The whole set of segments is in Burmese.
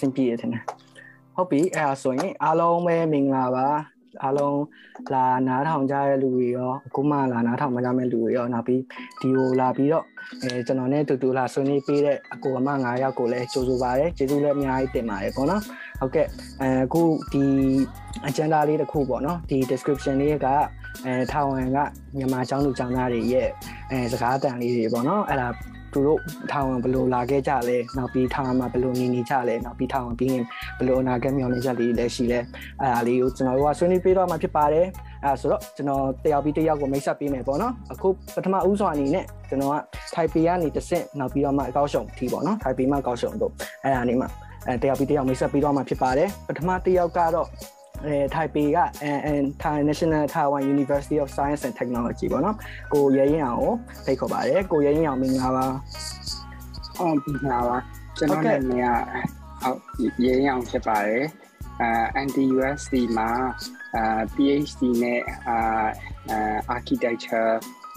ကဲ့အဆင်ပြေတယ်ထင်တယ်ဟုတ်ပြီအဲ့ဒါဆိုရင်အားလုံးပဲမင်္ဂလာပါအားလုံးလာနားထောင်ကြတဲ့လူတွေရောအခုမှလာနားထောင်မကြမဲ့လူတွေရောနောက်ပြီးဒီကိုလာပြီးတော့အဲကျွန်တော်နဲ့တူတူလာဆွေးနွေးပေးတဲ့အကိုအမ9ယောက်ကိုလည်းကြိုဆိုပါရစေကျေးဇူးလည်းအများကြီးတင်ပါတယ်ပေါ့နော်ဟုတ်ကဲ့အဲအခုဒီ agenda လေးတစ်ခုပေါ့နော်ဒီ description လေးကအဲထာဝန်ကမြန်မာចောင်းသူចောင်းသားတွေရဲ့အဲစကားတန်လေးတွေပေါ့နော်အဲ့ဒါ သူတို့ထောင်ဝင်ဘယ်လိုလာခဲ့ကြလဲနောက်ပြီးထောင်မှာဘယ်လိုနေနေကြလဲနောက်ပြီးထောင်ပြီးရင်ဘယ်လိုအနာဂတ်မျှော်လင့်ချက်လေးလည်းရှိလဲအဲ့ဒါလေးကိုကျွန်တော်တို့ကဆွေးနွေးပေးတော့မှာဖြစ်ပါတယ်အဲ့ဒါဆိုတော့ကျွန်တော်တယောက်ပြီးတယောက်ကိုမိတ်ဆက်ပေးမယ်ပေါ့နော်အခုပထမဦးစွာအနေနဲ့ကျွန်တော်ကထိုင်ပေကနေတစ်ဆင့်နောက်ပြီးတော့မှအကောက်ရှုံထီပေါ့နော်ထိုင်ပေမှအကောက်ရှုံတို့အဲ့ဒါနေမှာအဲတယောက်ပြီးတယောက်မိတ်ဆက်ပေးတော့မှာဖြစ်ပါတယ်ပထမတယောက်ကတော့ အဲထိုင်ပေကအဲ National Taiwan University of Science and Technology ပေါ့နော်ကိုရဲရင်အောင်ကိုဖိတ်ခေါ်ပါတယ်ကိုရဲရင်အောင်မင်္ဂလာပါဟုတ်ပြီပါပါကျွန်တော်နာမည်ကဟုတ်ရဲရင်အောင်ဖြစ်ပါတယ်အဲ NTUSC မှာအာ PhD နဲ့အာ architecture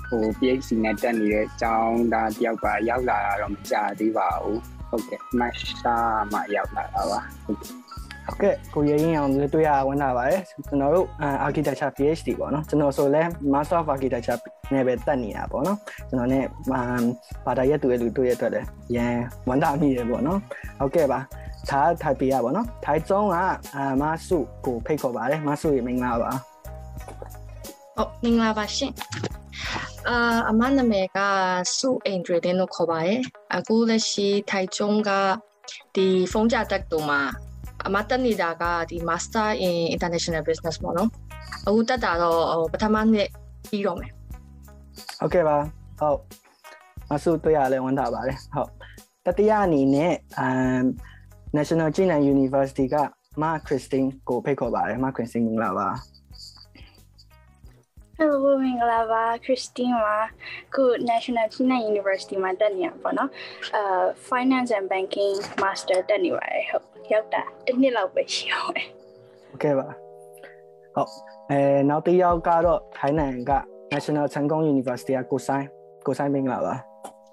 ဟို PhD နဲ့တက်နေတဲ့အကြောင်းဒါတယောက်ပါရောက်လာတာတော့မကြာသေးပါဘူးဟုတ်ကဲ့မတ်စာမှာရောက်လာတာပါဟုတ်ကဲ့ ဟုတ်ကဲ့ကိုရဲရင်အောင်လည်းတွေ့ရဝန်တာပါတယ်ကျွန်တော်တို့ architecture PhD ပေါ့နော်ကျွန်တော်ဆိုလဲ Master of Architecture နဲ့ပဲတက်နေတာပေါ့နော်ကျွန်တော်နဲ့ဘာသာရက်တူရဲ့လူတွေ့ရအတွက်လည်းရန်ဝန်တာမိရပေါ့နော်ဟုတ်ကဲ့ပါထားထိုင်ပေးရပါတော့ထိုင်ကျုံးကအာမဆုကိုဖိတ်ခေါ်ပါတယ်မဆုရေမင်္ဂလာပါဟုတ်မင်္ဂလာပါရှင်အာအမနာမည်ကဆုအင်ဒရီတင်လို့ခေါ်ပါတယ်အခုလက်ရှိထိုင်ကျုံးကဒီဖုန်းကြတက်တူမှာ အမတက်နေတာကဒီ Master in International Business ပေါ့နော်အခုတက်တာတော့ပထမနှစ်ပြီးတော့မယ်ဟုတ်ကဲ့ပါဟုတ်မဆုတွေ့ရလဲဝမ်းသာပါတယ်ဟုတ်တတိယအနေနဲ့အမ် National ကျင်းနံ University ကမခရစ်စတင်းကိုဖိတ်ခေါ်ပါတယ်မခရစ်စတင်းမင်္ဂလာပါ Hello မင်္ဂလာပါ Christine ပါခု National China University မှာတက်နေရပါတော့အာ Finance and Banking Master တက်နေပါတယ်ဟုတ် ရောက်တာတစ်နှစ်လောက်ပဲရှိအောင်ပဲโอเคပါဟုတ်အဲနောက်တစ်ယောက်ကတော့ထိုင်းနိုင်ငံက National ချန်ကုန် University ကကိုဆိုင်ကိုဆိုင်မင်္ဂလာပါ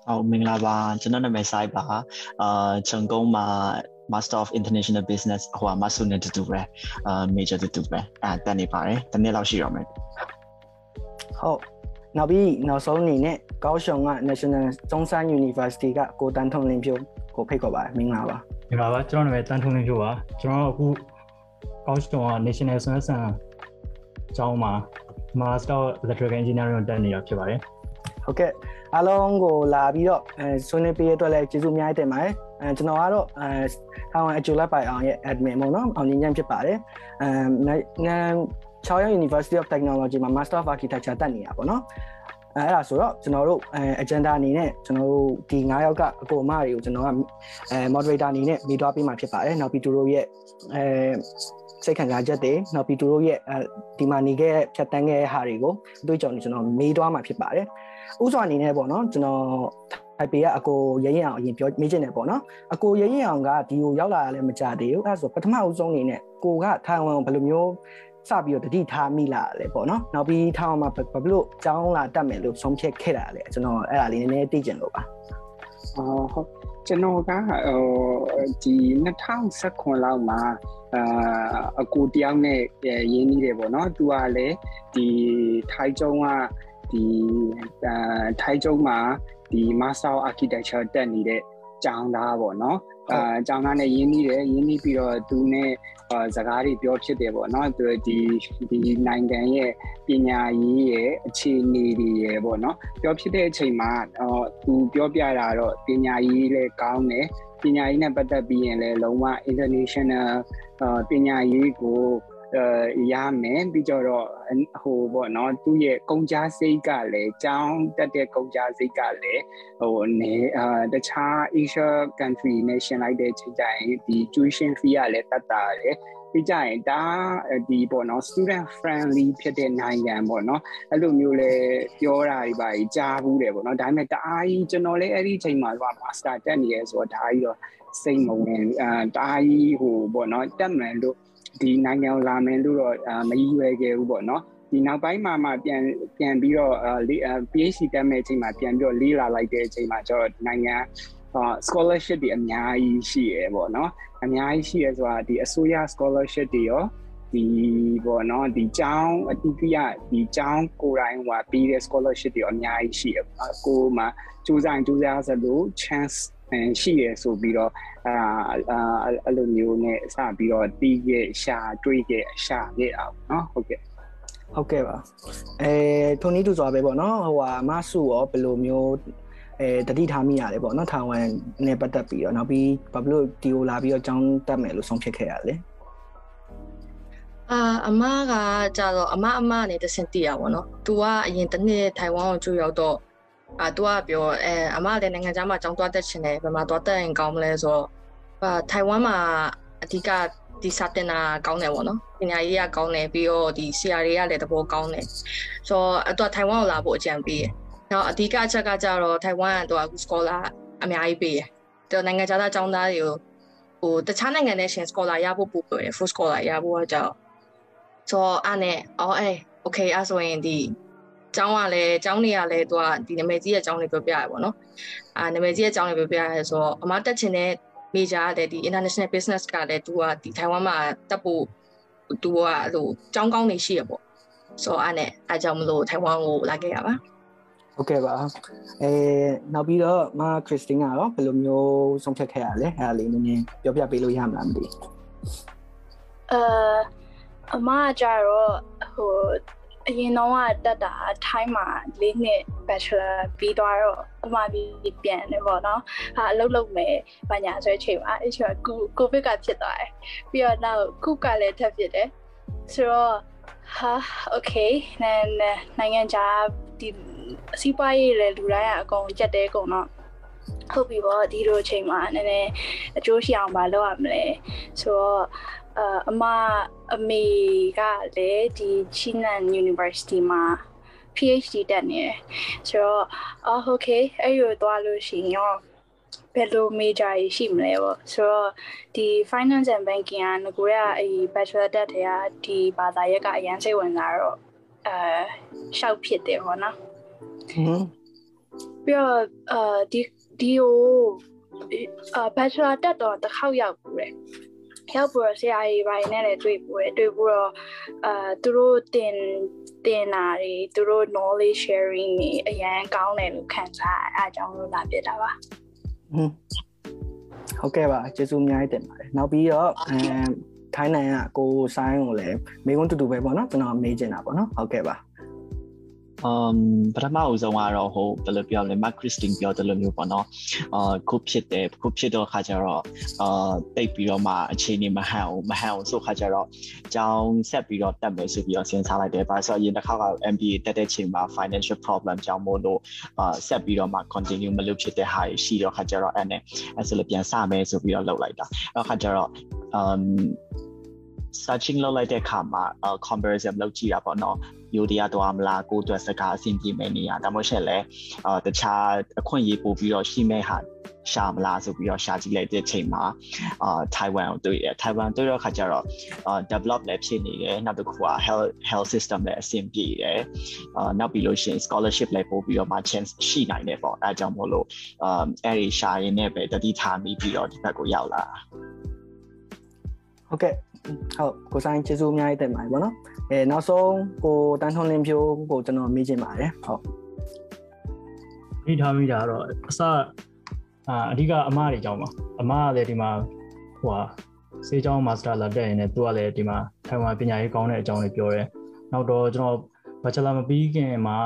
ဟုတ်မင်္ဂလာပါကျွန်တော်နာမည်ဆိုင်ပါအာချန်ကုန်မှာ Master of International Business ဟိုက Master နဲ့တူတူပဲအာ Major တူတူပဲအဲတက်နေပါတယ်တနေ့လောက်ရှိတော့မယ်ဟုတ်နောက်ပြီးနောက်ဆုံးအနေနဲ့ကောင်းရှုံက National 中山 University ကကိုတန်းထုံလင်းဖြိုးကိုဖိတ်ခေါ်ပါတယ်မင်္ဂလာပါ မင်္ဂလာပါကျွန်တော်နာမည်တန်းထုံလင်းဖြိုးပါကျွန်တော်အခုကောင်းရှုံက National Science ကျောင်းမှာ Master of Electrical Engineering တက်နေတာဖြစ်ပါတယ်ဟုတ်ကဲ့အားလုံးကိုလာပြီးတော့အဲဆွေးနွေးပေးရအတွက်လည်းကျေးဇူးအများကြီးတင်ပါတယ်အဲကျွန်တော်ကတော့အဲထောင်အကျိုးလိုက်ပိုင်အောင်ရဲ့ admin ပေါ့နော်အောင်ညဉ့်ဖြစ်ပါတယ်အဲချောင်းရ University of Technology မှာ Master of Architecture တက်နေတာပေါ့နော် အဲအဲ့ဒါဆိုတော့ကျွန်တော်တို့အဲ agenda အနေနဲ့ကျွန်တော်တို့ဒီ9ယောက်ကအကိုအမတွေကိုကျွန်တော်ကအဲ moderator အနေနဲ့မိသွားပေးမှာဖြစ်ပါတယ်နောက်ပြီးသူတို့ရဲ့အဲစိတ်ခံစားချက်တွေနောက်ပြီးသူတို့ရဲ့ဒီမှာနေခဲ့ဖြတ်တန်းခဲ့တဲ့ဟာတွေကိုအတွေ့အကြုံတွေကျွန်တော်မေးသွားမှာဖြစ်ပါတယ်ဥစွာအနေနဲ့ပေါ့နော်ကျွန်တော်ထိုင်ပေကအကိုရရင်အောင်အရင်ပြောမေးချင်တယ်ပေါ့နော်အကိုရရင်အောင်ကဒီကိုရောက်လာရလဲမကြသေးဘူးအဲဆိုပထမအဦးဆုံးအနေနဲ့ကိုကထိုင်ဝမ်ကိုဘယ်လိုမျိုး စပြီးတော့တတိထားမိလာလဲပေါ့နော်နောက်ပြီးထိုင်ဝမ်မှာဘယ်လိုကြောင်းလာတက်မယ်လို့ဆုံးဖြတ်ခဲ့တာလဲကျွန်တော်အဲ့ဒါလေးနည်းနည်းသိချင်လို့ပါအော်ဟုတ်ကျွန်တော်ကဟိုဒီ2019လောက်မှာအာအကူတယောက်နဲ့ရင်းနှီးတယ်ပေါ့နော်သူကလည်းဒီထိုင်းကျုံကဒီထိုင်းကျုံမှာဒီ Master of Architecture တက်နေတဲ့ကျောင်းသားပေါ့နော်အာကျောင်းသားနဲ့ရင်းနှီးတယ်ရင်းနှီးပြီးတော့သူနဲ့ စကားတွေပြောဖြစ်တယ်ပေါ့နော်သူဒီဒီနိုင်ငံရဲ့ပညာရေးရဲ့အခြေအနေတွေရဲ့ပေါ့နော်ပြောဖြစ်တဲ့အချိန်မှာအော်သူပြောပြတာတော့ပညာရေးလည်းကောင်းတယ်ပညာရေးနဲ့ပတ်သက်ပြီးရင်လည်းလုံးဝ international ပညာရေးကို ရမယ်ပြီးကြတော့ဟိုပေါ့နော်သူ့ရဲ့ကုန်ကြစိတ်ကလည်းကြောင်းတက်တဲ့ကုန်ကြစိတ်ကလည်းဟိုနေအာတခြား Asia country နဲ့ရှင်လိုက်တဲ့ချိန်ကျရင်ဒီ tuition fee ကလည်းတက်တာတယ်ပြီးကြရင်ဒါဒီပေါ့နော် student friendly ဖြစ်တဲ့နိုင်ငံပေါ့နော်အဲ့လိုမျိုးလဲပြောတာတွေပါကြားဘူးတယ်ပေါ့နော်ဒါပေမဲ့တအားကြီးကျွန်တော်လည်းအဲ့ဒီအချိန်မှာက master တက်နေရဲဆိုတော့ဒါကြီးတော့စိတ်မဝင်အာတအားကြီးဟိုပေါ့နော်တက်မှန်လို့ ဒီနိုင်ငံကိုလာမယ်လို့တော့မရည်ရွယ်ခဲ့ဘူးပေါ့နော်ဒီနောက်ပိုင်းမှာမှပြန်ပြန်ပြီးတော့ PhD တက်မဲ့အချိန်မှာပြန်ပြီးတော့လေးလာလိုက်တဲ့အချိန်မှာကျတော့နိုင်ငံအာ scholarship တွေအများကြီးရှိရပေါ့နော်အများကြီးရှိရဆိုတာဒီအစိုးရ scholarship တွေရောဒီပေါ့နော်ဒီကျောင်းအတိအကျဒီကျောင်းကိုယ်တိုင်ဟိုပြီးတဲ့ scholarship တွေအများကြီးရှိရကိုမှစူးစမ်းစူးစမ်းစလို့ chance ရှိရဆိုပြီးတော့အာအဲ့လိုမျိုးနဲ့စပြီးတော့တီးရဲ့ရှာတွေးရဲ့ရှာခဲ့အောင်เนาะဟုတ်ကဲ့ဟုတ်ကဲ့ပါအဲထုံနီးတူစွာပဲပေါ့နော်ဟိုဟာမဆုရောဘယ်လိုမျိုးအဲတတိထားမိရတယ်ပေါ့နော်ထိုင်ဝမ်နဲ့ပတ်သက်ပြီးတော့နောက်ပြီးဘာဖြစ်လို့ဒီကိုလာပြီးတော့ကျောင်းတက်မယ်လို့ဆုံးဖြတ်ခဲ့ရလဲအာအမကကြတော့အမအမနဲ့တဆင့်တည်ရပါတော့။ तू ကအရင်တစ်နှစ်ထိုင်ဝမ်ကိုကြွရောက်တော့ အာ तू ကပြောအဲအမလည်းနိုင်ငံခြားမှာကျောင်းသွားတက်ချင်တယ်ဘယ်မှာသွားတက်ရင်ကောင်းမလဲဆိုတော့အာထိုင်ဝမ်မှာအဓိကဒီစာတင်တာကောင်းတယ်ပေါ့နော်ပညာရေးကကောင်းတယ်ပြီးတော့ဒီဆရာတွေကလည်းတဘောကောင်းတယ်ဆိုတော့အတော့ထိုင်ဝမ်ကိုလာဖို့အကြံပေးတယ်နောက်အဓိကအချက်ကကြတော့ထိုင်ဝမ်ကတော့အခု scholar အများကြီးပေးတယ်တော့နိုင်ငံခြားသားကျောင်းသားတွေကိုဟိုတခြားနိုင်ငံနဲ့ရှင် scholar ရဖို့ပို့ပေးတယ် full scholar ရဖို့ကကြောင့်ဆိုတော့အဲ့နဲ့အော်အေး okay အဲ့ဆိုရင်ဒီ ကျောင်းကလည်းကျောင်းတွေကလည်းသူကဒီနာမည်ကြီးရဲ့ကျောင်းတွေပြောပြရပေါ့နော်အာနာမည်ကြီးရဲ့ကျောင်းတွေပြောပြရဲဆိုတော့အမတက်ချင်တဲ့ major ကလည်းဒီ international business ကလည်းသူကဒီထိုင်ဝမ်မှာတက်ဖို့သူကအဲ့လိုကျောင်းကောင်းနေရှိရပေါ့ဆိုတော့အဲ့နဲ့အားကြောင့်မလို့ထိုင်ဝမ်ကိုလာခဲ့ရပါဟုတ်ကဲ့ပါအဲနောက်ပြီးတော့မခရစ်စတင်းကတော့ဘယ်လိုမျိုးဆုံးဖြတ်ခဲ့ရလဲအဲ့ဒါလေးနည်းနည်းပြောပြပေးလို့ရမလားမသိအဲအမကကြတော့ဟို အရင်တော့ကတက်တာထိုင်းမှာ၄နှစ် bachelor ပြီးသွားတော့အမပြီးပြန်တယ်ပေါ့နော်ဟာအလုပ်လုပ်မယ်ဘာညာဆိုတဲ့အချိန်မှာအဲ့ချိန်ကိုကိုဗစ်ကဖြစ်သွားတယ်ပြီးတော့နောက်ခုကလည်းထပ်ဖြစ်တယ်ဆိုတော့ဟာ okay နိုင်ငံခြားဒီစီးပွားရေးလည်းလူတိုင်းကအကုန်ကြက်တဲကုန်တော့ဟုတ်ပြီပေါ့ဒီလိုအချိန်မှာနည်းနည်းအကျိုးရှိအောင်မလုပ်ရမလဲဆိုတော့ အမအမေကလည်းဒီ Chinan University မှာ PhD တက်နေတယ်ဆိုတော့အော် okay အဲ့လိုသွားလို့ရှိရင်ရောဘယ်လို major ရှိမလဲပေါ့ဆိုတော့ဒီ finance and banking ကငကိုရအဲ့ bachelor တက်တဲ့ကဒီဘာသာရပ်ကအရင်စိတ်ဝင်စားတော့အဲရှောက်ဖြစ်တယ်ပေါ့နော်ဟင်းပြီးတော့အဲဒီဒီကိုအာ bachelor တက်တော့တစ်ခေါက်ရောက်ဘူးတဲ့ ရောက်ပြီးတော့ဆရာကြီးပိုင်းနဲ့လည်းတွေ့ပူတယ်တွေ့ပြီးတော့အာသူတို့တင်တင်တာတွေသူတို့ knowledge sharing တွေအရန်ကောင်းတယ်လို့ခံစားအဲအကြောင်းလို့လာပြတာပါဟွန်းဟုတ်ကဲ့ပါကျေးဇူးအများကြီးတင်ပါတယ်နောက်ပြီးတော့အဲထိုင်းနိုင်ငံကကိုဆိုင်ကိုလည်းမိကုန်းတူတူပဲပေါ့နော်ကျွန်တော်မေးချင်တာပေါ့နော်ဟုတ်ကဲ့ပါ um ပထမအဦးဆုံးကတော့ဟိုဘယ်လိုပြောလဲ Mark Christine ပြောတယ်လို့မျိုးပေါ့နော်အာခုဖြစ်တယ်ခုဖြစ်တော့ခါကျတော့အာတိတ်ပြီးတော့မှအခြေအနေမဟန်အောင်မဟန်အောင်ဆိုခါကျတော့ကြောင်းဆက်ပြီးတော့တက်မယ်ဆိုပြီးတော့စဉ်းစားလိုက်တယ်ဘာလို့ဆိုရင်တစ်ခါက MBA တက်တဲ့ချိန်မှာ financial problem ကြောင့်မို့လို့အာဆက်ပြီးတော့မှ continue မလုပ်ဖြစ်တဲ့ဟာရှိတော့ခါကျတော့အဲ့နဲ့အဲ့ဆိုလည်းပြန်စမယ်ဆိုပြီးတော့လုပ်လိုက်တာအဲ့ခါကျတော့ um searching လုပ်လိုက်တဲ့အခါမှာ comparison လုပ်ကြည့်တာပေါ့နော် ယူဒီယာသွားမလားကိုအတွက်စကားအဆင်ပြေမယ်နေရဒါမှမဟုတ်လဲအာတခြားအခွင့်အရေးပို့ပြီးတော့ရှိမဲ့ဟာရှာမလားဆိုပြီးတော့ရှာကြည့်လိုက်တဲ့ချိန်မှာအာထိုင်ဝမ်ကိုတွေ့ရထိုင်ဝမ်တွေ့တော့ခါကျတော့အာ develop လည်းဖြစ်နေတယ်နောက်တစ်ခုက health health system လည်းအဆင်ပြေတယ်အာနောက်ပြီးလို့ရှိရင် scholarship လည်းပို့ပြီးတော့မှ chance ရှိနိုင်တယ်ပေါ့အဲအကြောင်းမို့လို့အာအဲ့ဒီရှာရင်းနဲ့ပဲတတိထားမိပြီးတော့ဒီဘက်ကိုရောက်လာဟုတ်ကဲ့ ဟုတ်ကိုဆိုင်ကျေးဇူးအများကြီးတင်ပါတယ်ဗောနော်အဲနောက်ဆုံးကိုတန်းထွန်းလင်းဖြိုးကိုကျွန်တော်မေးချင်ပါတယ်ဟုတ်ဒီထားမိတာတော့အစအာအဓိကအမတွေကြောင်းပါအမကလည်းဒီမှာဟိုဟာစေးကျောင်းမာစတာလာတက်ရင်လည်းသူကလည်းဒီမှာထိုင်ဝမ်ပညာရေးကောင်းတဲ့အကြောင်းတွေပြောတယ်နောက်တော့ကျွန်တော်ဘချလာမပြီးခင်မှာ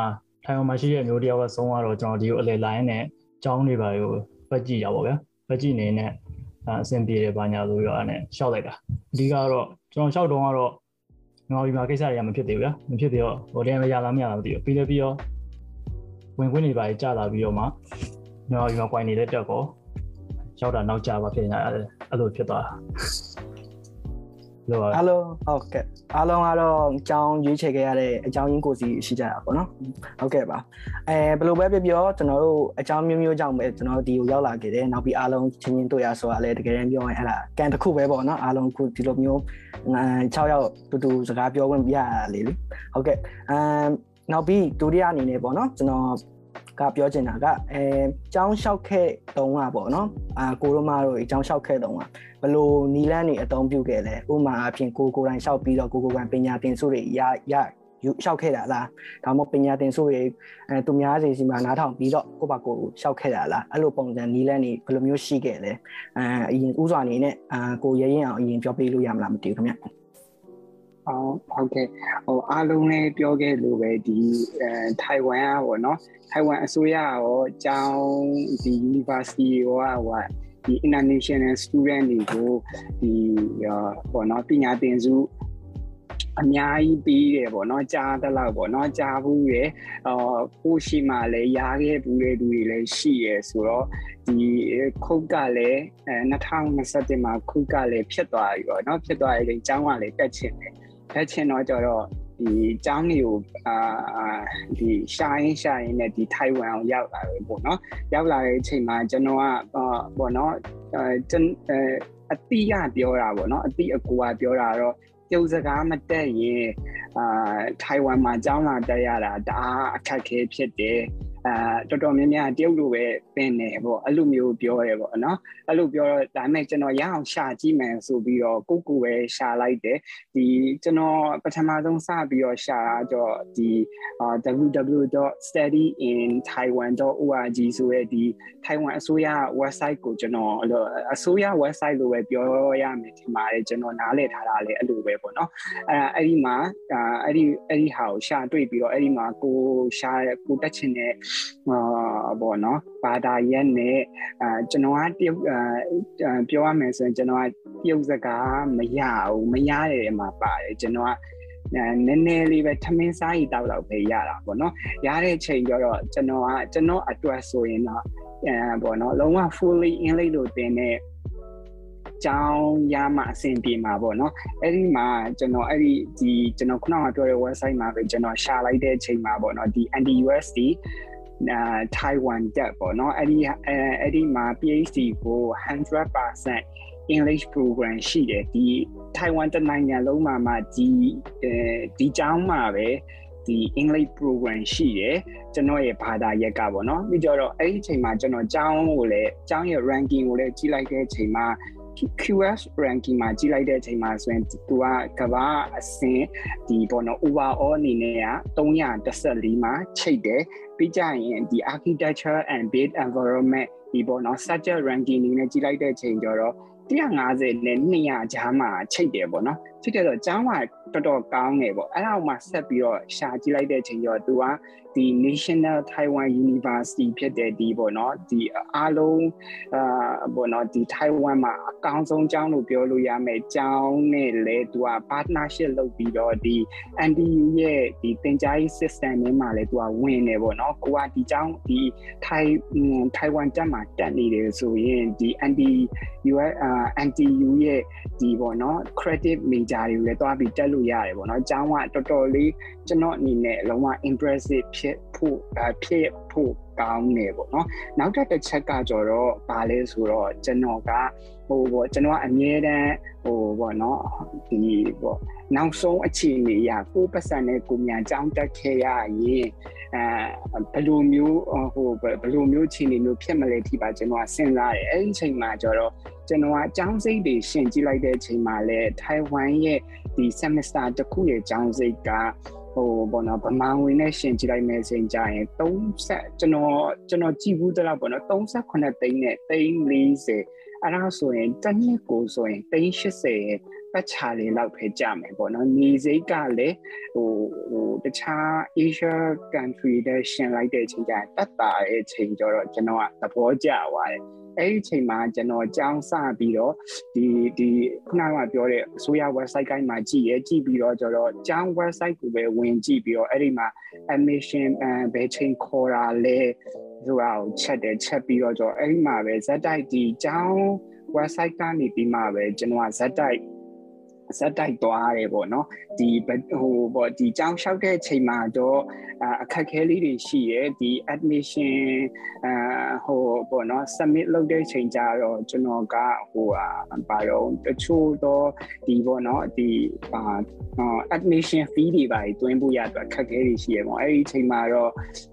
ထိုင်ဝမ်မှာရှိတဲ့မျိုးတယောက်ကဆုံးသွားတော့ကျွန်တော်ဒီကိုအလဲလိုင်းနဲ့ကျောင်းတွေပါကိုပတ်ကြည့်ရပါဗျာပတ်ကြည့်နေနဲ့ အဆင်ပြေတယ်ဘာညာလို့ရောအဲ့နဲ့ရှောက်လိုက်တာအဓိကတော့ကျွန်တော်ရှောက်တော့ကတော့ငေါ်ဒီမှာကိစ္စတွေကမဖြစ်သေးဘူးဗျာမဖြစ်သေးတော့ဟိုတည်းမရလားမရလားမသိဘူးပြီးလည်းပြီးတော့ဝင်ခွင့်တွေပါကြာလာပြီးတော့မှငေါ်ဒီမှာ coin နေတဲ့တက်ကောရောက်တာနောက်ကျပါဖြစ်နေရတယ်အဲ့လိုဖြစ်သွားတာ လို့အားလုံးဟုတ်ကဲ့အားလုံးကတော့အကြောင်းရွေးချယ်ခဲ့ရတဲ့အကြောင်းရင်းကိုစီရှိကြတာပေါ့နော်ဟုတ်ကဲ့ပါအဲဘယ်လိုပဲပြောပြောကျွန်တော်တို့အကြောင်းမျိုးမျိုးကြောင့်ပဲကျွန်တော်တို့ဒီကိုရောက်လာခဲ့တယ်နောက်ပြီးအားလုံးချင်းချင်းတွေ့ရဆိုတာလည်းတကယ်တမ်းပြောရင်အဲ့ဒါကန်တစ်ခုပဲပေါ့နော်အားလုံးခုဒီလိုမျိုး6ယောက်တူတူစကားပြောခွင့်ပြရတာလေလေဟုတ်ကဲ့အမ်နောက်ပြီးဒုတိယအနေနဲ့ပေါ့နော်ကျွန်တော် ကပြောချင်တာကအဲចောင်းလျှောက်ခဲ့တုံးကပေါ့နော်အာကိုရိုမာတို့အကြောင်းလျှောက်ခဲ့တုံးကဘလို့နီလန်းနေအသုံးပြုခဲ့လဲဥမာအပြင်ကိုကိုတိုင်းလျှောက်ပြီးတော့ကိုကိုကန်ပညာသင်စုတွေရရယူလျှောက်ခဲ့တာလားဒါမှမဟုတ်ပညာသင်စုတွေအဲသူများစီစီမှာနားထောင်ပြီးတော့ကိုပါကိုလျှောက်ခဲ့တာလားအဲ့လိုပုံစံနီလန်းနေဘယ်လိုမျိုးရှိခဲ့လဲအဲအရင်ဥစွာအနေနဲ့အာကိုရရင်အောင်အရင်ပြောပြလို့ရမလားမသိဘူးခင်ဗျ ဟုတ်ဟုတ်ကဲ့ဟိုအားလုံးလည်းပြောခဲ့လို့ပဲဒီအဲထိုင်ဝမ်อ่ะဗောနော်ထိုင်ဝမ်အစိုးရရောအကြောင်းဒီ university ရောဟိုဒီ international student တွေကိုဒီဟိုနော်ပညာသင်စုအများကြီးပြီးတယ်ပေါ့နော်ကြားသလောက်ပေါ့နော်ကြားဘူးရယ်အော်ကိုရှိမှလည်းရာခဲ့ဘူးတဲ့လူတွေလည်းရှိရယ်ဆိုတော့ဒီခုတ်ကလည်းအဲ2021မှာခုတ်ကလည်းဖြစ်သွားပြီပေါ့နော်ဖြစ်သွားရင်အကြောင်းကလည်းတက်ချင်တယ် တက်ချင်တော့ကြတော့ဒီအကြောင်းတွေကိုအာဒီရှာရင်းရှာရင်းနဲ့ဒီထိုင်ဝမ်အောင်ရောက်လာတယ်ပေါ့နော်ရောက်လာတဲ့အချိန်မှာကျွန်တော်ကပေါ့နော်အဲကျွန်အတိရပြောတာပေါ့နော်အတိအကူကပြောတာတော့ပြုတ်စကားမတက်ရင်အာထိုင်ဝမ်မှာကျောင်းလာတက်ရတာဒါအခက်ခဲဖြစ်တယ် အာတော်တော်များများတရုတ်လိုပဲပင်နေပေါ့အဲ့လိုမျိုးပြောရဲပေါ့နော်အဲ့လိုပြောတော့ဒါပေမဲ့ကျွန်တော်ရအောင်ရှာကြည့်မယ်ဆိုပြီးတော့ကိုကိုပဲရှာလိုက်တယ်ဒီကျွန်တော်ပထမဆုံးစပြီးတော့ရှာတော့ဒီ www.studyintaiwan.org ဆိုတဲ့ဒီ Taiwan အစိုးရ website ကိုကျွန်တော်အစိုးရ website လို့ပဲပြောရမယ်ဒီမှာလေကျွန်တော်နားလည်ထားတာလေအဲ့လိုပဲပေါ့နော်အဲအဲ့ဒီမှာအဲ့ဒီအဲ့ဒီဟာကိုရှာတွေ့ပြီးတော့အဲ့ဒီမှာကိုရှာကိုတက်ချင်တဲ့အာဘောနော်ဘာသာရက်နဲ့အာကျွန်တော်ကတရုတ်အာပြောရမယ်ဆိုရင်ကျွန်တော်ကတရုတ်စကားမရဘူးမရတဲ့မှာပါတယ်ကျွန်တော်ကနည်းနည်းလေးပဲထမင်းစားရီတောက်တော့ပဲရတာပေါ့နော်ရတဲ့ချိန်ကျတော့ကျွန်တော်ကကျွန်တော်အတွက်ဆိုရင်တော့အဲပေါ့နော်လုံးဝ fully english လို့တင်တဲ့ကျောင်းရမှအဆင်ပြေမှာပေါ့နော်အဲ့ဒီမှာကျွန်တော်အဲ့ဒီဒီကျွန်တော်ခုနကပြောတဲ့ website မှာပဲကျွန်တော်ရှာလိုက်တဲ့အချိန်မှာပေါ့နော်ဒီ anti USD အာ Taiwan တက်ပေါ့နော်အဲ့ဒီအဲ့ဒီမှာ PhD ကို100% English program ရှိတယ်ဒီ Taiwan တနိုင်ငံလုံးမှာမှဒီအဲဒီကျောင်းမှာပဲဒီ English program ရှိတယ်ကျွန်တော်ရဲ့ဘာသာရက်ကပေါ့နော်ပြီးတော့အဲ့ဒီအချိန်မှာကျွန်တော်ကျောင်းကိုလည်းကျောင်းရဲ့ ranking ကိုလည်းကြည့်လိုက်တဲ့အချိန်မှာ QS ranking မှာကြည့်လိုက်တဲ့အချိန်မှာဆိုရင်သူကကဘာအဆင့်ဒီပေါ့နော် overall အနေနဲ့က314မှာချိတ်တယ်ပြီးကြရင်ဒီ architecture and built environment ဒီပေါ့နော် subject ranking အနေနဲ့ကြည့်လိုက်တဲ့အချိန်ကျတော့150နဲ့200ကြားမှာချိတ်တယ်ပေါ့နော်ချိတ်တယ်ဆိုတော့ကျောင်းကတော်တော်ကောင်းတယ်ပေါ့အဲ့ဒါမှဆက်ပြီးတော့ရှာကြည့်လိုက်တဲ့အချိန်ကျတော့သူက ဒီ National Taiwan University ဖြစ်တဲ့ဒီပေါ့နော်ဒီအားလုံးအာပေါ့နော်ဒီ Taiwan မှာအကောင်းဆုံးကျောင်းလို့ပြောလို့ရမယ်ကျောင်းနဲ့လဲသူက partnership လုပ်ပြီးတော့ဒီ NDU ရဲ့ဒီသင်ကြားရေး system ထဲမှာလဲသူကဝင်နေပေါ့နော်ကိုကဒီကျောင်းဒီ Thai Taiwan တက်မှာတက်နေတယ်ဆိုရင်ဒီ NDU အာ NTU ရဲ့ဒီပေါ့နော် credit major တွေကိုလည်းတွားပြီးတက်လို့ရတယ်ပေါ့နော်ကျောင်းကတော်တော်လေး ကျွန်တော်အနေနဲ့လုံးဝ impressive ဖြစ်ဖို့ဖြစ်ဖို့ကောင်းနေပေါ့နော်နောက်ထပ်တစ်ချက်ကကြတော့ဗာလဲဆိုတော့ကျွန်တော်ကဟိုပေါ့ကျွန်တော်ကအမြဲတမ်းဟိုပေါ့နော်ဒီပေါ့နောက်ဆုံးအခြေအနေရကိုပတ်စံနဲ့ကိုမြန်ကြောင်းတက်ခဲ့ရရင်အဲဘယ်လိုမျိုးဟိုဘယ်လိုမျိုးအခြေအနေမျိုးဖြစ်မလဲထိပါကျွန်တော်ကစဉ်းစားတယ်အဲ့ဒီအချိန်မှာကျတော့ကျွန်တော်ကအကြောင်းစိတ်တွေရှင်းကြည့်လိုက်တဲ့အချိန်မှာလဲထိုင်ဝမ်ရဲ့ဒီ semester တစ်ခုရဲ့အကြောင်းစိတ်က ဟိုဘောနော်ဗမာငွေနဲ့ရှင်ကြည့်လိုက်မယ်ဆိုရင်ကြာရင်30ကျွန်တော်ကျွန်တော်ကြည့်ဘူးတော့ပေါ့နော်38သိန်းနဲ့သိန်း40အဲ့ဒါဆိုရင်တစ်နှစ်ကိုဆိုရင်သိန်း80 ပတ်ချာလေးလောက်ပဲကြာမယ်ပေါ့နော်နေစိတ်ကလည်းဟိုဟိုတခြား Asia country တဲ့ရှင်လိုက်တဲ့အချိန်ကျရင်တက်တာတဲ့အချိန်ကျတော့ကျွန်တော်ကသဘောကျသွားတယ်အဲ့ဒီအချိန်မှာကျွန်တော်ကြောင်းစပြီးတော့ဒီဒီခုနကပြောတဲ့အစိုးရ website ကိုင်းမှာကြည့်ရဲကြည့်ပြီးတော့ကျတော့ကျောင်း website ကိုပဲဝင်ကြည့်ပြီးတော့အဲ့ဒီမှာ admission ဘယ်ချိန်ခေါ်တာလဲဆိုတာကိုချက်တယ်ချက်ပြီးတော့ကျတော့အဲ့ဒီမှာပဲဇက်တိုက်ဒီကျောင်း website ကနေပြီးမှပဲကျွန်တော်ကဇက်တိုက် ဇက်တိုက်သွားတယ်ပေါ့နော်ဒီဟိုပေါ့ဒီကြောင်းလျှောက်တဲ့အချိန်မှာတော့အခက်ခဲလေးတွေရှိတယ်ဒီ admission အာဟိုပေါ့နော် submit လုပ်တဲ့အချိန်ကျတော့ကျွန်တော်ကဟိုဟာဘာတော့တချို့တော့ဒီပေါ့နော်ဒီအာ admission fee တွေပါတွင်းဖို့ရအတွက်အခက်ခဲတွေရှိရပေါ့အဲ့ဒီအချိန်မှာတော့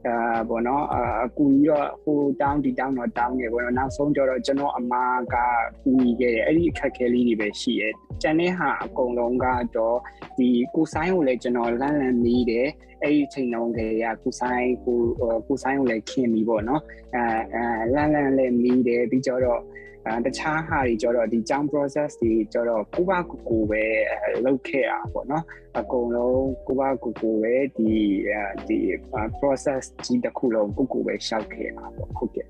အာပေါ့နော်အကူကြီးတော့ဟိုတောင်းဒီတောင်းတော့တောင်းနေပေါ့နော်နောက်ဆုံးကျတော့ကျွန်တော်အမားကကူညီခဲ့တယ်အဲ့ဒီအခက်ခဲလေးတွေပဲရှိရဲကျန်တဲ့ဟာအကုန်လုံးကတော့ဒီကိုဆိုင်ကိုလည်းကျွန်တော်လန့်လန့်နေတယ်အဲ့ဒီချိန်လုံးကလေးကကိုဆိုင်ကိုကိုဆိုင်ကိုလည်းခင်ပြီပေါ့နော်အဲအဲလန့်လန့်လည်းနေတယ်ပြီးကြတော့အဲတခြားဟာတွေကြတော့ဒီကြောင်း process တွေကြတော့ကိုပါကိုကိုပဲလုပ်ခဲ့တာပေါ့နော်အကုန်လုံးကိုပါကိုကိုပဲဒီဒီ process ကြီးတစ်ခုလုံးကိုကိုပဲရှောက်ခဲ့တာပေါ့ဟုတ်ကဲ့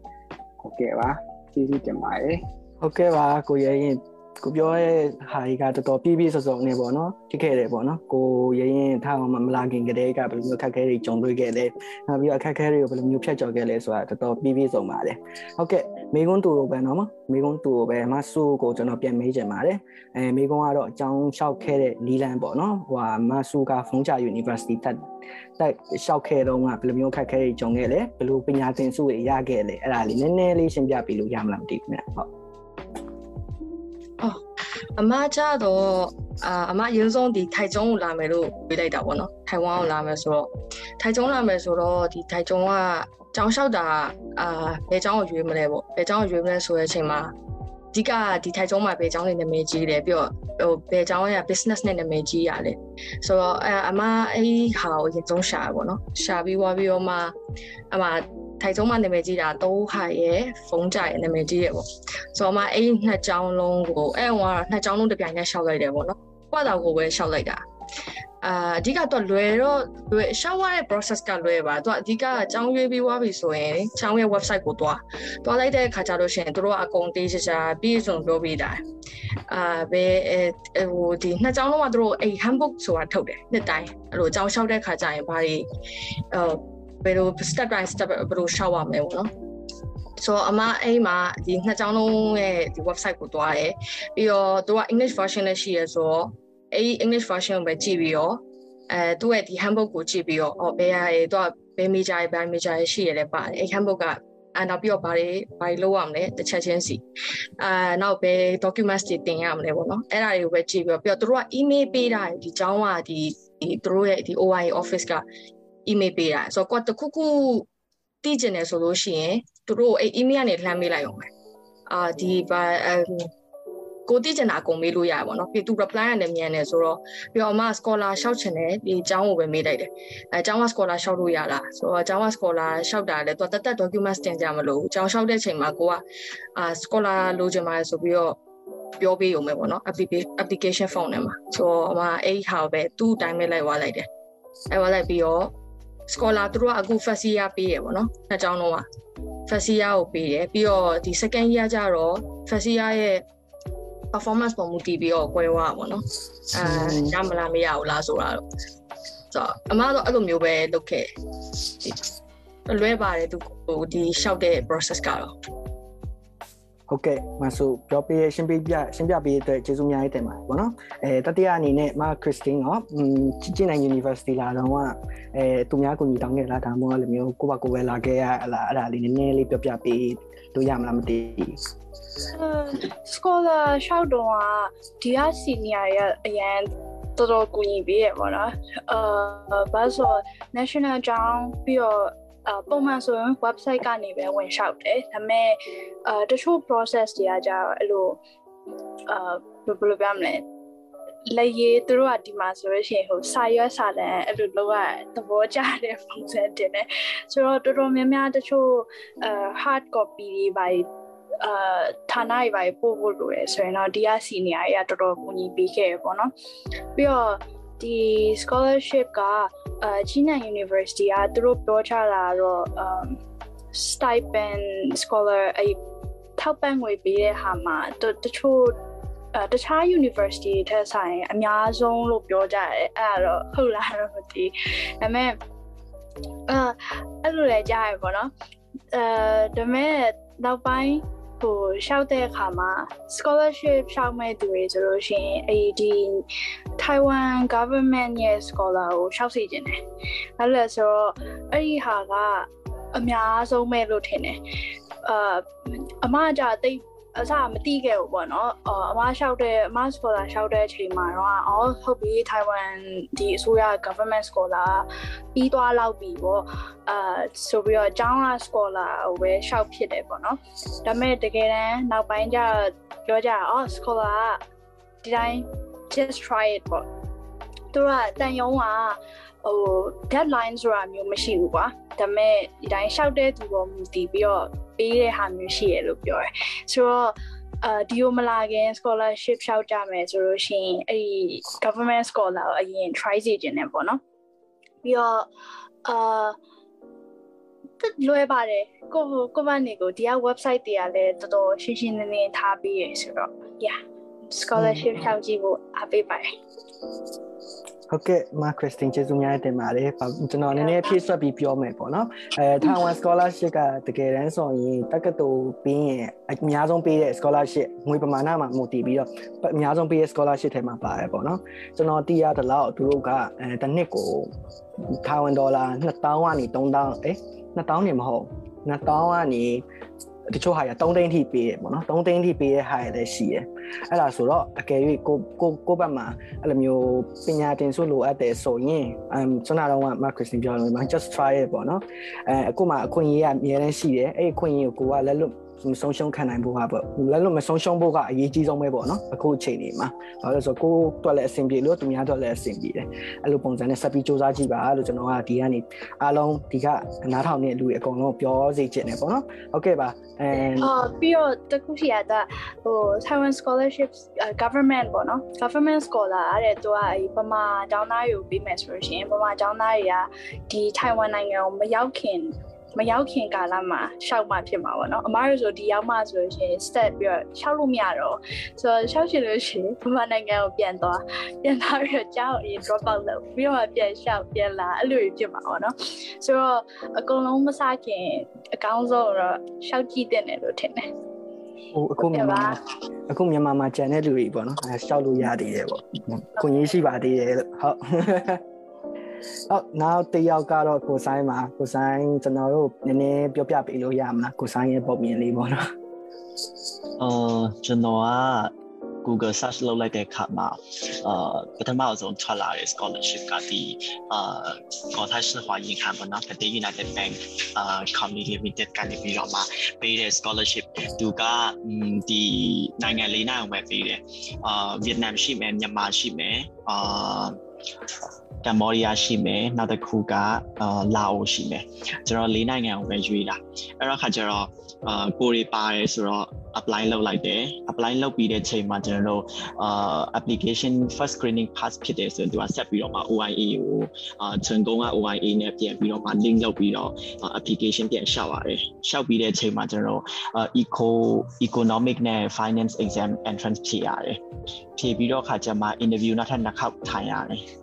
ဟုတ်ကဲ့ပါကျေးဇူးတင်ပါတယ်ဟုတ်ကဲ့ပါကိုရဲရင် ကိုပြောရဲ့ဟာကြီးကတော်တော်ပြည့်ပြည့်စုံစုံနေပေါ့နော်ဖြစ်ခဲ့တယ်ပေါ့နော်ကိုရရင်ထားအောင်မလာခင်ကတည်းကဘယ်လိုမျိုးခက်ခဲတွေကြုံတွေ့ခဲ့လဲနောက်ပြီးတော့အခက်ခဲတွေကိုဘယ်လိုမျိုးဖြတ်ကျော်ခဲ့လဲဆိုတာတော်တော်ပြည့်ပြည့်စုံပါတယ်ဟုတ်ကဲ့မိကုန်းတူပဲနော်မိကုန်းတူပဲမဆူကိုကျွန်တော်ပြန်မေးချင်ပါတယ်အဲမိကုန်းကတော့အကြောင်းလျှောက်ခဲ့တဲ့နီလန်ပေါ့နော်ဟိုဟာမဆူကဖုန်ချာ University တက်တက်လျှောက်ခဲ့တော့ကဘယ်လိုမျိုးခက်ခဲတွေကြုံခဲ့လဲဘယ်လိုပညာသင်ဆုတွေရခဲ့လဲအဲ့ဒါလေးနည်းနည်းလေးရှင်းပြပေးလို့ရမလားမသိဘူးခင်ဗျဟုတ် အော်အမကြတော့အာအမအရင်ဆုံးဒီထိုင်ကျုံကိုလာမယ်လို့ပြောလိုက်တာပေါ့နော်ထိုင်ဝမ်ကိုလာမယ်ဆိုတော့ထိုင်ကျုံလာမယ်ဆိုတော့ဒီထိုင်ကျုံကကျောင်းလျှောက်တာအာဘယ်ကျောင်းကိုရွေးမလဲပေါ့ဘယ်ကျောင်းကိုရွေးမလဲဆိုတဲ့အချိန်မှာအဓိကဒီထိုင်ကျုံမှာဘယ်ကျောင်းနေနာမည်ကြီးတယ်ပြီးတော့ဟိုဘယ်ကျောင်းရဲ့ business နဲ့နာမည်ကြီးရတယ်ဆိုတော့အအမအဲ့ဟာကိုအရင်ဆုံးရှာပေါ့နော်ရှာပြီးွားပြီးတော့မှအမ ထိုင်ဆုံးမှာနာမည်ကြီးတာသုံးဟာရဲ့ဖုန်းကြရဲ့နာမည်ကြီးရဲ့ပေါ့ဆိုတော့မှအဲ့နှစ်ကြောင်းလုံးကိုအဲ့ဟိုကတော့နှစ်ကြောင်းလုံးတစ်ပြိုင်တည်းရှောက်လိုက်တယ်ပေါ့နော်ကွာတော့ကိုပဲရှောက်လိုက်တာအာအဓိကတော့လွယ်တော့လွယ်ရှောက်ရတဲ့ process ကလွယ်ပါသူအဓိကအကြောင်းရွေးပြီးွားပြီဆိုရင်ချောင်းရဲ့ website ကိုတွားတွားလိုက်တဲ့အခါကျတော့ရှင်တို့ကအကုန်တေးချာချာပြည့်စုံပြောပြီးတာအာဘယ်ဟိုဒီနှစ်ကြောင်းလုံးကတို့အဲ့ handbook ဆိုတာထုတ်တယ်နှစ်တိုင်းအဲ့လိုအကြောင်းလျှောက်တဲ့အခါကျရင်ဘာတွေဟို ဘယ်လို step by step ဘယ်လိုရှောက်ရမလဲပေါ့နော်ဆိုတော့အမအိမ်မှာဒီနှစ်ကြောင်းလုံးရဲ့ဒီ website ကိုတွားတယ်ပြီးတော့သူက English version နဲ့ရှိရဆိုတော့အဲ့ဒီ English version ကိုပဲကြည့်ပြီးတော့အဲသူ့ရဲ့ဒီ handbook ကိုကြည့်ပြီးတော့အော်ဘယ်ဟာရေသူကဘယ် major ဘယ် major ရှိရလဲပါတယ်အဲ့ handbook ကအဲနောက်ပြီးတော့ဘာတွေဘာတွေလုပ်ရမလဲတစ်ချက်ချင်းစီအာနောက်ဘယ် documents တွေတင်ရမလဲပေါ့နော်အဲ့ဒါတွေကိုပဲကြည့်ပြီးတော့ပြီးတော့သူတို့က email ပေးတာဒီကျောင်းကဒီဒီသူတို့ရဲ့ဒီ OI office က email ပေးတာဆိုတော့ကိုတခုခုသိကျင်တယ်ဆိုလို့ရှိရင်သူတို့အဲ့ email ကနေလှမ်းပေးလိုက်အောင်ပဲအာဒီဘာကိုသိကျင်တာအကုန်မေးလို့ရပါဘောเนาะပြီးသူ reply ရတယ်မြန်တယ်ဆိုတော့ပြီးတော့အမ scholar ရှောက်ချင်တယ်ဒီအကြောင်းကိုပဲမေးလိုက်တယ်အဲအကြောင်းက scholar ရှောက်လို့ရလားဆိုတော့အကြောင်းက scholar ရှောက်တာလဲသူတသက် documents တင်ကြမလို့အကြောင်းရှောက်တဲ့ချိန်မှာကိုကအာ scholar လိုချင်ပါတယ်ဆိုပြီးတော့ပြောပေးရုံပဲပေါ့နော် application form ထဲမှာဆိုတော့အမအဲ့ဟာပဲသူ့အတိုင်းပဲလိုက်သွားလိုက်တယ်အဲ့သွားလိုက်ပြီးတော့ scholar သူတို့ကအခု first year ပေးရပေါ့နော်နှစ်ကျောင်းလုံးက first year ကိုပေးတယ်ပြီးတော့ဒီ second year ကျတော့ first year ရဲ့ performance ပုံမူတည်ပြီးတော့꿰သွားပါတော့အဲရမလားမရဘူးလားဆိုတာတော့ဆိုတော့အမတော့အဲ့လိုမျိုးပဲလုပ်ခဲ့လွဲပါတယ်သူဟိုဒီရှောက်တဲ့ process ကတော့ ဟုတ်ကဲ့မဆူပြောပြရှင်းပြပြရှင်းပြပေးတဲ့အတွက်ကျေးဇူးအများကြီးတင်ပါတယ်ပေါ့နော်အဲတတိယအနေနဲ့မခရစ်စတင်းကချစ်ချင်နိုင် University လာတော့ကအဲသူများကိုညီတောင်းခဲ့လားဒါမှမဟုတ်လည်းမျိုးကိုပါကိုပဲလာခဲ့ရလားအဲ့ဒါလေးနည်းနည်းလေးပြောပြပေးလို့ရမလားမသိဘူး scholar ရှောက်တော့ဒီက senior ရဲ့အရန်တော်တော်ကူညီပေးရပါတော့အာဘာဆို national ကြောင်းပြီးတော့ အပုံမှန်ဆိုရင် website ကနေပဲဝင်လျှောက်တယ်ဒါပေမဲ့အာတချို့ process တွေကကြတော့အဲ့လိုအာဘယ်လိုပြောမလဲလက်ရည်သူတို့ကဒီမှာဆိုလို့ရှိရင်ဟိုစာရွက်စာတမ်းအဲ့လိုလောက်ရသဘောကျတဲ့ပုံစံတင်တယ်ဆိုတော့တော်တော်များများတချို့အာ hard copy တွေပါအာဌာနတွေပါပို့ဖို့လိုတယ်ဆိုရင်တော့ဒီက senior တွေကတော်တော်ကူညီပေးခဲ့ရပေါ့နော်ပြီးတော့ ဒီ scholarship ကအာ China University ကသူတို့ပြောချတာတော့ um stipend scholar အထောက်ပံ့ငွေပေးတဲ့ဟာမှာတချို့အဲတခြား university ထက်ဆိုင်အများဆုံးလို့ပြောကြတယ်အဲ့ဒါတော့ဟုတ်လားတော့မသိဒါပေမဲ့အဲအဲ့လိုလည်းကြားရပေါ့နော်အဲဒါပေမဲ့နောက်ပိုင်း ဟိုရှောက်တဲ့အခါမှာ scholarship ရှောက်မဲ့သူတွေဆိုလို့ရှိရင်အဲ့ဒီ Taiwan government ရဲ့ scholar ကိုရှောက်စီခြင်းတယ်အဲ့လိုဆိုတော့အဲ့ဒီဟာကအများဆုံးမဲ့လို့ထင်တယ်အာအမကတိတ် အစားမတိခဲ့ဘူးပေါ့နော်အမလျှောက်တဲ့အမ scholar လျှောက်တဲ့အချိန်မှာတော့အော်ဟုတ်ပြီ Taiwan ဒီအစိုးရ government scholar ပြီးသွားလောက်ပြီပေါ့အာဆိုပြီးတော့ကျောင်းက scholar ကိုပဲလျှောက်ဖြစ်တယ်ပေါ့နော်ဒါပေမဲ့တကယ်တမ်းနောက်ပိုင်းကျပြောကြအော် scholar ကဒီတိုင်း just try it ပေါ့သူကတန်ယုံကဟို deadline ဆိုတာမျိုးမရှိဘူးကွာဒါပေမဲ့ဒီတိုင်းလျှောက်တဲ့သူပေါ်မူတည်ပြီးတော့ ပေးတဲ့ဟာမျိုးရှိရလို့ပြောတယ်ဆိုတော့အာဒီယိုမလာခင် scholarship ရှောက်ကြမယ်ဆိုလို့ရှိရင်အဲ့ဒီ government scholar ကိုအရင် try စီခြင်းနဲ့ပေါ့နော်ပြီးတော့အာလွယ်ပါတယ်ကိုကိုမနေကိုဒီက website တွေကလည်းတော်တော်ရှင်းရှင်းလင်းလင်းထားပြီးရဆိုတော့ yeah scholarship ရှောက်ကြည့်ဖို့အားပေးပါတယ် ဟုတ်ကဲ့မာခရစ်စတင်ကျေးဇူးများတင်ပါတယ်ကျွန်တော်နည်းနည်းဖြည့်ဆွတ်ပြီးပြောမယ်ပေါ့နော်အဲ Taiwan scholarship ကတကယ်တမ်းဆိုရင်တက္ကသိုလ်ပြီးရင်အများဆုံးပေးတဲ့ scholarship ငွေပမာဏမှာမူတည်ပြီးတော့အများဆုံးပေးတဲ့ scholarship ထဲမှာပါတယ်ပေါ့နော်ကျွန်တော်သိရတဲ့လောက်သူတို့ကအဲတစ်နှစ်ကို Taiwan ဒေါ်လာ2000ကနေ3000အဲ2000နေမဟုတ်2000ကနေ တချို့ဟာရ3သိန်းထိပေးတယ်ပေါ့နော်3သိန်းထိပေးတဲ့ဟာရလည်းရှိတယ်အဲ့ဒါဆိုတော့အကယ်၍ကိုကိုကိုဘက်မှာအဲ့လိုမျိုးပညာသင်ဆုလိုအပ်တယ်ဆိုရင်အမ်ကျွန်တော်တော့မခရစ်စတင်ပြောလို့မှာ just try it ပေါ့နော်အဲအခုမှအခွင့်အရေးကအများတန်းရှိတယ်အဲ့အခွင့်အရေးကိုကိုကလက်လွတ် မဆုံးရှုံးခံနိုင်ဖို့ဟာပေါ့လက်လွတ်မဆုံးရှုံးဖို့ကအရေးကြီးဆုံးပဲပေါ့နော်အခုအချိန်လေးမှာဘာလို့လဲဆိုတော့ကိုတွက်လည်းအဆင်ပြေလို့သူများတွက်လည်းအဆင်ပြေတယ်အဲ့လိုပုံစံနဲ့ဆက်ပြီးစူးစမ်းကြည့်ပါလို့ကျွန်တော်ကဒီကနေအားလုံးဒီကနားထောင်နေလူတွေအကုန်လုံးပြောစေချင်တယ်ပေါ့နော်ဟုတ်ကဲ့ပါအဲအော်ပြီးတော့တခုရှိရတာဟို Taiwan scholarships government ပေါ့နော် government scholar အဲ့တဲ့သူကအဲပမာကျောင်းသားတွေကိုပေးမယ်ဆိုလို့ရှိရင်ပမာကျောင်းသားတွေကဒီ Taiwan နိုင်ငံကိုမရောက်ခင် မရောက်ခင်ကာလမှာရှောက်မှဖြစ်မှာပေါ့နော်အမားတို့ဆိုဒီရောက်မှဆိုလို့ရှိရင် step ပြီးတော့ရှောက်လို့မရတော့ဆိုတော့ရှောက်ရှင်လို့ရှိရင်ဘမနိုင်ငံကိုပြန်သွားပြန်သွားပြီးတော့ကျောင်းအရင် drop out လုပ်ပြီးတော့ပြန်ရှောက်ပြန်လာအဲ့လိုဖြစ်မှာပေါ့နော်ဆိုတော့အကုန်လုံးမစခင်အကောင်းဆုံးတော့ရှောက်ကြည့်တဲ့တယ်လို့ထင်တယ်ဟိုအခုမြန်မာအခုမြန်မာမှာကြံတဲ့လူတွေပေါ့နော်အဲရှောက်လို့ရသေးတယ်ပေါ့ကိုကြီးရှိပါသေးတယ်လို့ဟုတ် နောက်နောက်တစ်ယောက်ကတော့ကိုဆိုင်ပါကိုဆိုင်ကျွန်တော်တို့နည်းနည်းပြောပြပေးလို့ရမှာကိုဆိုင်ရဲ့ပုံမြင်လေးပေါ့နော်အာကျွန်တော်က Google search လုပ်လိုက်တဲ့အခါမှာအာပထမဆုံးထွက်လာတဲ့ scholarship ကဒီအာ Scottish ဟွာရင်ခံပေါ့နော် Fed United Bank အာ Community Limited ကနေပြီးတော့မှပေးတဲ့ scholarship သူကဒီနိုင်ငံလေးနိုင်အောင်ပဲပေးတယ်အာ Vietnam ရှိမယ်မြန်မာရှိမယ်အာ ကမ္ဘောဒီးယားရှိမယ်နောက်တစ်ခုကအာလာအိုရှိမယ်ကျွန်တော်လေးနိုင်ငံကိုပဲရွေးတာအဲ့တော့ခါကျတော့အာကိုရီပါတယ်ဆိုတော့ apply လုပ်လိုက်တယ် apply လုပ်ပြီးတဲ့ချိန်မှာကျွန်တော်တို့အာ application first screening pass ဖြစ်တယ်ဆိုရင်သူကဆက်ပြီးတော့မှ OIA ကိုအာ成功က OIA နဲ့ပြန်ပြီးတော့မှ link လုပ်ပြီးတော့ application ပြန်ရှောက်ရတယ်ရှောက်ပြီးတဲ့ချိန်မှာကျွန်တော်တို့ eco economic နဲ့ finance exam entrance ဖြေရတယ်ဖြေပြီးတော့ခါကျမှ interview နောက်ထပ်နှစ်ခေါက်ထိုင်ရတယ်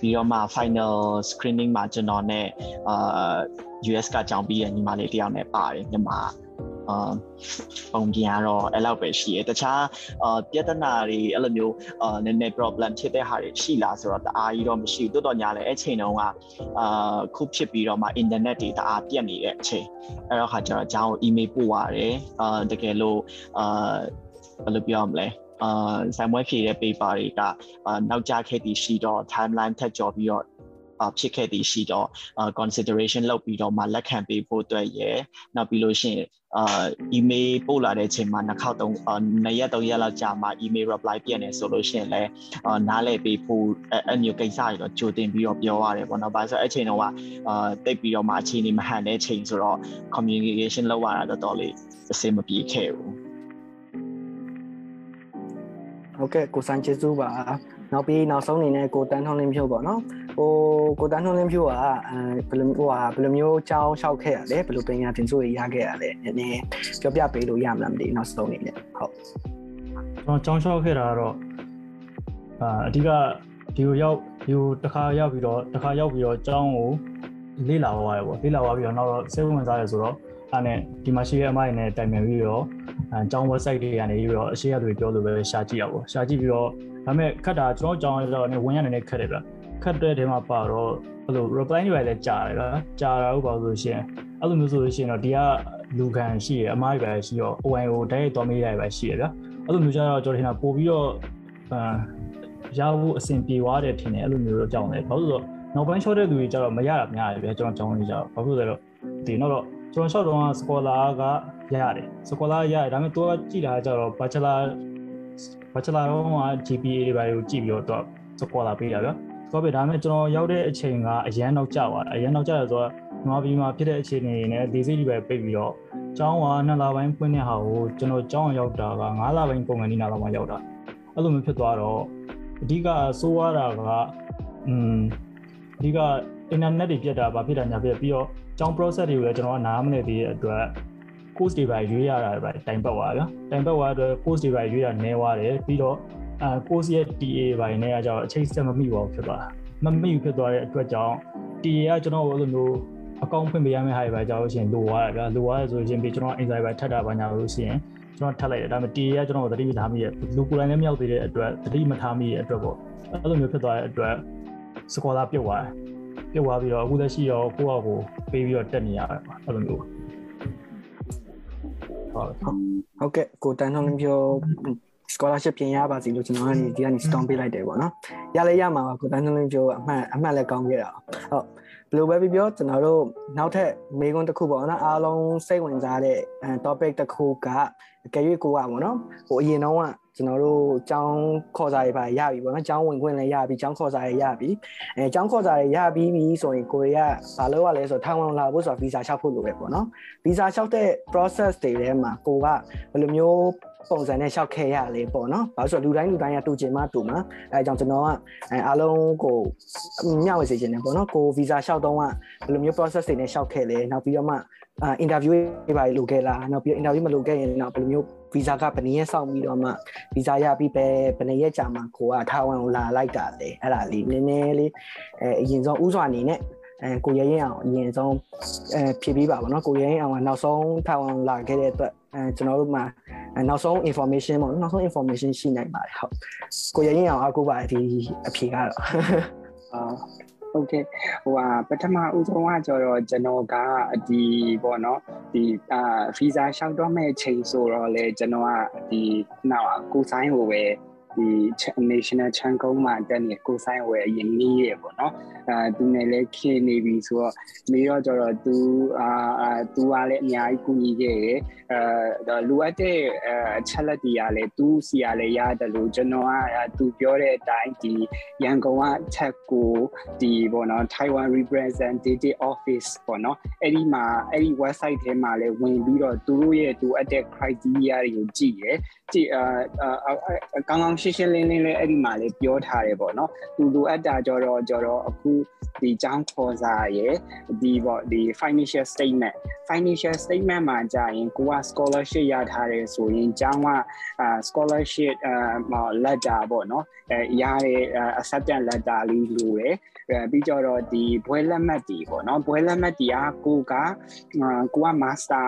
ပြီးတော့မှ final screening မှာကျွန်တော်နဲ့အာ US ကကြောင်းပြီးတဲ့ညီမလေးတယောက်နဲ့ပါတယ်မြန်မာအာပုံပြင်ကတော့အဲ့လောက်ပဲရှိရတခြားအာပြဿနာတွေအဲ့လိုမျိုးအာနည်းနည်း problem ဖြစ်တဲ့ဟာတွေရှိလားဆိုတော့တအားကြီးတော့မရှိဘူးတိုးတော်ညာလည်းအဲ့ချိန်တုန်းကအာခုဖြစ်ပြီးတော့မှ internet တွေတအားပြတ်နေတဲ့အချိန်အဲ့တော့ခါကျတော့အကြောင်း email ပို့ရတယ်အာတကယ်လို့အာဘယ်လိုပြောမလဲ အာဆိုင်မွဲဖြည့်တဲ့ paper တွေကအာနောက်ကျခဲ့သည်ရှိတော့ timeline ထက်ကျော်ပြီးတော့အာဖြစ်ခဲ့သည်ရှိတော့အာ consideration လုပ်ပြီးတော့မှလက်ခံပေးဖို့အတွက်ရယ်နောက်ပြီးလို့ရှိရင်အာ email ပို့လာတဲ့အချိန်မှာနှစ်ခေါက်သုံးနှစ်ရက်သုံးရက်လောက်ကြာမှ email reply ပြည့်နေဆိုလို့ရှိရင်လည်းအာနားလည်ပေးဖို့အဲ့မျိုးကိစ္စတွေတော့ကြိုတင်ပြီးတော့ပြောရတယ်ပေါ့နော်။ဘာလို့ဆိုအဲ့ချိန်တော့ကအာတိတ်ပြီးတော့မှအခြေအနေမဟန်တဲ့ချိန်ဆိုတော့ communication လုပ်ရတာတော်တော်လေးအဆင်မပြေခဲ့ဘူး။ ဟုတ်ကဲ့ကိုဆိုင်ကျေးဇူးပါနောက်ပြီးနောက်ဆုံးအနေနဲ့ကိုတန်းထွန်းလင်းဖြိုးပေါ့နော်ဟိုကိုတန်းထွန်းလင်းဖြိုးကအဲဘယ်လိုဟိုဟာဘယ်လိုမျိုးကြောင်းလျှောက်ခဲ့ရလဲဘယ်လိုပညာသင်ဆုတွေရခဲ့ရလဲနည်းနည်းပြောပြပေးလို့ရမလားမသိနောက်ဆုံးအနေနဲ့ဟုတ်ကျွန်တော်ကြောင်းလျှောက်ခဲ့တာကတော့အာအဓိကဒီကိုရောက်ဒီကိုတစ်ခါရောက်ပြီးတော့တစ်ခါရောက်ပြီးတော့ကျောင်းကိုလေ့လာသွားရပေါ့လေ့လာသွားပြီးတော့နောက်တော့စိတ်ဝင်စားရဆိုတော့အဲ့နဲ့ဒီမှာရှိတဲ့အမိုင်းနဲ့တိုင်ပင်ပြီးတော့ အကျောင်း website တွေကနေပြီးတော့အရှိရတွေပြောလို့ပဲရှာကြည့်ရပါရှာကြည့်ပြီးတော့ဒါပေမဲ့ခက်တာကျွန်တော်ကျောင်းရတော့ဝင်ရနေခက်တယ်ဗျခက်တဲ့ထဲမှာပါတော့အဲ့လို reply တွေလည်းကြာတယ်ဗျကြာတာဟုတ်ပါလို့ရှိရင်အဲ့လိုမျိုးဆိုလို့ရှိရင်တော့ဒီကလူခံရှိရအမားတွေပဲရှိတော့ OIO တိုက်ရိုက်သွားမေးရတယ်ပဲရှိရဗျအဲ့လိုမျိုးကျတော့ကျွန်တော်ထင်တာပို့ပြီးတော့အာရဖို့အဆင်ပြေသွားတယ်ထင်တယ်အဲ့လိုမျိုးတော့ကြောင်းတယ်ဘာလို့လဲဆိုတော့နောက်ပိုင်း short တဲ့လူတွေကျတော့မရတာများတယ်ဗျကျွန်တော်ကျောင်းနေကြတော့ဘာလို့လဲဆိုတော့ဒီနောက်တော့ကျွန်တော် short တော့ scholar က ရတယ် scholar ရတယ်ဒါပေမဲ့သူကကြည့်တာကျတော့ bachelor bachelor တော့က GPA တွေပါကိုကြည့်ပြီးတော့ scholar ပေးတာဗျဆိုတော့ဒါပေမဲ့ကျွန်တော်ရောက်တဲ့အချိန်ကအရန်နောက်ကျသွားတာအရန်နောက်ကျတယ်ဆိုတော့မြန်မာပြည်မှာဖြစ်တဲ့အခြေအနေတွေနဲ့ဒီစိတ်တွေပဲပိတ်ပြီးတော့ကျောင်းက2လပိုင်းဖွင့်တဲ့ဟာကိုကျွန်တော်ကျောင်းရောက်တာက9လပိုင်းပုံမှန်ဒီနာလောက်မှရောက်တာအဲ့လိုမျိုးဖြစ်သွားတော့အဓိကဆိုးရတာကอืมအဓိကအင်တာနက်တွေပြတ်တာဗာဖြစ်တာညာပြတ်ပြီးတော့ကျောင်း process တွေကိုလည်းကျွန်တော်ကနားမလည်သေးတဲ့အတွက် course တွေပါရွေးရတာပဲတိုင်ပတ်သွားဗျာတိုင်ပတ်သွားအတွက် course တွေပါရွေးတာနည်းသွားတယ်ပြီးတော့အာ course ရဲ့ TA ဘိုင်နဲ့ကကျတော့အချိန်စက်မမိပါဘူးဖြစ်သွားမမိဘူးဖြစ်သွားတဲ့အတွက်ကြောင့် TA ကကျွန်တော်တို့အဲ့လိုမျိုးအကောင့်ဖွင့်ပေးရမယ့်ဟာတွေပဲကြောက်ရှင်လိုသွားတယ်ဗျာလိုသွားတယ်ဆိုရင်ပြီးကျွန်တော် insight ပဲထပ်တာပါညာလို့ရှိရင်ကျွန်တော်ထပ်လိုက်တယ်ဒါပေမဲ့ TA ကကျွန်တော်သတိမထားမိရဲ့လူကိုယ်တိုင်လည်းမရောက်သေးတဲ့အတွက်သတိမထားမိရဲ့အတွက်ပေါ့အဲ့လိုမျိုးဖြစ်သွားတဲ့အတွက်စကောလာပြုတ်သွားတယ်ပြုတ်သွားပြီးတော့အခုလက်ရှိရောကိုယ့်အကိုပေးပြီးတော့တက်နေရတယ်ပေါ့အဲ့လိုမျိုး ဟုတ်ဟုတ်ကဲ့ကိုတန်းထုံးပြော scholarship ပြင်ရပါစီလို့ကျွန်တော်ကနေဒီကနေ storm ပေးလိုက်တယ်ပေါ့နော်ရလဲရမှာပါကိုတန်းထုံးပြောအမှန်အမှန်လည်းကောင်းခဲ့တာဟုတ်ဘယ်လိုပဲပြောကျွန်တော်တို့နောက်ထပ်မေးခွန်းတစ်ခုပေါ့နော်အားလုံးစိတ်ဝင်စားတဲ့ topic တစ်ခုကအကယ်၍ကိုကပေါ့နော်ဟိုအရင်တော့က ကျွန်တော်တို့ចောင်းခေါ်စာတွေပါရပြီပေါ့နော်ចောင်းဝင်ခွင့်လည်းရပြီចောင်းခေါ်စာတွေရပြီအဲចောင်းခေါ်စာတွေရပြီးပြီဆိုရင်ကိုရီးယားဘာလို့ရလဲဆိုတော့ထိုင်ဝမ်လာဖို့ဆိုတော့ visa လျှောက်ဖို့လိုပဲပေါ့နော် visa လျှောက်တဲ့ process တွေထဲမှာကိုကဘယ်လိုမျိုးပုံစံနဲ့ရှောက်ခဲ့ရလေပေါ့နော်။ဘာလို့ဆိုတော့လူတိုင်းလူတိုင်းကတူချင်မှတူမှာအဲအကြောင်းကျွန်တော်ကအဲအားလုံးကိုမျှဝေစေချင်တယ်ပေါ့နော်။ကို visa လျှောက်တော့ကဘယ်လိုမျိုး process တွေနဲ့ရှောက်ခဲ့လဲ။နောက်ပြီးတော့မှ အင်တာဗျူးတွေပါလုပ်ခဲ့လားနောက်ပြီးအင်တာဗျူးမလုပ်ခဲ့ရင်တော့ဘယ်လိုမျိုးဗီဇာကဘယ်နည်းရဆောင်ပြီးတော့မှဗီဇာရပြီးပဲဘယ်နည်းရကြာမှကိုကထားဝန်ကိုလာလိုက်တာလေအဲ့ဒါလေးနည်းနည်းလေးအဲအရင်ဆုံးဥစွာအနေနဲ့အဲကိုရရင်အောင်အရင်ဆုံးအဲဖြည့်ပေးပါဗောနော်ကိုရရင်အောင်ကနောက်ဆုံးထားဝန်လာခဲ့တဲ့အတွက်အဲကျွန်တော်တို့မှာနောက်ဆုံး information ပေါ့နောက်ဆုံး information ရှိနိုင်ပါတယ်ဟုတ်ကိုရရင်အောင်အားကိုးပါဒီအဖြေကတော့အာ ဟုတ်ကဲ့ဟိုဟာပထမဦးဆုံးကကျတော့ကျွန်တော်ကဒီပေါ့နော်ဒီအာဗီဇာလျှောက်တော့မဲ့ချိန်ဆိုတော့လေကျွန်တော်ကဒီနောက်ကိုဆိုင်ဟိုပဲ ဒီ national ချန်ကုန်းမှာတက်နေကိုဆိုင်ဝယ်အရင်နီးရပေါ့နော်အာသူနဲ့လည်းခင်းနေပြီဆိုတော့မေတော့ကျတော့သူအာသူကလည်းအများကြီးကူညီခဲ့တယ်အဲလိုအပ်တဲ့အချက်လက်တွေကလည်းသူစီကလည်းရတယ်လို့ကျွန်တော်ကသူပြောတဲ့အတိုင်းဒီရန်ကုန်ကချက်ကိုဒီပေါ့နော် Taiwan representative office ပေါ့နော်အဲ့ဒီမှာအဲ့ဒီ website ထဲမှာလည်းဝင်ပြီးတော့သူတို့ရဲ့သူအပ်တဲ့ criteria တွေကိုကြည့်ရကြည့်အာကောင်းကောင်းရှင်းရှင်းလင်းလင်းလေးအဲ့ဒီမှာလည်းပြောထားတယ်ပေါ့နော်သူလိုအပ်တာကြတော့ကြတော့အခုဒီចောင်းခေါ်စာရယ်ဒီပေါ့ဒီ financial statement financial statement မှာကြာရင်ကိုက scholarship ရထားတယ်ဆိုရင်ကျောင်းက scholarship အာ letter ပေါ့နော်အဲရတဲ့ acceptance letter လေးလိုတယ်ပြီးကြတော့ဒီဘွဲလက်မှတ်တီပေါ့နော်ဘွဲလက်မှတ်တီကကိုကကိုက master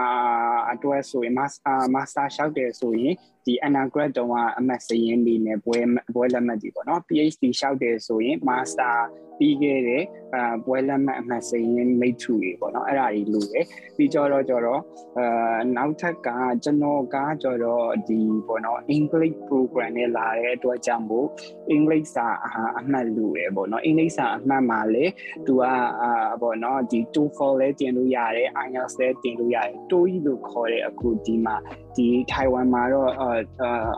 အတွက်ဆိုရင် master master ရှောက်တယ်ဆိုရင်ဒီ undergrad တုန်းကအမှတ်စရင်းနေနဲ့ဘွဲဘွဲလက်မှတ်တီပေါ့နော် PhD ရှောက်တယ်ဆိုရင် master ပြီးခဲ့တဲ့အာပွဲလက်မှတ်အမှတ်စရင်းမိတ်ထူတွေပေါ့နော်အဲ့ဒါတွေလိုတယ်ပြီးကြတော့ကြတော့အာနောက်ထပ်ကကျွန်တော်ကကြတော့ဒီပေါ့နော် English program နဲ့လာတဲ့အတွက်ကြောင့်မို့ English စာအမှတ်လိုတယ်ပေါ့နော် English စာအမှတ်မှာလေသူကအာပေါ့နော်ဒီ TOEFL လဲတင်လို့ရတယ် IELTS လဲတင်လို့ရတယ် TOEIC လို့ခေါ်တဲ့အခုဒီမှာဒီထိုင်ဝမ်မှာတော့အာ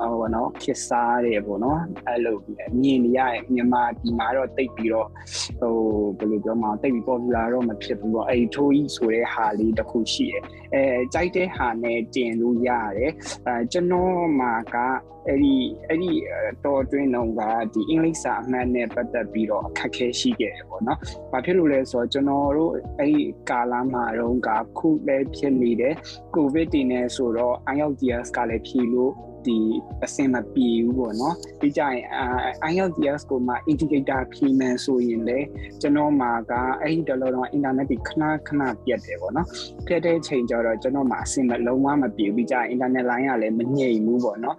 အာဘောနော်ခစ်စားတယ်ပေါ့နော်အဲ့လိုမြင်နေရမြန်မာပြည်မှာတော့တိတ်ပြီးတော့ဟိုဘယ်လိုပြောမှာတိတ်ပြီး popular တော့မဖြစ်ဘူးပေါ့အဲ့ဒီထိုးကြီးဆိုတဲ့ဟာလေးတစ်ခုရှိတယ်အဲကြိုက်တဲ့ဟာနဲ့တင်လို့ရတယ်အဲကျွန်တော်မှာကအဲ့ဒီအဲ့ဒီတော်တွင်းတော့ကဒီအင်္ဂလိပ်စာအမှတ်နဲ့ပတ်သက်ပြီးတော့အခက်ခဲရှိခဲ့တယ်ပေါ့နော်။ဘာဖြစ်လို့လဲဆိုတော့ကျွန်တော်တို့အဲ့ဒီကာလမှာတော့ကခုလည်းဖြစ်နေတယ်ကိုဗစ်တည်နေဆိုတော့ IELTS ကလည်းဖြေလို့ ဒီအစင်မပြေဘူးပေါ့နော်ပြီးကြရင် IELTS ကိုမှ indicator ဖြေမှန်ဆိုရင်လေကျွန်တော်မှာကအဲ့ဒီတလောတော့ internet ဒီခဏခဏပြတ်တယ်ပေါ့နော်ပြတ်တဲ့ချိန်ကျတော့ကျွန်တော်မှာအစင်မလုံးဝမပြေဘူးပြီးကြရင် internet line ကလည်းမငြိမ်ဘူးပေါ့နော်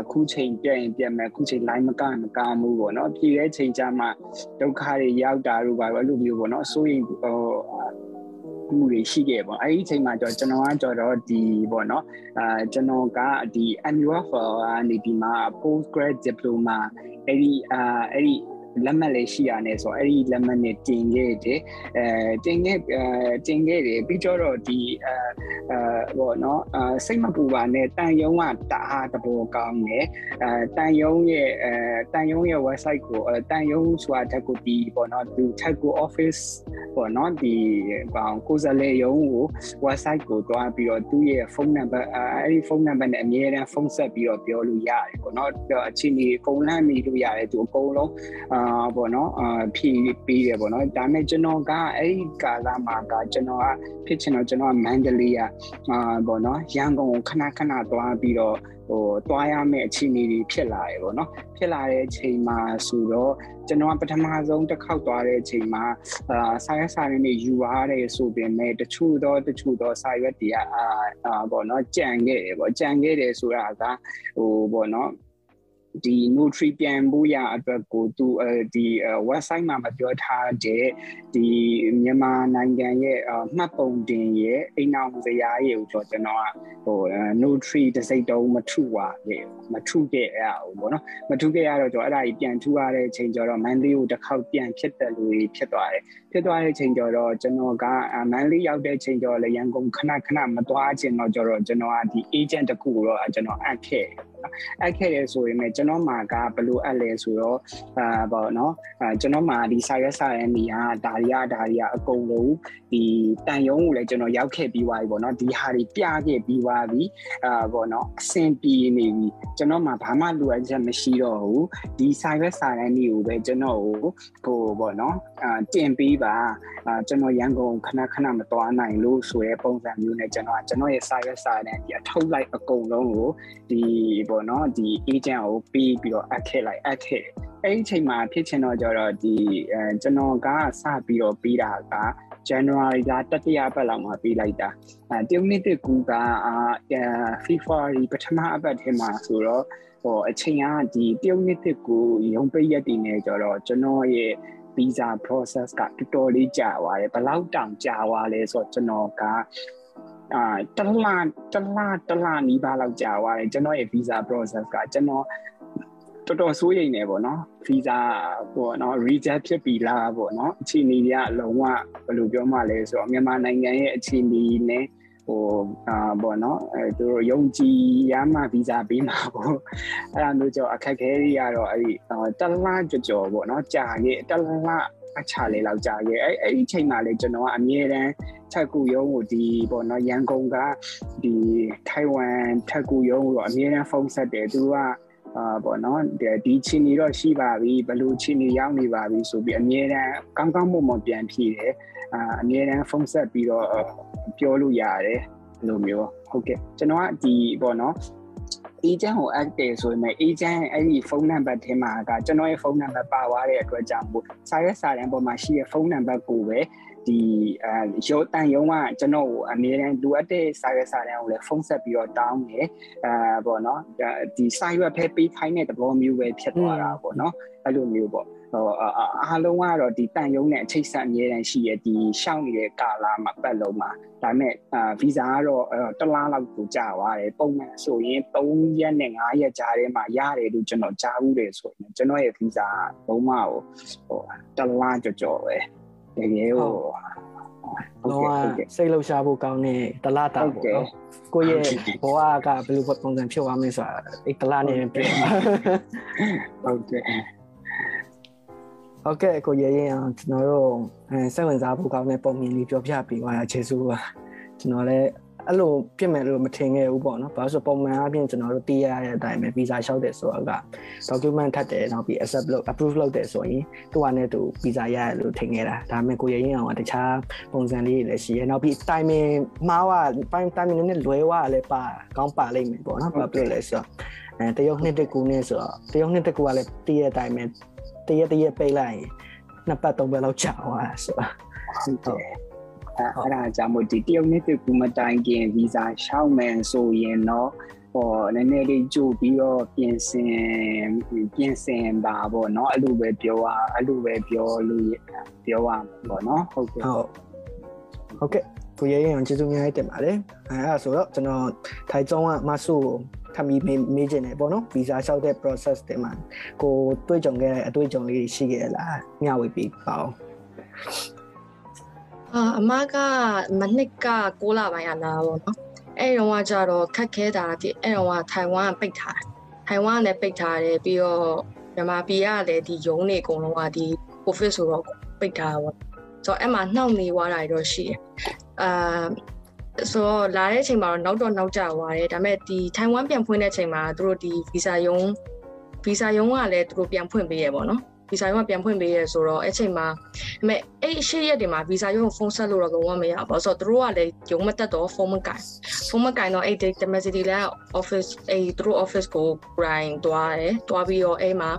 အခုချိန်ပြတ်ရင်ပြတ်မယ်အခုချိန် line မကမကမှုပေါ့နော်ပြေတဲ့ချိန်ကျမှဒုက္ခတွေရောက်တာတို့ပါလို့မျိုးပေါ့နော်ဆိုရင်ဟို မှုတွေရှိခဲ့ပေါ့အဲ့ဒီအချိန်မှာတော့ကျွန်တော်ကကြော်တော့ဒီပေါ့နော်အာကျွန်တော်ကဒီ MUFL ကနေဒီမှာ postgrad diploma အဲ့ဒီအာအဲ့ဒီလက်မှတ်လေးရှိရတယ်ဆိုတော့အဲ့ဒီလက်မှတ်နဲ့တင်ခဲ့တယ်အဲတင်ခဲ့အဲတင်ခဲ့တယ်ပြီးတော့ဒီအဲအဲဘောနော်အဲစိတ်မပူပါနဲ့တန်ယုံကတအားတဘောကောင်းတယ်အဲတန်ယုံရဲ့အဲတန်ယုံရဲ့ website ကိုတန်ယုံဆိုတာတက်ကိုဒီဘောနော်သူ Techco office ဘောနော်ဒီဘောင်ကိုစလဲယုံကို website ကိုတွားပြီးတော့သူ့ရဲ့ဖုန်းနံပါတ်အဲ့ဒီဖုန်းနံပါတ်နဲ့အမြဲတမ်းဖုန်းဆက်ပြီးတော့ပြောလို့ရတယ်ပေါ့နော်အချိန်ကြီးအကုန်လန့်မိလို့ရတယ်သူအကုန်လုံးအာအာပေါ့နော်အာဖြည့်ပေးတယ်ပေါ့နော်ဒါပေမဲ့ကျွန်တော်ကအဲ့ဒီကာလမှာကကျွန်တော်ကဖြစ်ချင်တော့ကျွန်တော်ကမန္တလေးကအာပေါ့နော်ရန်ကုန်ကိုခဏခဏသွားပြီးတော့ ဟိုတွားရမယ့်အခြေအနေတွေဖြစ်လာတယ်ပေါ့နော်ဖြစ်လာတဲ့အချိန်မှာဆိုတော့ကျွန်တော်ကပထမဆုံးတစ်ခေါက်သွားတဲ့အချိန်မှာအာစာရွက်စာရင်းတွေယူရတယ်ဆိုပေမဲ့တချို့တော့တချို့တော့စာရွက်တွေကအာအာပေါ့နော်ကြံခဲ့တယ်ပေါ့ကြံခဲ့တယ်ဆိုတာကဟိုပေါ့နော် ဒီ notary ပြန်ဖို့ရအတွက်ကိုသူဒီ website မှာမပြောထားတဲ့ဒီမြန်မာနိုင်ငံရဲ့မှတ်ပုံတင်ရဲ့အိမ်အောင်စရာရဲ့ကိုကျွန်တော်ကဟို notary တစ်စိတ်တုံးမထုပါခဲ့မထုခဲ့ရအောင်ပေါ့နော်မထုခဲ့ရတော့ကျွန်တော်အဲ့ဒါကြီးပြန်ထုရတဲ့အချိန်ကျတော့မန်လေးကိုတစ်ခေါက်ပြန်ဖြစ်တယ်လို့ဖြစ်သွားတယ်ဖြစ်သွားတဲ့အချိန်ကျတော့ကျွန်တော်ကမန်လေးရောက်တဲ့အချိန်ကျတော့လည်းရန်ကုန်ခဏခဏမသွားချင်တော့ကျတော့ကျွန်တော်ကဒီ agent တခုကိုတော့ကျွန်တော်အပ်ခဲ့အပ်ခဲ့တယ်ဆိုရင်လည်းကျွန်တော်မှာကဘယ်လိုအပ်လဲဆိုတော့အာပေါ့နော်အာကျွန်တော်မှာဒီစာရွက်စာရန်နေရာဒါရီယာဒါရီယာအကုန်လုံးဒီတန်ယုံကိုလည်းကျွန်တော်ရောက်ခဲ့ပြီးသွားပြီပေါ့နော်ဒီဟာတွေပြခဲ့ပြီးသွားပြီအာပေါ့နော်အဆင်ပြေနေပြီကျွန်တော်မှာဘာမှလိုအပ်ချက်မရှိတော့ဘူးဒီစာရွက်စာရန်တွေကိုပဲကျွန်တော်ကိုဟိုပေါ့နော်အာတင်ပေးပါအာကျွန်တော်ရန်ကုန်ခဏခဏမသွားနိုင်လို့ဆိုရဲပုံစံမျိုးနဲ့ကျွန်တော်ကကျွန်တော်ရဲ့စာရွက်စာရန်ဒီအထုတ်လိုက်အကုန်လုံးကိုဒီပေါ့နော်ဒီ agent ကိုပေးပြီးတော့အပ်ခဲ့လိုက်အပ်ခဲ့အဲ့ဒီအချိန်မှာဖြစ်ချင်တော့ကြတော့ဒီအဲကျွန်တော်ကစပြီးတော့ပြီးတာက January ကတတိယပတ်လောက်မှာပြီးလိုက်တာအဲတရုတ်နှစ်တကူကအာ February ပထမအပတ်ထဲမှာဆိုတော့ဟိုအချိန်ကဒီတရုတ်နှစ်တကူရုံပိတ်ရက်တည်နေကြတော့ကျွန်တော်ရဲ့ visa process ကတော်တော်လေးကြာသွားတယ်ဘယ်လောက်တောင်ကြာသွားလဲဆိုတော့ကျွန်တော်ကအာတလားတလားတလားနီးပါးလောက်ကြာသွားတယ်ကျွန်တော်ရဲ့ visa process ကကျွန်တော် တော်တော်စိုးရိမ်နေပေါ့နော် visa ပေါ့နော် reject ဖြစ်ပြီလားပေါ့နော်အခြေအနေတွေကအလုံးဝဘယ်လိုပြောမှလဲဆိုတော့မြန်မာနိုင်ငံရဲ့အခြေအနေနဲ့ဟိုအာပေါ့နော်အဲသူတို့ယုံကြည်ရမှဗီဇာပေးမှာပေါ့အဲ့ဒါမျိုးကြောအခက်ခဲတွေကတော့အဲ့ဒီတလားကြော်ကြော်ပေါ့နော်ကြာခဲ့တလားအချလေးလောက်ကြာခဲ့အဲ့အဲ့ဒီချိန်မှာလေကျွန်တော်ကအမြဲတမ်းထက်ကူရုံးကိုဒီပေါ့နော်ရန်ကုန်ကဒီထိုင်ဝမ်ထက်ကူရုံးကိုတော့အမြဲတမ်းဖုန်းဆက်တယ်သူက အာပေါ့နော်ဒီချင်းနေတော့ရှိပါပြီဘလို့ချင်းနေရောက်နေပါပြီဆိုပြီးအမြဲတမ်းကောင်းကောင်းမွန်မွန်ပြန်ဖြေတယ်အာအမြဲတမ်းဖုန်းဆက်ပြီးတော့ပြောလို့ရတယ်လိုမျိုးဟုတ်ကဲ့ကျွန်တော်ကဒီပေါ့နော် agent ကို add တယ်ဆိုရင် agent အဲ့ဒီဖုန်းနံပါတ်ထဲမှာကကျွန်တော်ရဲ့ဖုန်းနံပါတ်ပါသွားတဲ့အတွက်ကြောင့်မို့စာရွက်စာတမ်းပေါ်မှာရှိတဲ့ဖုန်းနံပါတ်ကိုပဲ ဒီအဲရုပ်တန်ရုံးကကျွန်တော်ကိုအမြဲတမ်းလိုအပ်တဲ့စာရွက်စာတမ်းကိုလည်းဖုန်းဆက်ပြီးတော့တောင်းတယ်အဲပေါ့နော်ဒီစာရွက်ဖဲပေးခိုင်းတဲ့သဘောမျိုးပဲဖြစ်သွားတာပေါ့နော်အဲ့လိုမျိုးပေါ့ဟိုအားလုံးကတော့ဒီတန်ယုံနဲ့အချိတ်ဆက်အမြဲတမ်းရှိရဒီရှောင်းနေတဲ့ကာလာမှာပတ်လုံးမှာဒါပေမဲ့အာဗီဇာကတော့တလားလောက်ကိုကြာသွားတယ်ပုံမှန်ဆိုရင်3ရက်နဲ့5ရက်ကြာထဲမှာရတယ်လို့ကျွန်တော်ကြားဘူးတယ်ဆိုရင်ကျွန်တော်ရဲ့ဗီဇာလုံးဝဟိုဟိုတလားကြော်ကြော်ပဲ တကယ်ဟိုတော့စိတ်လှရှားဖို့ကောင်းတဲ့တလားတာပေါ့နော်ကိုရဲ့ဘဝကဘယ်လိုပုံစံဖြစ်သွားမလဲဆိုတာအဲ့တလားနဲ့ပြင်ဟုတ်ကဲ့ဟုတ်ကဲ့ကိုရဲရင်အောင်ကျွန်တော်တို့အဲစိတ်ဝင်စားဖို့ကောင်းတဲ့ပုံမြင်လေးပြောပြပေးပါရကျေးဇူးပါကျွန်တော်လည်း အဲ့လိုဖြစ်မယ်လို့မထင်ခဲ့ဘူးပေါ့နော်ဘာလို့ဆိုပုံမှန်အပြင်ကျွန်တော်တို့တည်ရတဲ့အတိုင်းပဲ visa လျှောက်တယ်ဆိုတော့က document ထပ်တယ်နောက်ပြီး accept လုပ် approve လုပ်တယ်ဆိုရင်သူကနဲ့သူ visa ရရလို့ထင်ခဲ့တာဒါပေမဲ့ကိုရရင်အောင်ကတခြားပုံစံလေးတွေလည်းရှိရဲနောက်ပြီး timing မှားက timing နဲ့လွဲသွားတာလည်းပါကောင်းပါလိမ့်မယ်ပေါ့နော်ဘာဖြစ်လို့လဲဆိုတော့အဲတရုတ်နှစ်တကူနဲ့ဆိုတော့တရုတ်နှစ်တကူကလည်းတည်ရတဲ့အတိုင်းပဲတရက်တရက်ပိတ်လိုက်ရင်နှစ်ပတ်သုံးပတ်လောက်ကြာသွားတာဆိုတော့ဟုတ်တယ် အဲ့ဒါကြောင့်မို့ဒီတရုတ်နှစ်တကူမတိုင်ခင်ဗီဇာရှောက်မယ်ဆိုရင်တော့ဟောနည်းနည်းလေးကြိုပြီးတော့ပြင်ဆင်ပြင်ဆင်ပါပေါ့เนาะအဲ့လိုပဲပြောရအဲ့လိုပဲပြောလို့ပြောရမှာပေါ့เนาะဟုတ်ကဲ့ ဟုတ်ဟုတ်ကဲ့ကိုရဲရင်ကျေးဇူးများတင်ပါတယ်အဲအဲ့ဆိုတော့ကျွန်တော်ထိုင်ကျောင်းကမဆုကိုထပ်ပြီးမေးချင်တယ်ပေါ့နော်ဗီဇာလျှောက်တဲ့ process တွေမှာကိုတွေ့ကြုံခဲ့တဲ့အတွေ့အကြုံလေးရှိခဲ့လားမျှဝေပြီးပါအောင် အာအမကမနှစ်က6လပိုင်းရလာပေါ့နော်အဲ့တော့ကကြတော့ခက်ခဲတာဒီအဲ့တော့ကထိုင်ဝမ်ကပိတ်ထားတယ်ထိုင်ဝမ်ကလည်းပိတ်ထားတယ်ပြီးတော့မြန်မာပြည်ကလည်းဒီယုံနေအကုန်လုံးကဒီ covid ဆိုတော့ပိတ်ထားတာပေါ့ဆိုတော့အဲ့မှာနှောက်နေသွားတာတော့ရှိတယ်အာဆိုတော့လာတဲ့အချိန်မှာတော့နောက်တော့နောက်ကျသွားတယ်ဒါပေမဲ့ဒီထိုင်ဝမ်ပြန်ဖွင့်တဲ့အချိန်မှာသူတို့ဒီဗီဇာယုံဗီဇာယုံကလည်းသူတို့ပြန်ဖွင့်ပေးရပေါ့နော် ဗီဇာရုံးကပြန်ဖွင့်ပေးရဲဆိုတော့အဲ့ချိန်မှာဒါပေမဲ့အဲ့ရှေ့ရက်တွေမှာဗီဇာရုံးကိုဖုန်းဆက်လို့တော့လုံးဝမရဘူးဆိုတော့သူတို့ကလည်းရုံးမတက်တော့ဖုန်းမကင်ဖုန်းမကင်တော့အဲ့ date message လည်း office အဲ့သူတို့ office ကို grind သွားတယ်သွားပြီးတော့အဲ့မှာ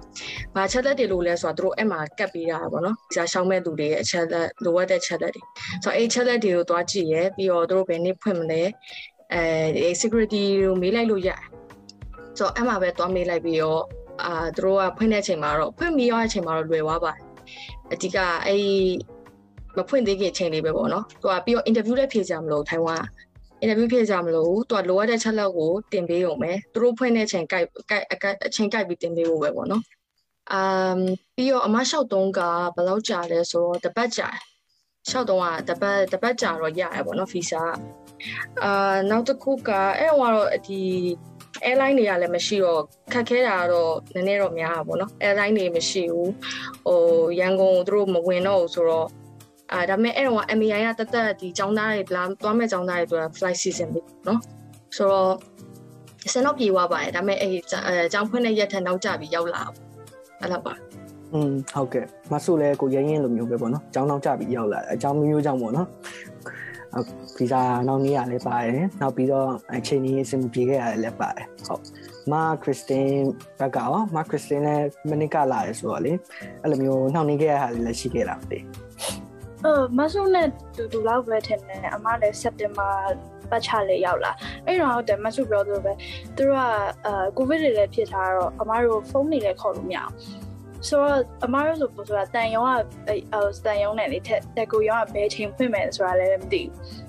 ဘာချက်လက်တွေလို့လဲဆိုတော့သူတို့အဲ့မှာကတ်ပေးတာပေါ့နော်ဗီဇာရှောင်းမဲ့သူတွေရဲ့အချက်လက်လိုအပ်တဲ့ချက်လက်တွေဆိုတော့အဲ့ချက်လက်တွေကိုသွားကြည့်ရဲပြီးတော့သူတို့ဘယ်နေ့ဖွင့်မလဲအဲ security ကိုမေးလိုက်လို့ရတယ်ဆိုတော့အဲ့မှာပဲသွားမေးလိုက်ပြီးတော့ အာသူတို့ကဖွင့်တဲ့အချိန်မှာတော့ဖွင့်ပြီးရတဲ့အချိန်မှာတော့လွယ်သွားပါတယ်အဓိကအဲ့မဖွင့်သေးခင်အချိန်လေးပဲပေါ့နော်သူကပြီးတော့ interview လည်းဖြေကြမလို့ထိုင်ဝမ်အင်တာဗျူးဖြေကြမလို့သူကလိုအပ်တဲ့ချက်လက်ကိုတင်ပေးရုံပဲသူတို့ဖွင့်တဲ့အချိန်ကြိုက်ကြိုက်အချိန်ကြိုက်ပြီးတင်ပေးဖို့ပဲပေါ့နော်အမ်ပြီးတော့အမလျှောက်တုံးကဘယ်လောက်ကြာလဲဆိုတော့တပတ်ကြာလျှောက်တုံးကတပတ်တပတ်ကြာတော့ရရပေါ့နော်ဗီဇာအာနောက်တစ်ခုကအဲ့တော့ဒီ airline တွေကလည်းမရှိတော့ခက်ခဲတာတော့နည်းနည်းတော့များတာပေါ့နော် airline တွေမရှိဘူးဟိုရန်ကုန်သူတို့မဝင်တော့ဘူးဆိုတော့အာဒါပေမဲ့အဲ့တော့ MAI ကတက်တက်ဒီចောင်းသားတွေလာသွားမဲ့ចောင်းသားတွေအတွက် flight season ပဲနော်ဆိုတော့စင်တော့ပြေသွားပါတယ်ဒါပေမဲ့အဲ့အကြောင်းဖွင့်တဲ့ရက်ထက်နောက်ကျပြီးရောက်လာအဲ့လိုပါ อืมဟုတ်ကဲ့မဆုလဲကိုရရင်လိုမျိုးပဲပေါ့နော်အကြောင်းနောက်ကြပြီးရောက်လာအကြောင်းမျိုးမျိုးကြောင့်ပေါ့နော် ဗီဇာနောက်နေ့ရလည်းပါတယ်နောက်ပြီးတော့အချိန်ကြီးအဆင်ပြေခဲ့ရတယ်လည်းပါတယ်ဟုတ်မာခရစ်စတင်ဘက်ကရောမာခရစ်စတင်လည်းမနစ်ကလာရဆိုတော့လေအဲ့လိုမျိုးနှောင့်နှေးခဲ့ရတာလည်းရှိခဲ့တာမသိအော်မဆုနဲ့တူတူလောက်ပဲထင်တယ်အမလည်းစက်တင်ဘာပတ်ချလေးရောက်လာအဲ့တော့ဟုတ်တယ်မဆုပြောသလိုပဲသူတို့ကအာကိုဗစ်တွေလည်းဖြစ်ထားတော့အမတို့ဖုန်းတွေလည်းခေါ်လို့မရအောင် ဆိုတော့အမားတို့ဆိုပို့ဆိုတာတန်ယုံကအဲတန်ယုံနဲ့လေတက်တက်ကိုယုံကဘယ်ချိန်ဖွင့်မယ်ဆိုတာလည်းမသိဘူး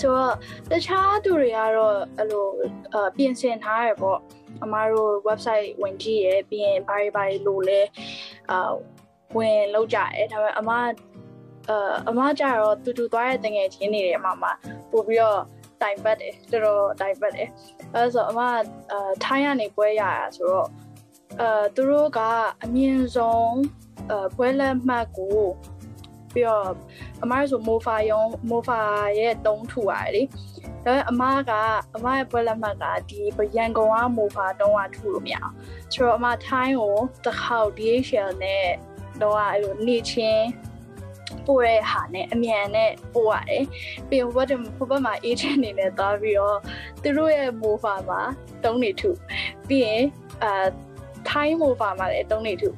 ဆိုတော့တခြားသူတွေကတော့အဲ့လိုအပြင်ဆင်ထားရပေါ့အမားတို့ website ဝင်ကြည့်ရပြီးရင်ဘာတွေဘာတွေလို့လဲအာဝင်လောက်ကြရဲဒါပေမဲ့အမအအမကြတော့တူတူသွားတဲ့တငယ်ချင်းတွေအမမပို့ပြီးတော့တိုင်ပတ်တယ်တော်တော်တိုင်ပတ်တယ်အဲဆိုအမအာထိုင်းကနေပွဲရတာဆိုတော့ အဲသူတို့ကအမြင့်ဆုံးအဲပွဲလက်မှတ်ကိုပြီးတော့အမရဆိုမိုဖာယုံမိုဖာရဲ့တုံးထူရတယ်လေဒါပေမဲ့အမကအမရဲ့ပွဲလက်မှတ်ကဒီရန်ကုန်ကမိုဖာတုံးကထူလို့မရအောင်ဆိုတော့အမထိုင်းကိုတစ်ခေါက် DHL နဲ့တော့အဲ့လိုနေချင်းပို့တဲ့ဟာနဲ့အမြန်နဲ့ပို့ရတယ်။ပြီးတော့ဘာတမဘက်မှာ agent အနေနဲ့သွားပြီးတော့သူတို့ရဲ့ mofa မှာတုံးနေထုပြီးရင်အာ ထိုင်း mofa မှာလည်းတုံးနေထု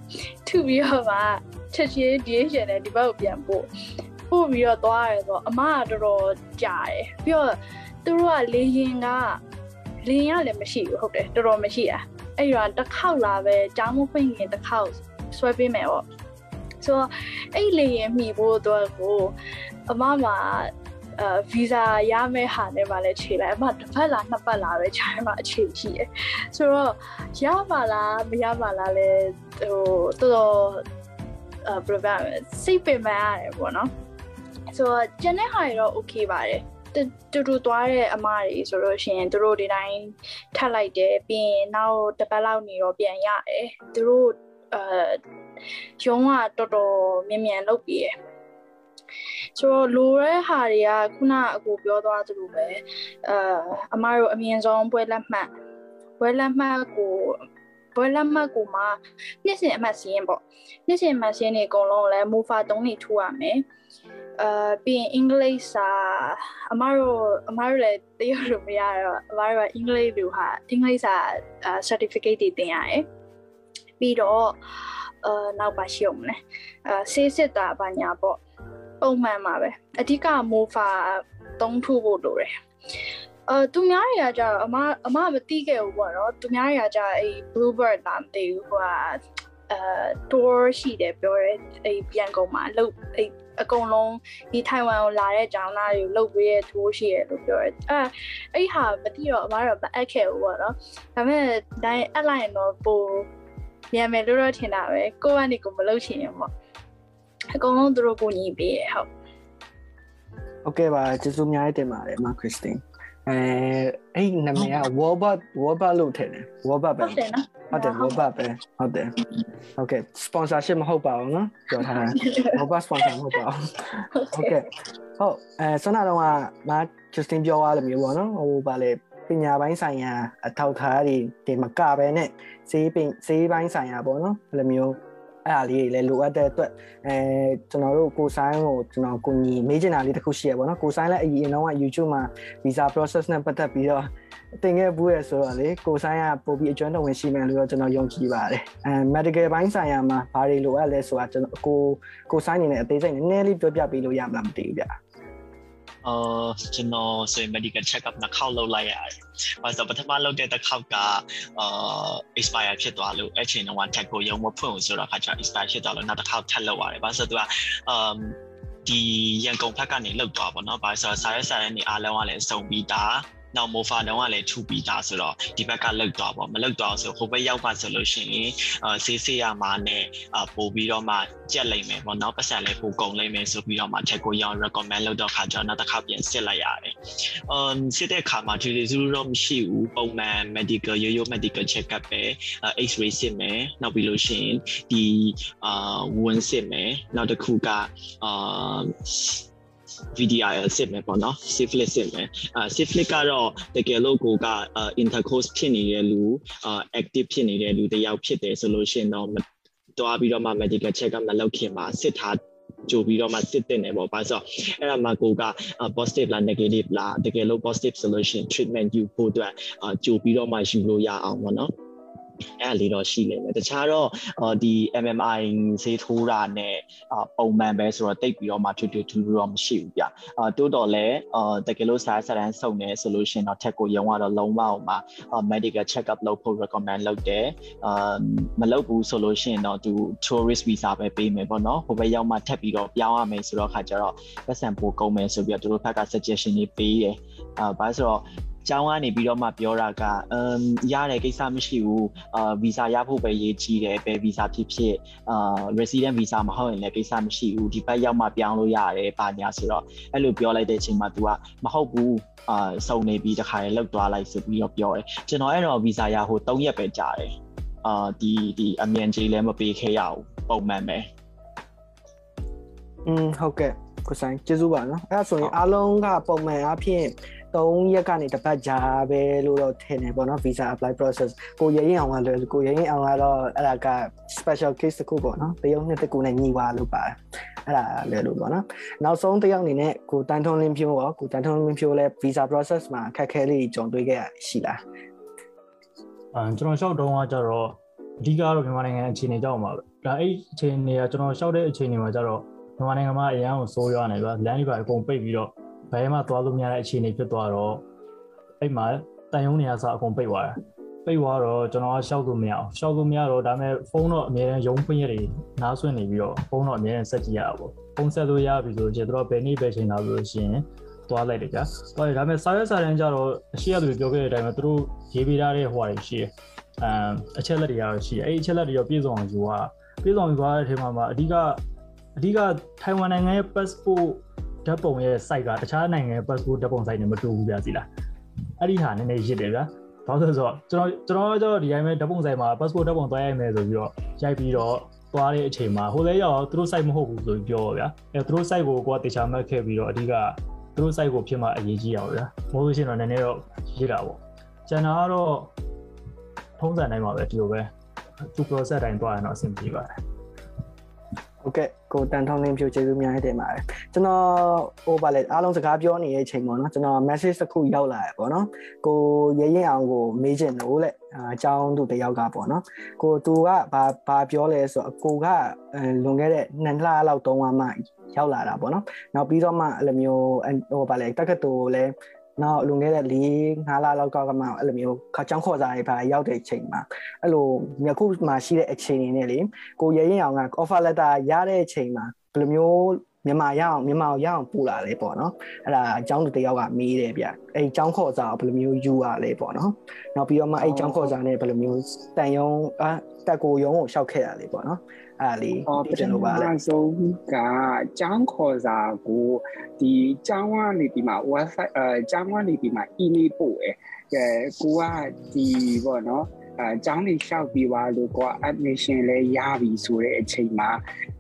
ထုပြီးတော့မှချက်ချင်း DHL နဲ့ဒီဘက်ကိုပြန်ပို့ပို့ပြီးတော့သွားရဲဆိုတော့အမကတော်တော်ကြာတယ်ပြီးတော့သူတို့ကလေရင်ကလေရင်ကလည်းမရှိဘူးဟုတ်တယ်တော်တော်မရှိอ่ะအဲ့တော့တစ်ခေါက်လာပဲကြောင်းမဖွင့်ခင်တစ်ခေါက်ဆွဲပေးမယ်ပေါ့ဆိုတော့အဲ့လေရင်မှီဖို့အတွက်ကိုအမမှာ အဲဗီဇာရမယ့်ဟာနဲ့မှလည်းခြေလိုက်အမတစ်ဖက်လားနှစ်ပတ်လားပဲခြေမှာအခြေရှိရယ်ဆိုတော့ရပါလားမရပါလားလဲဟိုတော်တော်အဲဘယ်လိုပြောမလဲစိတ်ပင်ပန်းရတယ်ပေါ့နော်ဆိုတော့ကျန်တဲ့ဟာတွေတော့ okay ပါတယ်တူတူသွားတဲ့အမတွေဆိုလို့ရှိရင်တို့ဒီတိုင်းထပ်လိုက်တယ်ပြီးရင်နောက်တစ်ပတ်လောက်နေတော့ပြန်ရတယ်တို့အဲရုံးကတော်တော်မြန်မြန်လုပ်ပြီးရယ် ဆိုတော့လိုတဲ့ဟာတွေကခုနအကိုပြောသွားသလိုပဲအာအမတို့အမြင့်ဆုံးပွဲလက်မှတ်ပွဲလက်မှတ်ကိုပွဲလက်မှတ်ကိုမှနှစ်စဉ်အမှတ်စီးရင်ပေါ့နှစ်စဉ်အမှတ်စီးရင်တွေအကုန်လုံးလည်း move 3နေထူရမယ်အာပြီးရင်အင်္ဂလိပ်စာအမတို့အမတို့လည်းတရုတ်လိုမရတော့အမတို့ကအင်္ဂလိပ်လိုဟာအင်္ဂလိပ်စာ certificate တွေတင်ရတယ်ပြီးတော့အာနောက်ပါရှိအောင်လဲအာဆေးစစ်တာဘာညာပေါ့ ပုံမှန်ပါပဲအဓိက mofa သုံးထုဖို့လိုတယ်အာသူများတွေကကြာအမအမမသိခဲ့ဘူးပေါ့နော်သူများတွေကကြာအဲ့ bluebird လာမသိဘူးဟိုကအာ tour ရှိတယ်ပြောရဲအဲ့ပြန်ကုန်မှာအလုပ်အဲ့အကုန်လုံးဒီထိုင်ဝမ်ကိုလာတဲ့ကျောင်းသားတွေကိုလုပ်ပေးတဲ့ tour ရှိတယ်လို့ပြောရဲအဲအဲ့ဟာမသိတော့အမတော့မအပ်ခဲ့ဘူးပေါ့နော်ဒါပေမဲ့တိုင်းအပ်လိုက်ရင်တော့ပိုမြန်မယ်လို့တော့ထင်တာပဲကိုကနေကိုမလုပ်ချင်ရင်ပေါ့ အကုန်လုံးသူတို့ကိုညီပေးရဟုတ် โอเคပါကျေးဇူးအများကြီးတင်ပါတယ်မခရစ်စတင်အဲအဲ့နာမည်က Warbot Warbot လို့ထင်တယ် Warbot ပဲ ဟုတ်တယ်နော် ဟုတ်တယ် Warbot ပဲဟုတ်တယ်โอเค sponsorship မဟုတ်ပါဘူးเนาะပြောထားတာ Warbot sponsor မဟုတ်ပါဘူးโอเคဟုတ်အဲဆွမ်းနာတော့ကမခရစ်စတင်ပြောသွားလို့မျိုးပေါ့နော်ဟိုဗာလေပညာပိုင်းဆိုင်ရာအထောက်ထားတွေဒီမကပဲနဲ့ဈေးပင်ဈေးပိုင်းဆိုင်ရာပေါ့နော်ဘယ်လိုမျိုး အဲ့အားလေးတွေလည်းလိုအပ်တဲ့အတွက်အဲကျွန်တော်တို့ကိုဆိုင်ကိုကျွန်တော်ကိုညီမေးချင်တာလေးတစ်ခုရှိရပေါ့နော်ကိုဆိုင်လည်းအရင်တော့က YouTube မှာ visa process နဲ့ပတ်သက်ပြီးတော့တင်ခဲ့ဘူးရဆိုတော့လေကိုဆိုင်ကပို့ပြီးအကျွမ်းတော်ဝင်ရှိမယ်လို့တော့ကျွန်တော်ယုံကြည်ပါတယ်အဲ medical ဘိုင်းဆိုင်ရာမှာဘာတွေလိုအပ်လဲဆိုတာကျွန်တော်ကိုကိုဆိုင်နေတဲ့အသေးစိတ်နည်းနည်းလေးပြောပြပေးလို့ရမလားမသိဘူးဗျ အာကျွန်တော်ဆိုရင် medical check up နှစ်ခေါက်လုပ်လိုက်ရတယ်။ဘာလို့ပထမလုပ်တဲ့တစ်ခေါက်ကအာ expire ဖြစ်သွားလို့အဲ့ချိန်တုန်းက tag ကိုရုံမဖွင့်ဘူးဆိုတော့ခါကျ expire ဖြစ်သွားလို့နောက်တစ်ခေါက်ထပ်လုပ်ရတယ်။ဘာလို့ဆိုတော့သူကအမ်ဒီရန်ကုန်ဘက်ကနေလောက်သွားပါတော့။ဘာလို့ဆိုတော့စာရွက်စာတမ်းတွေအားလုံးကလည်းစုံပြီးသား နောက်မိုဖာတုံးကလည်းထူပြီးသားဆိုတော့ဒီဘက်ကလောက်သွားပေါ့မလောက်သွားဆိုဟိုဘက်ရောက်ပါဆိုလို့ရှိရင်အာဆေးဆေးရမှာနဲ့အာပို့ပြီးတော့မှကြက်လိုက်မယ်ပေါ့နော်ပတ်စံလည်းပို့ကုန်လိုက်မယ်ဆိုပြီးတော့မှချက်ကိုရောင်း recommend လုပ်တော့ခါကျတော့နောက်တစ်ခါပြန်စစ်လိုက်ရတယ်။ um စစ်တဲ့ခါမှာဒီလိုစုတော့မရှိဘူးပုံမှန် medical ရိုးရိုး medical check up ပဲ x-ray စစ်မယ်နောက်ပြီးလို့ရှိရင်ဒီအာဝန်စစ်မယ်နောက်တစ်ခုကအာ VDIL စစ်မယ်ပေါ့နော် syphilis စစ်မယ်အာ syphilis ကတော့တကယ်လို့ကိုက intercourse ဖြစ်နေတဲ့လူအာ active ဖြစ်နေတဲ့လူတယောက်ဖြစ်တယ်ဆိုလို့ရှိရင်တော့တွားပြီးတော့မှ medical check up မလုပ်ခင်မှာစစ်ထားကြိုပြီးတော့မှစစ်တင်နေပေါ့ဘာလို့အဲ့ဒါမှကိုက positive လား negative လားတကယ်လို့ positive ဆိုလို့ရှိရင် treatment ယူဖို့အတွက်ကြိုပြီးတော့မှယူလို့ရအောင်ပေါ့နော် အဲ့လေးတော့ရှိနေတယ်တခြားတော့ဒီ MMI ဈေးထိုးတာနဲ့ပုံမှန်ပဲဆိုတော့တိတ်ပြီးတော့မှထွတ်ထွတ်ထူးထူးတော့မရှိဘူးဗျအာတိုးတော့လဲတကယ်လို့စာစရန်စုံနေဆိုလို့ရှိရင်တော့ထက်ကိုရုံကတော့လုံးဝအောင်မှာ medical check up လုပ်ဖို့ recommend လုပ်တယ်အာမလုပ်ဘူးဆိုလို့ရှိရင်တော့သူ tourist visa ပဲပေးမယ်ပေါ့နော်ဟိုဘက်ရောက်မှထပ်ပြီးတော့ပြောင်းရမယ်ဆိုတော့ခါကျတော့ပတ်စံပိုကုန်မယ်ဆိုပြီးတော့သူတို့ဘက်က suggestion တွေပေးတယ်အာဘာလို့ဆိုတော့ ကျောင်းကနေပြီးတော့မှပြောတာကအမ်ရတဲ့ကိစ္စမရှိဘူးအာဗီဇာရဖို့ပဲရေးကြီးတယ်ဘယ်ဗီဇာဖြစ်ဖြစ်အာ resident visa မဟုတ်ရင်လည်းကိစ္စမရှိဘူးဒီဘက်ရောက်မှပြောင်းလို့ရတယ်ပါညာဆိုတော့အဲ့လိုပြောလိုက်တဲ့အချိန်မှာ तू ကမဟုတ်ဘူးအာစုံနေပြီးတခါလေလောက်သွားလိုက်ဆိုပြီးတော့ပြောတယ်ကျွန်တော်အဲ့တော့ဗီဇာရဟို3ရက်ပဲကြာတယ်အာဒီဒီအမြန်ကြီးလည်းမပေးခဲ့ရဘူးပုံမှန်ပဲอืมဟုတ်ကဲ့ကိုဆိုင်ကျေးဇူးပါနော်အဲ့ဒါဆိုရင်အားလုံးကပုံမှန်အားဖြင့် 3ရက်ကနေတစ်ပတ်ကြာပဲလို့တော့ထင်တယ်ပေါ့နော် visa apply process ကိုရရင်အောင်ကလည်းကိုရရင်အောင်ကတော့အဲ့ဒါက special case တစ်ခုပေါ့နော်တရုတ်နှစ်တစ်ခုနဲ့ညီပါလို့ပါတယ်အဲ့ဒါလည်းလို့ပေါ့နော်နောက်ဆုံးတစ်ယောက်အနေနဲ့ကိုတန်ထုံးလင်းဖြိုးရောကိုတန်ထုံးလင်းဖြိုးလည်း visa process မှာခက်ခဲလေးကြုံတွေ့ခဲ့ရရှိလားအဲကျွန်တော်လျှောက်တုံးကကြတော့အဓိကတော့မြန်မာနိုင်ငံအခြေအနေကြောင့်ပါပဲဒါအဲ့အခြေအနေကကျွန်တော်လျှောက်တဲ့အခြေအနေမှာကြတော့မြန်မာနိုင်ငံမှာအရန်ကိုစိုးရွားနေပါလမ်းတွေပါအကုန်ပိတ်ပြီးတော့ ဘယ်မှသွားလို့မရတဲ့အခြေအနေဖြစ်သွားတော့အဲ့မှာတန်ယုံနေရစအကုန်ပိတ်သွားတာပိတ်သွားတော့ကျွန်တော်ကရှောက်လို့မရအောင်ရှောက်လို့မရတော့ဒါပေမဲ့ဖုန်းတော့အမြဲတမ်းရုံးပိတ်ရည်နားဆွင့်နေပြီးတော့ဖုန်းတော့အမြဲတမ်းဆက်ကြည့်ရတာပေါ့ဖုန်းဆက်လို့ရပြီဆိုတော့ကျွန်တော်ဘယ်နေ့ပဲချိန်လာလို့ရှိရင်သွားလိုက်တယ်ကြာသွားတယ်ဒါပေမဲ့စာရွက်စာတမ်းကြတော့အရှိရသူပြောခဲ့တဲ့အတိုင်းပဲသူတို့ရေးပေးထားတဲ့ဟိုဟာတွေရှိတယ်အမ်အချက်လက်တွေကတော့ရှိတယ်အဲ့ဒီအချက်လက်တွေရောပြည့်စုံအောင်ယူရပြည့်စုံယူရတဲ့အချိန်မှာမှာအဓိကအဓိကထိုင်ဝမ်နိုင်ငံရဲ့ passport ဓာတ်ပုံရဲ့ site ကတခြားနိုင်ငံရဲ့ passport ဓာတ်ပုံ site နဲ့မတူဘူးဗျာစီလားအဲ့ဒီဟာနည်းနည်းရစ်တယ်ဗျာဘာလို့လဲဆိုတော့ကျွန်တော်ကျွန်တော်ကျွန်တော်ဒီတိုင်းပဲဓာတ်ပုံ site မှာ passport ဓာတ်ပုံသွားရိုက်မယ်ဆိုပြီးတော့ရိုက်ပြီးတော့သွားတဲ့အချိန်မှာဟိုလဲရောက်သူတို့ site မဟုတ်ဘူးဆိုပြီးပြောဗျာအဲသူတို့ site ကိုကိုကတေချာမှတ်ခဲ့ပြီးတော့အဓိကသူတို့ site ကိုဖြစ်မှအရေးကြီးအောင်ဗျာမဟုတ်လို့ရှိရင်တော့နည်းနည်းတော့ရေးတာပေါ့ကျန်တာကတော့ထုံးစံတိုင်းပါပဲဒီလိုပဲသူ process တိုင်းသွားရင်တော့အဆင်ပြေပါတယ် ဟုတ်ကဲ့ကိုတန်ထုံးလင်းဖြူကျေးဇူးများတင်ပါတယ်ကျွန်တော်ဟိုပါလေအားလုံးစကားပြောနေတဲ့အချိန်ပေါ့နော်ကျွန်တော် message တစ်ခုရောက်လာတယ်ပေါ့နော်ကိုရရင်အောင်ကိုမေးချင်လို့လေအကြောင်းသူတယောက်ကပေါ့နော်ကိုသူကဘာဘာပြောလဲဆိုတော့ကိုကလွန်ခဲ့တဲ့နှစ်လလောက်တုန်းကမှရောက်လာတာပေါ့နော်နောက်ပြီးတော့မှအဲ့လိုမျိုးဟိုပါလေတက္ကသိုလ်လည်း နောက်လွန်ခဲ့တဲ့၄၅လလောက်ကမှအဲ့လိုမျိုးခါချောင်းခေါ်စားတွေပါရောက်တဲ့အချိန်မှာအဲ့လိုမြခုမှရှိတဲ့အချိန်နေနဲ့လေကိုရဲရင်အောင်က offer letter ရတဲ့အချိန်မှာဘယ်လိုမျိုးမြန်မာရအောင်မြန်မာရအောင်ပူလာလဲပေါ့နော်အဲ့ဒါအကြောင်းတယောက်ကမေးတယ်ဗျအဲ့အကြောင်းခေါ်စာဘယ်လိုမျိုးယူရလဲပေါ့နော်နောက်ပြီးတော့မှအဲ့အကြောင်းခေါ်စာနဲ့ဘယ်လိုမျိုးတန်ယုံအတက်ကိုယုံကိုရှောက်ခဲ့ရလဲပေါ့နော် အဲ့လေးပြချင်လို့ပါလေအဆုံးကကျောင်းခေါ်စာကိုဒီကျောင်းကနေဒီမှာ website အဲကျောင်းကနေဒီမှာ email ပို့တယ်ကဲကိုကဒီပေါ့နော် အဲကျောင်းနေလျှောက်ပြီးသွားလို့ကိုက admission လဲရပြီဆိုတဲ့အချိန်မှာ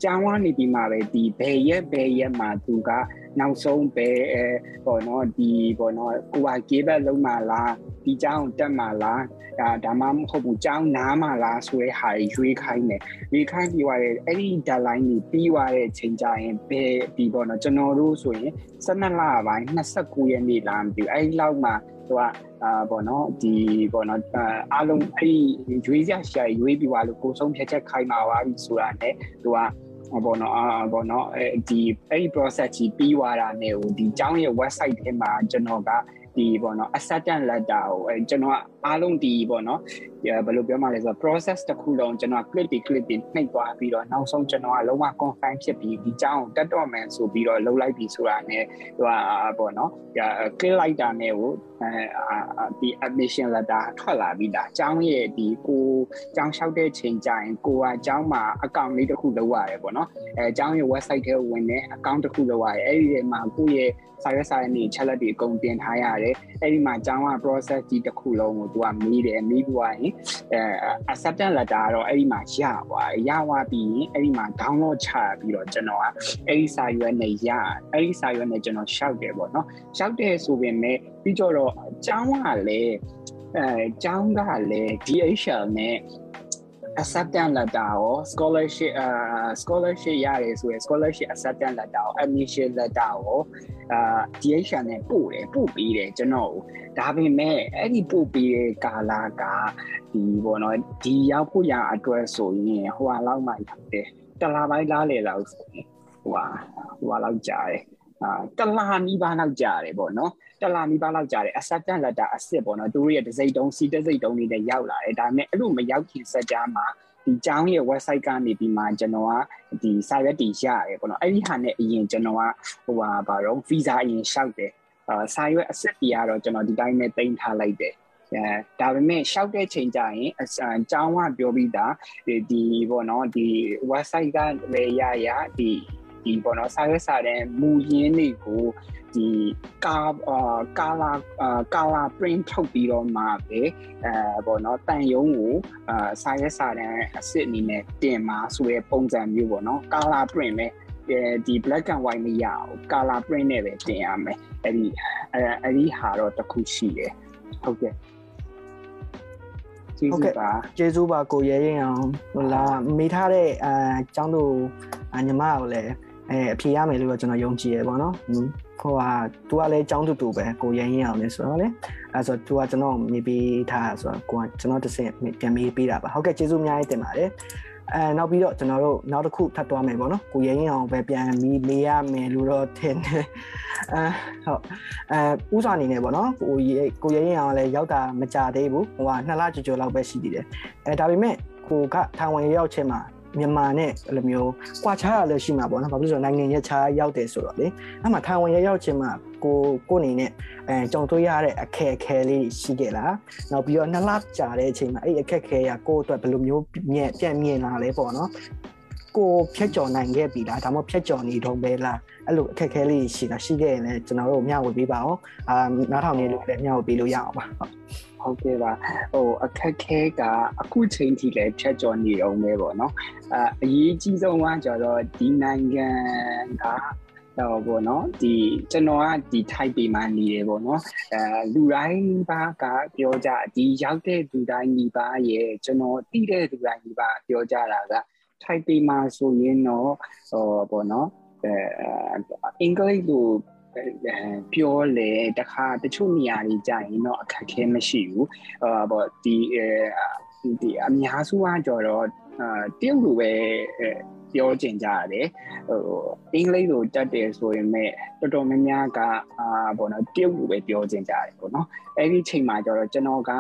ကျောင်းကနေဒီမှာပဲဒီဘယ်ရက်ဘယ်ရက်မှာသူကနောက်ဆုံးပဲအဲပေါ့နော်ဒီပေါ့နော်ကိုက give back လုံးမှာလားဒီကျောင်းတက်မှာလားဒါဒါမှမဟုတ်ဘူးကျောင်းနားမှာလားဆိုတဲ့ဟာရွေးခိုင်းတယ်ရွေးခိုင်းပြီးသွားတယ်အဲ့ဒီ deadline ကြီးပြီးသွားတဲ့အချိန်ကျရင်ဘယ်ဒီပေါ့နော်ကျွန်တော်တို့ဆိုရင်12လပိုင်း29ရက်နေ့လားမသိဘူးအဲ့ဒီလောက်မှာသူက အာပေါ့နော်ဒီပေါ့နော်အားလုံးအဲ့ဒီရွေးရရှာရွေးပြီးသွားလို့ကိုဆုံးဖြတ်ချက်ခိုင်းมาပါပြီဆိုတာနဲ့သူကဘောနော်အာဘောနော်အဲဒီအဲ့ဒီ process ကြီးပြီးသွားတာနဲ့ဟိုဒီကျောင်းရဲ့ website ထဲမှာကျွန်တော်ကဒီပေါ့နော် acceptance letter ကိုအဲကျွန်တော်အားလုံးဒီပေါ့နော်ဘယ်လိုပြောမှလဲဆိုတော့ process တစ်ခုလုံးကျွန်တော် clip တွေ clip တွေနှိပ်သွားပြီးတော့နောက်ဆုံးကျွန်တော်ကလုံးဝ confirm ဖြစ်ပြီးဒီကြောင်းတက်တော့မယ်ဆိုပြီးတော့လှုပ်လိုက်ပြီဆိုတာနဲ့ဟိုပေါ့နော် click လိုက်တာနဲ့ကိုအဲ ဒီ admission letter ထွက်လာပြီးသားကျောင်းရဲ့ဒီကိုကျောင်းလျှောက်တဲ့ချိန်ကျရင်ကိုကကျောင်းမှာ account လေးတစ်ခုလုပ်ရတယ်ပေါ့နော်အဲကျောင်းရဲ့ website ထဲဝင်တဲ့ account တစ်ခုလုပ်ရတယ်အဲ့ဒီထဲမှာကိုရဲ့စာရွက်စာရည်တွေချက်လက်တွေအကုန်တင်ထားရတယ်အဲ့ဒီမှာကျောင်းက process ကြီးတစ်ခုလုံးကိုသူကမေးတယ်မေးပြီးသွားရင်အဲ acceptance letter ကတော့အဲ့ဒီမှာရသွားရသွားပြီးရင်အဲ့ဒီမှာ download ချပြီးတော့ကျွန်တော်ကအဲ့ဒီစာရွက်နဲ့ရအဲ့ဒီစာရွက်နဲ့ကျွန်တော်ရှောက်တယ်ပေါ့နော်ရှောက်တယ်ဆိုပေမဲ့ ပြီးတော့ကျောင်းကလည်းအဲကျောင်းကလည်း DHL နဲ့ acceptance letter ရော scholarship အာ scholarship ရတယ်ဆိုရင် scholarship acceptance letter ရော admission letter ရောအာ DHL နဲ့ပို့တယ်ပို့ပေးတယ်ကျွန်တော်ဒါပေမဲ့အဲ့ဒီပို့ပေးတဲ့ကာလကဒီပေါ့နော်ဒီရောက်ဖို့ရအတွက်ဆိုရင်ဟိုဟာလောက်မှရောက်တယ်တလားပိုင်းလားလေလောက်ဆိုရင်ဟိုဟာဟိုဟာလောက်ကြာတယ်အာတလားနီးပါးလောက်ကြာတယ်ပေါ့နော် တလာမီပါလောက်ကြာတယ် acceptance letter အစ်စ်ပေါ့နော်သူတို့ရဲ့ဒစိတ်တုံးစီတစိတ်တုံးတွေနဲ့ရောက်လာတယ်ဒါပေမဲ့အဲ့လိုမရောက်ခင်စက်ကြားမှာဒီကျောင်းရဲ့ website ကနေဒီမှာကျွန်တော်ကဒီစာရွက်တီရတယ်ပေါ့နော်အဲ့ဒီဟာနဲ့အရင်ကျွန်တော်ကဟိုဟာဘာတော့ visa အရင်လျှောက်တယ်အာစာရွက်အစစ်တီကတော့ကျွန်တော်ဒီတိုင်းနဲ့တင်ထားလိုက်တယ်အဲဒါပေမဲ့ရှောက်တဲ့ချိန်ကျရင်အကြောင်းကပြောပြီးသားဒီပေါ့နော်ဒီ website ကလည်းရရဒီဒီပေါ့နော်စာရွက်စာတမ်းမူရင်းတွေကို ဒီကာအာကာလာအာကာလာ print ထုတ်ပြီးတော့မှပဲအဲပေါ့နော်တန်ယုံကိုအာစာရဲစာတန်းအစစ်အနေနဲ့တင်มาဆိုတဲ့ပုံစံမျိုးပေါ့နော်ကာလာ print ပဲဒီ black and white မရအောင် color print နဲ့ပဲတင်ရမယ်အဲ့ဒီအဲ့ဒီဟာတော့တစ်ခုရှိတယ်ဟုတ်ကဲ့ကျေးဇူးပါကျေးဇူးပါကိုရဲရင်အောင်ဟိုလာမေးထားတဲ့အဲအကြောင်းတို့ညီမကိုလည်း အဲအဖြေရမယ်လို့ကျွန်တော်ယုံကြည်ရပါတော့ဟိုဟာ तू ကလည်းအကြောင်းတူတူပဲကိုရင်းရင်အောင်လဲဆိုတော့လေအဲဆို तू ကကျွန်တော်မေးပေးထားဆိုတော့ကိုကကျွန်တော်တစ်ဆင့်ပြန်မေးပေးတာပါဟုတ်ကဲ့ကျေးဇူးအများကြီးတင်ပါတယ်အဲနောက်ပြီးတော့ကျွန်တော်တို့နောက်တစ်ခုထပ်သွားမယ်ပေါ့နော်ကိုရင်းရင်အောင်ပဲပြန်ပြီးမေးရမယ်လို့တော့ထင်တယ်အဲဟုတ်အဲဥစွာအနေနဲ့ပေါ့နော်ကိုကိုရင်းအောင်လည်းရောက်တာမကြသေးဘူးဟိုကနှစ်လကျော်ကျော်လောက်ပဲရှိသေးတယ်အဲဒါပေမဲ့ကိုကထိုင်ဝမ်ရောက်ချင်းမှာ မြန်မာနဲ့အဲ့လိုမျိုးကွာခြားရလည်းရှိမှာပေါ့နော်ဘာဖြစ်လို့ဆိုတော့နိုင်ငံရဲ့ခြားရောက်တယ်ဆိုတော့လေအဲ့မှာထိုင်ဝမ်ရဲ့ရောက်ချင်းမှာကိုကိုအနေနဲ့အဲကြုံတွေ့ရတဲ့အခက်အခဲလေးရှိခဲ့လားနောက်ပြီးတော့နှစ်လကြာတဲ့အချိန်မှာအဲ့အခက်အခဲကကိုအတွက်ဘယ်လိုမျိုးမြဲပြန်မြင်လာလဲပေါ့နော်ကိုဖြတ်ကျော်နိုင်ခဲ့ပြီလားဒါမှမဟုတ်ဖြတ်ကျော်နေတော့ပဲလားအဲ့လိုအခက်အခဲလေးရှိတာရှိခဲ့ရင်လည်းကျွန်တော်တို့မျှဝေပေးပါအောင်အာနားထောင်နေလို့လည်းမျှဝေပေးလို့ရအောင်ပါဟုတ် ဟုတ်ကဲ့ပါဟိုအခက်ခဲကအခုချိန်ထိလည်းဖြတ်ကျော်နေတော့မဲပေါ့နော်အအရေးကြီးဆုံးကကျတော့ဒီနိုင်ငံကတော့ပေါ့နော်ဒီကျွန်တော်ကဒီ type ပေမှာနေတယ်ပေါ့နော်အဲလူတိုင်းပါကပြောကြဒီရောက်တဲ့လူတိုင်းညီပါရဲ့ကျွန်တော်တည်တဲ့လူတိုင်းညီပါပြောကြတာက type ပေမှာဆိုရင်တော့ဟောပေါ့နော်အဲအင်္ဂလိပ်လို ပြောလေတခါတချို့နေရာတွေကြာရင်တော့အခက်ခဲမရှိဘူးဟောပေါ့ဒီဒီအများစုကကြော်တော့အာတရုတ်လိုပဲပြောကျင်ကြရတယ်ဟိုအင်္ဂလိပ်လိုတက်တယ်ဆိုရင်မဲ့တော်တော်များများကအာပေါ့နော်တရုတ်လိုပဲပြောကျင်ကြတယ်ပေါ့နော်အဲ့ဒီချိန်မှာကျတော့ကျွန်တော်က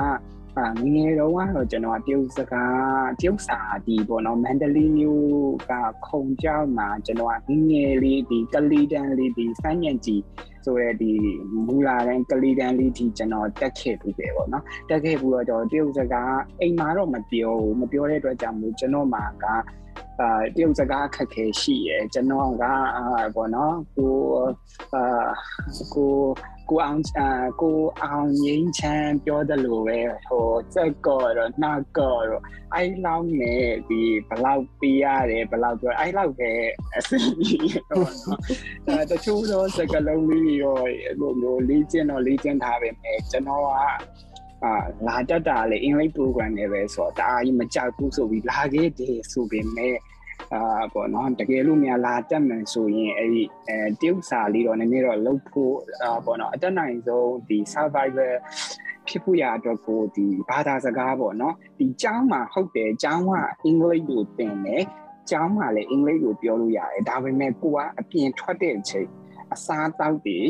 အာငငယ်တော့ကတော့ကျွန်တော်တရုတ်စကားတရုတ်စာဒီပေါ့နော်မန္တလေးမျိုးကခုံကြောက်မှာကျွန်တော်ကငငယ်လေးဒီကလီတန်လေးဒီစမ်းညံကြီးဆိုရဲဒီမူလာတိုင်းကလီတန်လေးဒီကျွန်တော်တက်ခဲ့ပြီးပဲပေါ့နော်တက်ခဲ့ပြီးတော့တရုတ်စကားအိမ်မှာတော့မပြောဘူးမပြောတဲ့အတွက်ကြောင့်မို့ကျွန်တော်မှာကအာတရုတ်စကားခက်ခဲရှိရယ်ကျွန်တော်ကအာပေါ့နော်ကိုအာကို ကိုအောင်အာကိုအောင်ငင်းချမ်းပြောတယ်လို့ပဲဟိုစက်ကောတော့နာကောတော့အဲ့လောက်နဲ့ဒီဘလောက်ပေးရတယ်ဘလောက်ပြောအဲ့လောက်ပဲအစီတော့နော်အဲတချို့တော့စကလုံးလေးရောလိုလိုလေးကျင်းတော့လေးကျင်းထားပဲမယ်ကျွန်တော်ကအာလာတတ်တာလေအင်္ဂလိပ် program နဲ့ပဲဆိုတော့တအားကြီးမကြောက်ဘူးဆိုပြီးလာခဲ့တယ်ဆိုပေမဲ့ အာပေါ့နော်တကယ်လို့များလာတက်မှန်ဆိုရင်အဲ့ဒီအဲတရုတ်စာလေးတော့နည်းနည်းတော့လုပ်ဖို့အာပေါ့နော်အတက်နိုင်ဆုံးဒီ survivor ဖြစ်ဖို့ရအတွက်ကိုဒီဘာသာစကားပေါ့နော်ဒီကျောင်းမှာဟုတ်တယ်ကျောင်းကအင်္ဂလိပ်လိုသင်တယ်ကျောင်းမှာလည်းအင်္ဂလိပ်လိုပြောလို့ရတယ်ဒါပေမဲ့ကိုကအပြင်ထွက်တဲ့အချိန်အစားတောက်တွေ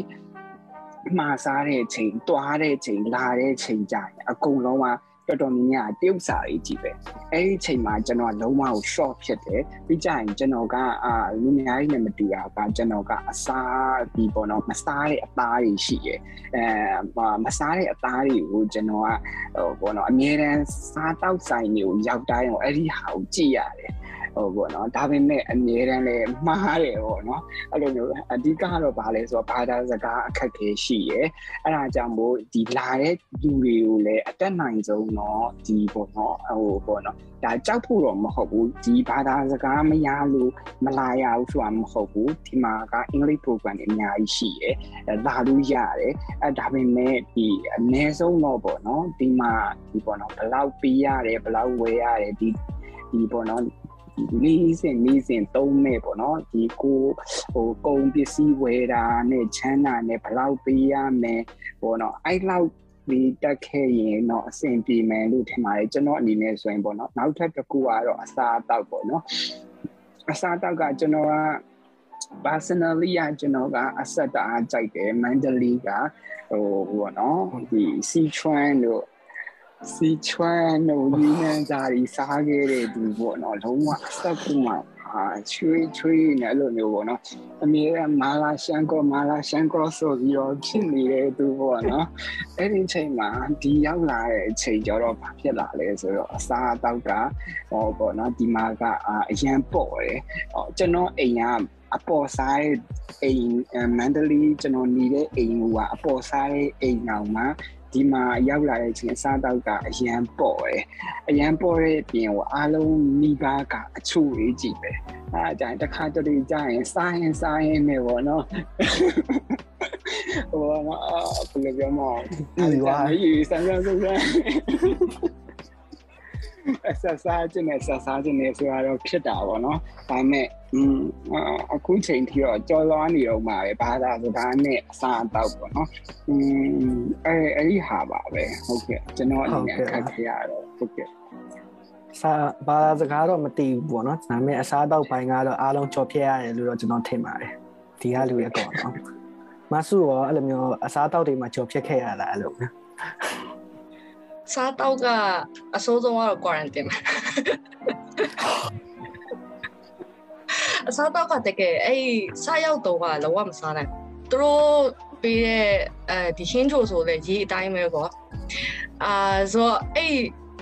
မှာစားတဲ့အချိန်တွားတဲ့အချိန်လာတဲ့အချိန်ကြာရင်အကုန်လုံးက တော်တော်များများတရုတ်စာကြီးကြည့်ပဲအဲ့ဒီအချိန်မှာကျွန်တော်လုံးဝကို short ဖြစ်တယ်ပြီးကြရင်ကျွန်တော်ကအာလူအများကြီးနဲ့မတူတာကကျွန်တော်ကအစားဒီပေါ့နော်မစားတဲ့အသားတွေရှိရယ်အဲမစားတဲ့အသားတွေကိုကျွန်တော်ကဟိုပေါ့နော်အများတန်းစားတောက်ဆိုင်တွေကိုရောက်တိုင်းတော့အဲ့ဒီဟာကိုကြည့်ရတယ် ဟိုပေါ့နော်ဒါပေမဲ့အမြဲတမ်းလည်းမှားတယ်ပေါ့နော်အဲ့လိုမျိုးအဓိကတော့ဗာလဲဆိုတော့ဘာသာစကားအခက်ခဲရှိရယ်အဲ့ဒါကြောင့်မို့ဒီလာတဲ့လူတွေကိုလည်းအတက်နိုင်ဆုံးတော့ဒီပေါ့နော်ဟိုပေါ့နော်ဒါကြောက်ဖို့တော့မဟုတ်ဘူးဒီဘာသာစကားမရလို့မလာရဘူးဆိုတာမဟုတ်ဘူးဒီမှာကအင်္ဂလိပ် program တွေအများကြီးရှိရယ်လာလို့ရတယ်အဲဒါပေမဲ့ဒီအနည်းဆုံးတော့ပေါ့နော်ဒီမှာဒီပေါ့နော်ဘယ်လောက်ပေးရတယ်ဘယ်လောက်ဝယ်ရတယ်ဒီဒီပေါ့နော် လေးစင်လေးစင်သုံးမဲ့ပေါ့နော်ဒီကိုဟိုကုန်ပစ္စည်းဝယ်တာနဲ့ချမ်းသာနဲ့ဘယ်လောက်ပေးရမယ်ပေါ့နော်အဲ့လောက်ဒီတက်ခဲ့ရင်တော့အဆင်ပြေမယ်လို့ထင်ပါတယ်ကျွန်တော်အနေနဲ့ဆိုရင်ပေါ့နော်နောက်ထပ်တစ်ခုကတော့အစားအသောက်ပေါ့နော်အစားအသောက်ကကျွန်တော်က personally ကကျွန်တော်ကအဆက်တအားကြိုက်တယ်မန္တလေးကဟိုဘောနော်ဒီစီချွမ်တို့ စီချွမ်တို့ဒီနန်းစာရီစားခဲ့တဲ့သူပေါ့နော်လုံးဝအဆက်ကူမှအာချွေးချွေးနဲ့အဲ့လိုမျိုးပေါ့နော်အမေကမာလာရှန်ကောမာလာရှန်ကောဆိုပြီးတော့ဖြစ်နေတဲ့သူပေါ့နော်အဲ့ဒီချိန်မှာဒီရောက်လာတဲ့အချိန်ကျတော့ဘာဖြစ်လာလဲဆိုတော့အစားအသောက်ကဟောပေါ့နော်ဒီမှာကအရန်ပေါ့တယ်ဟောကျွန်တော်အိမ်ကအပေါ်စားအိမ်မန္တလေးကျွန်တော်နေတဲ့အိမ်ကအပေါ်စားတဲ့အိမ်အောင်မှာ ဒီမှာရောက်လာတဲ့အချိန်အစားတောက်ကအရန်ပေါ့တယ်အရန်ပေါ့တဲ့အပြင်ဟိုအားလုံးမိဘကအချို့ရေးကြည့်ပဲအဲဒါတခါတလေကြာရင်စားရင်စားရင်ပဲပေါ့နော်ဟိုမဘယ်လိုပြောမလဲဒီဝါရေးစမ်းစမ်းစမ်း ဆက်စားခြင်းနဲ့ဆက်စားခြင်းနဲ့ဆိုတော့ဖြစ်တာပေါ့နော်ဒါပေမဲ့อืมအခုချိန်ထိတော့ကြော်လွားနေတော့မှာပဲဘာသာစကားနဲ့အစားအသောက်ပေါ့နော်อืมအဲအဲ့ဒီဟာပါပဲဟုတ်ကဲ့ကျွန်တော်အနေနဲ့ခက်ခဲရတော့ဟုတ်ကဲ့စာဘာသာစကားတော့မသိဘူးပေါ့နော်ဒါပေမဲ့အစားအသောက်ပိုင်းကတော့အားလုံးကြော်ဖြတ်ရတယ်လို့တော့ကျွန်တော်ထင်ပါတယ်ဒီကလူရဲ့ပေါ့နော်မဆူရောအဲ့လိုမျိုးအစားအသောက်တွေမှာကြော်ဖြတ်ခဲ့ရတာအဲ့လိုမျိုး စားတော့ကအစိုးဆုံးကတော့ quarantine မှာအစားတော့ကတကယ်အဲ့စားရောက်တော့ကလောကမစားနိုင်သူတို့ပေးတဲ့အဲဒီရှင်းချိုဆိုလဲရေးအတိုင်းပဲပေါ့အာဆိုအဲ့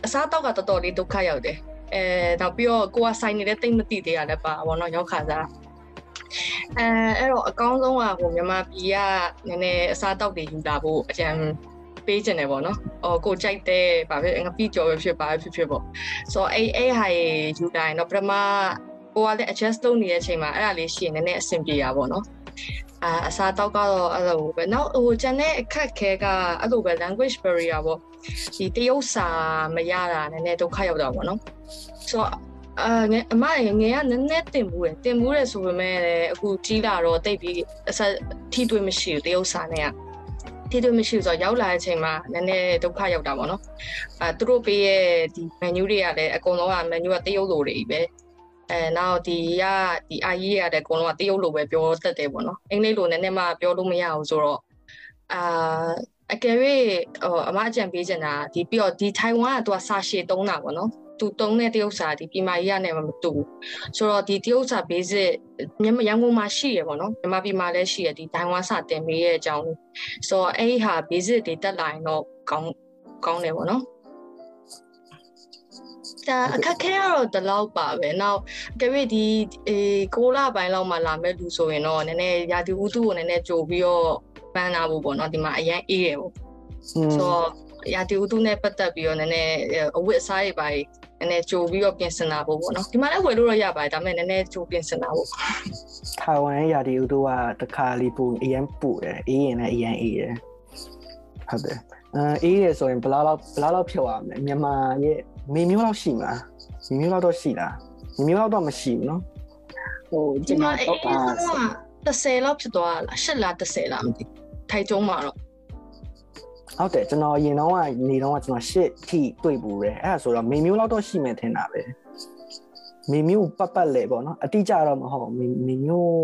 အစားတော့ကတော်တော်လေးဒုက္ခရောက်တယ်အဲနောက်ပြီးတော့ကိုကဆိုင်နေတဲ့တိတ်မသိသေးရလည်းပါဘောနော်ရောက်ခါစားအဲအဲ့တော့အကောင်းဆုံးကဟိုမြန်မာပြည်ကနည်းနည်းအစားတောက်တွေယူလာဖို့အကြံ ပေးခြင်းတယ်ပေါ့နော်။အော်ကိုကြိုက်တဲ့ဗာဖြစ်ငါပြီးကြော်ပဲဖြစ်ပါဖြစ်ဖြစ်ပေါ့။ဆိုတော့အဲ့အဲ့ဟာရေယူတိုင်းတော့ပထမကိုကလည်း adjust လုပ်နေတဲ့အချိန်မှာအဲ့ဒါလေးရှိရင်နည်းနည်းအဆင်ပြေတာပေါ့နော်။အာအစားတော့ကတော့အဲ့လိုပဲနောက်ဟိုကျန်တဲ့အခက်ခဲကအဲ့လိုပဲ language barrier ပေါ့ဒီတရုတ်စာမရတာနည်းနည်းဒုက္ခရောက်တာပေါ့နော်။ဆိုတော့အာငယ်အမငယ်ကနည်းနည်းတင်မှုတယ်တင်မှုတယ်ဆိုပေမဲ့လည်းအခုကြီးလာတော့တိတ်ပြီးအဆက်ထိတွေ့မရှိဘူးတရုတ်စာနဲ့က ထိတွေ့မရှိဘူးဆိုတော့ရောက်လာတဲ့အချိန်မှာနည်းနည်းဒုက္ခရောက်တာပေါ့နော်အဲသူတို့ပေးရဲ့ဒီ menu တွေကလည်းအကုန်လုံးက menu ကတရုတ်လိုတွေပဲအဲနောက်ဒီကဒီ IE ရတဲ့အကုန်လုံးကတရုတ်လိုပဲပြောတတ်တယ်ပေါ့နော်အင်္ဂလိပ်လိုနည်းနည်းမှပြောလို့မရဘူးဆိုတော့အာအကယ်၍ဟိုအမအကြံပေးချင်တာဒီပြီးတော့ဒီ Taiwan ကသူကစာရှည်တုံးတာပေါ့နော် သူတုံးတဲ့တရုတ်စာဒီပြည်မာကြီးရနဲ့မတူဘူးဆိုတော့ဒီတရုတ်စာ basic မြန်မာရန်ကုန်မှာရှိရပေါ့နော်မြန်မာပြည်မှာလည်းရှိရဒီဒိုင်ဝမ်စာတင်ပေးရဲ့အကြောင်းဆိုတော့အဲ့ဒီဟာ basic တွေတက်လာရင်တော့ကောင်းကောင်းတယ်ပေါ့နော်ဒါအခက်ခဲကတော့ဒီလောက်ပါပဲ။နောက်ကြွေဒီအေ6လပိုင်းလောက်မှလာမဲ့လူဆိုရင်တော့နည်းနည်းရာသီဥတုကိုနည်းနည်းကြိုပြီးတော့ပန်းလာဖို့ပေါ့နော်ဒီမှာအရင်အေးရပေါ့။ဆိုတော့ ရာသီဥတုနဲ့ပတ်သက်ပြီးတော့နည်းနည်းအဝတ်အစားတွေပါနည်းနည်းကြိုပြီးတော့ပြင်ဆင်တာဖို့ပေါ့နော်ဒီမှာလည်းဝယ်လို့တော့ရပါတယ်ဒါပေမဲ့နည်းနည်းကြိုပြင်ဆင်တာဖို့ထိုင်ဝမ်ရဲ့ယာဒီဥတုကတခါလီပူအရင်ပူတယ်အေးရင်လည်းအရင်အေးတယ်ဟုတ်တယ်အဲအေးရဆိုရင်ဘလားလောက်ဘလားလောက်ဖြစ်သွားမလဲမြန်မာရဲ့မေမျိုးလောက်ရှိမလားမေမျိုးလောက်တော့ရှိလားမေမျိုးလောက်တော့မရှိဘူးနော်ဟိုဒီကျွန်မှာတော်အေးတော့အေးအာဆုံးက30လောက်ဖြစ်သွားလား8လား30လားမသိထိုင်ကျုံမှာတော့ ဟုတ်တယ်ကျွန်တော်အရင်တော့ကနေတော့ကျွန်တော်ရှစ်ထိတွေ့ပူတယ်အဲ့ဒါဆိုတော့မေမျိုးလောက်တော့ရှိမယ်ထင်တာပဲမေမျိုးပတ်ပတ်လေပေါ့နော်အတိအကျတော့မဟုတ်မေမေမျိုး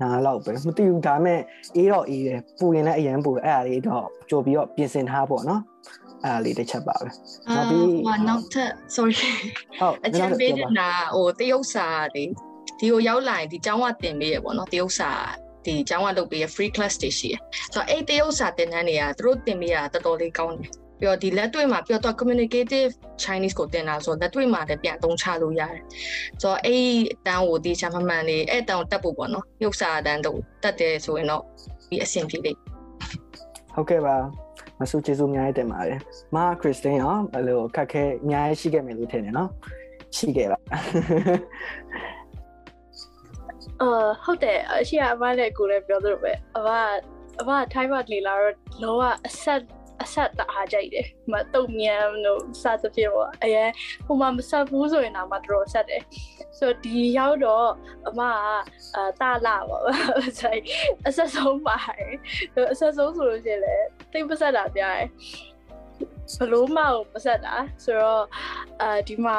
နားလောက်ပဲမသိဘူးဒါပေမဲ့အေးတော့အေးတယ်ပူရင်လည်းအရန်ပူအဲ့ဒါလေးတော့ကြိုပြီးတော့ပြင်ဆင်ထားပေါ့နော်အဲ့ဒါလေးတစ်ချက်ပါပဲနောက်ပြီးဟိုနောက်ထပ် sorry ဟုတ်အချင်ပေးနေတာဟိုတရုတ်စာတွေဒီကိုရောက်လာရင်ဒီကျောင်းကတင်ပေးရပေါ့နော်တရုတ်စာ ဒီကျောင်းကလုပ်ပေးရ free class တွေရှိရဆိုတော့အဲ့တရုတ်စာတင်တန်းတွေကသူတို့တင်ပေးရတာတော်တော်လေးကောင်းတယ်ပြီးတော့ဒီလက်တွေ့မှာပြီးတော့ communicative Chinese ကိုတင်တာဆိုတော့လက်တွေ့မှာလည်းပြန်သုံးချလို့ရတယ်ဆိုတော့အဲ့အတန်းကိုဒီချာမမှန်လေးအဲ့အတန်းကိုတက်ဖို့ပေါ့နော်ရုပ်စာအတန်းတို့တက်တယ်ဆိုရင်တော့ဒီအဆင်ပြေလိမ့်ဟုတ်ကဲ့ပါမဆုကျေးဇူးအများကြီးတင်ပါတယ်မာခရစ်စတင်ရောဘယ်လိုခက်ခဲအများကြီးရှိခဲ့မယ်လို့ထင်တယ်နော်ရှိခဲ့ပါ အာဟုတ်တယ်အရှိကအမလည်းကိုလည်းပြောသလိုပဲအမအမထိုင်းမှာနေလာတော့လောကအဆက်အဆက်တအားကြိုက်တယ်။မတုံမြန်တို့စသဖြင့်ပေါ့အရင်ဟိုမှာမဆက်ဘူးဆိုရင်တော့မတော်ဆက်တယ်။ဆိုတော့ဒီရောက်တော့အမကအာတာလာပေါ့။ဆိုအဆက်ဆုံးပါတယ်။အဆက်ဆုံးဆိုလို့ရှိရင်လည်းတိတ်ပဆက်တာပြရတယ်။ဘလို့မအောင်ပဆက်တာဆိုတော့အာဒီမှာ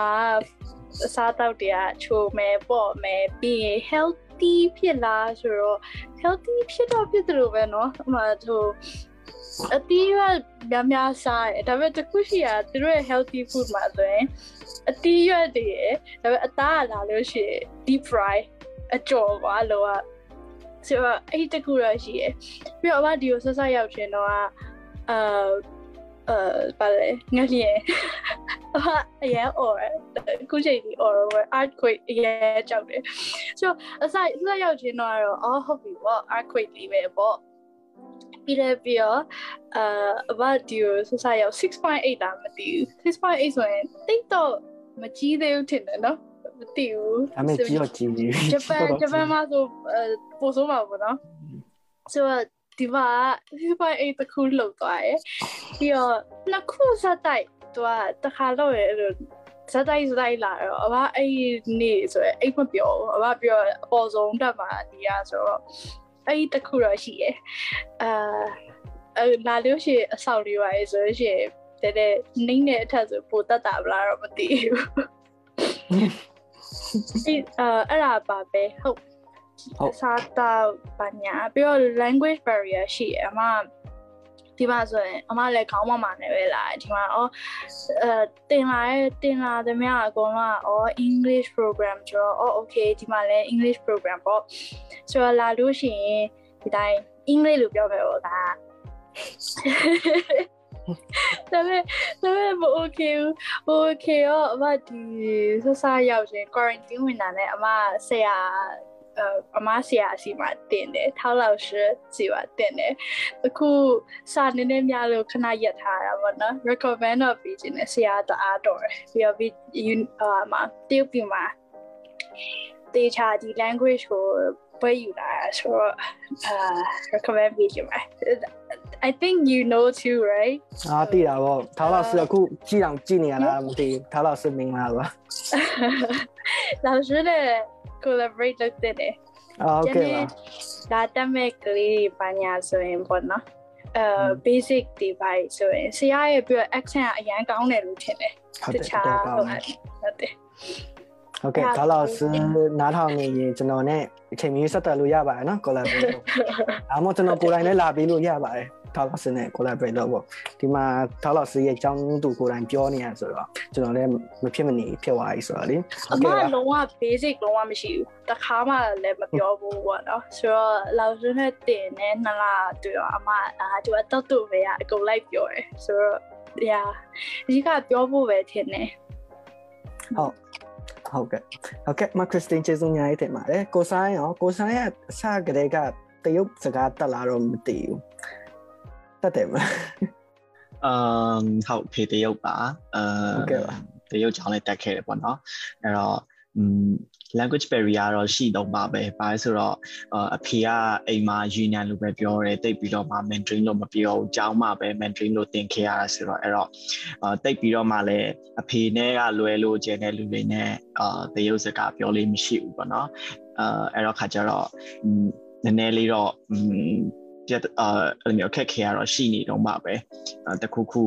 အစားတောက်တွေကချိုမယ်ပေါ့မယ်ပြီးရင် healthy ဖြစ်လားဆိုတော့ healthy ဖြစ်တော့ဖြစ်တယ်လို့ပဲเนาะအမှဟိုအတီးရများများစားတယ်ဒါပေမဲ့တခုရှိရသူတို့ရဲ့ healthy food မှာဆိုရင်အတီးရွက်တွေရယ်ဒါပေမဲ့အသားကလာလို့ရှိရင် deep fry အကျော်ကွာလောကဆိုတော့အဲ့ဒီတခုရရှိရယ်ပြီးတော့အမဒီကိုဆက်ဆက်ရောက်ချင်တော့အာအဲ ပါလေငါလျင်အမအရင် or အခုချိန်ဒီ or earthquake အရင်ကြောက်တယ်ဆိုတော့အစအစရောက်ချင်တော့အော်ဟုတ်ပြီပေါ့ earthquake လေးပဲပေါ့ပြီးလည်းပြီးတော့အာအဘဒီကိုဆဆရောက်6.8တာမသိဘူး6.8ဆိုရင်တိတ်တော့မကြီးသေးဘူးထင်တယ်နော်မသိဘူးဒါမဲ့ကြီးတော့ကြီးပြီဂျပန်ဂျပန်မှာဆိုပို့ဆိုးမှာပေါ့နော်ဆိုတော့ ဒီမှာ6.8တခုလောက်သွားရယ်ပြီးတော့နှစ်ခုစတိုက်သူကတခါတော့ရအဲ့လိုဇက်တိုက်ဇက်တိုက်လာတော့အဘအဲ့နေ့ဆိုရယ်အိတ်မပြောဘူးအဘပြောအပေါ်ဆုံးတက်မှာဒီရဆိုတော့အဲ့ဒီတခုတော့ရှိရယ်အာအဲလာလို့ရှိရင်အဆောက်လေးပါလေဆိုလို့ရှိရင်တဲ့တဲ့နှိမ့်တဲ့အထက်ဆိုပိုတက်တာဗလားတော့မသိဘူးအဲ့အာအဲ့ဒါပါပဲဟုတ်ဟုတ် စားတော့ဘာညာပြီးတော့ language barrier ရှိရယ်အမဒီမှာဆိုရင်အမလည်းခေါင်းမမနဲ့ပဲလာဒီမှာအော်အဲတင်လာတဲ့တင်လာသမျှအကုန်လုံးကအော် English program ဆိုတော့အော် okay ဒီမှာလည်း English program ပေါ့ဆိုတော့လာလို့ရှိရင်ဒီတိုင်း English လို့ပြောမယ်ပေါ့ဒါဒါပေမဲ့ဒါပေမဲ့မ okay ဘူး okay ရောအမဒီဆဆရောက်ရှင် quarantine ဝင်တာနဲ့အမဆရာ 呃အမဆရာအစီမှာတင်တယ်ထောက်လောက်ရှိစီပါတင်တယ်အခုစာနည်းနည်းများလို့ခဏရက်ထားတာပေါ့နော် recommend တော့ပြီးခြင်းနဲ့ဆရာတအားတော်တယ်ပြီးတော့ပြီးအာမတရုတ်ပြည်မှာတေချာဒီ language ကိုပွဲယူလာဆိုတော့အာ recommend ပြီးခြင်းပါ I think you know too right အာသိတာပေါ့ထောက်လောက်sưအခုကြည့်အောင်ကြည့်နေရလားမသိဘူးထောက်လောက်sưမင်္ဂလာပါ 老师的 collaborate လုပ်တဲ့တယ် အော်โอเคပါ ဒါတက်မဲ့ကလေးဘာညာဆိုရင်ပေါ့နော်အဲ basic ဒီပိုင်းဆိုရင်ဆရာရဲ့ပြော accent ကအရန်ကောင်းတယ်လို့ထင်တယ် ဟုတ် တ တယ် ခြား တော်ကော ဟု င်း တ် တယ် ဟုတ်တယ် โอเคထောက်လောက်sưနားထောင်နေရင်ကျွန်တော်နဲ့အချိန်မီဆက်သွယ်လို့ရပါတယ်နော် collaborate လုပ်ဒါမှမဟုတ်ကျွန်တော်ကိုယ်တိုင်လည်းလာပြီးလို့ရပါတယ် ထောက်လောက် sư နဲ့ collaborate လုပ်ပေါ့ဒီမှာထောက်လောက် sư ရဲ့အကြောင်းသူကိုယ်တိုင်ပြောနေရဆိုတော့ကျွန်တော်လည်းမဖြစ်မနေဖြစ်သွားပြီဆိုတော့လေအမလုံးဝ basic လုံးဝမရှိဘူးတခါမှလည်းမပြောဘူးပေါ့နော်ဆိုတော့老师နဲ့တင်နေနှစ်လတွေ့တော့အမအာသူကတောက်တူပဲအကုန်လိုက်ပြောတယ်ဆိုတော့ yeah အကြီးကပြောဖို့ပဲထင်တယ်ဟုတ်ဟုတ်ကဲ့ဟုတ်ကဲ့မခရစ်စတင်ကျေးဇူးများတင်ပါတယ်ကိုဆိုင်ရောကိုဆိုင်ရဲ့အစကတည်းကတရုတ်စကားတက်လာတော့မသိဘူး တတ်တယ်မအမ်ဟုတ်ဖေးတရုတ်ပါအဟုတ်ကဲ့ပါတရုတ်ချောင်းလေးတက်ခဲ့တယ်ပေါ့နော်အဲ့တော့ language barrier တော့ရှိတော့ပါပဲ။ဘာလဲဆိုတော့အဖေကအိမ်မှာယူနန်လိုပဲပြောတယ်။တိတ်ပြီးတော့မှ Mandarin လို့မပြောဘူး။ကျောင်းမှာပဲ Mandarin လို့သင်ခဲ့ရတာဆိုတော့အဲ့တော့တိတ်ပြီးတော့မှလည်းအဖေနဲ့ကလွယ်လို့ကျန်တဲ့လူတွေနဲ့အာတရုတ်စကားပြောလို့မရှိဘူးပေါ့နော်။အဲအဲ့တော့ခါကျတော့နည်းနည်းလေးတော့ ပြတ်အာအဲ့လိုမျိုးအခက်ခဲရတော့ရှိနေတော့မှပဲ။တခုခု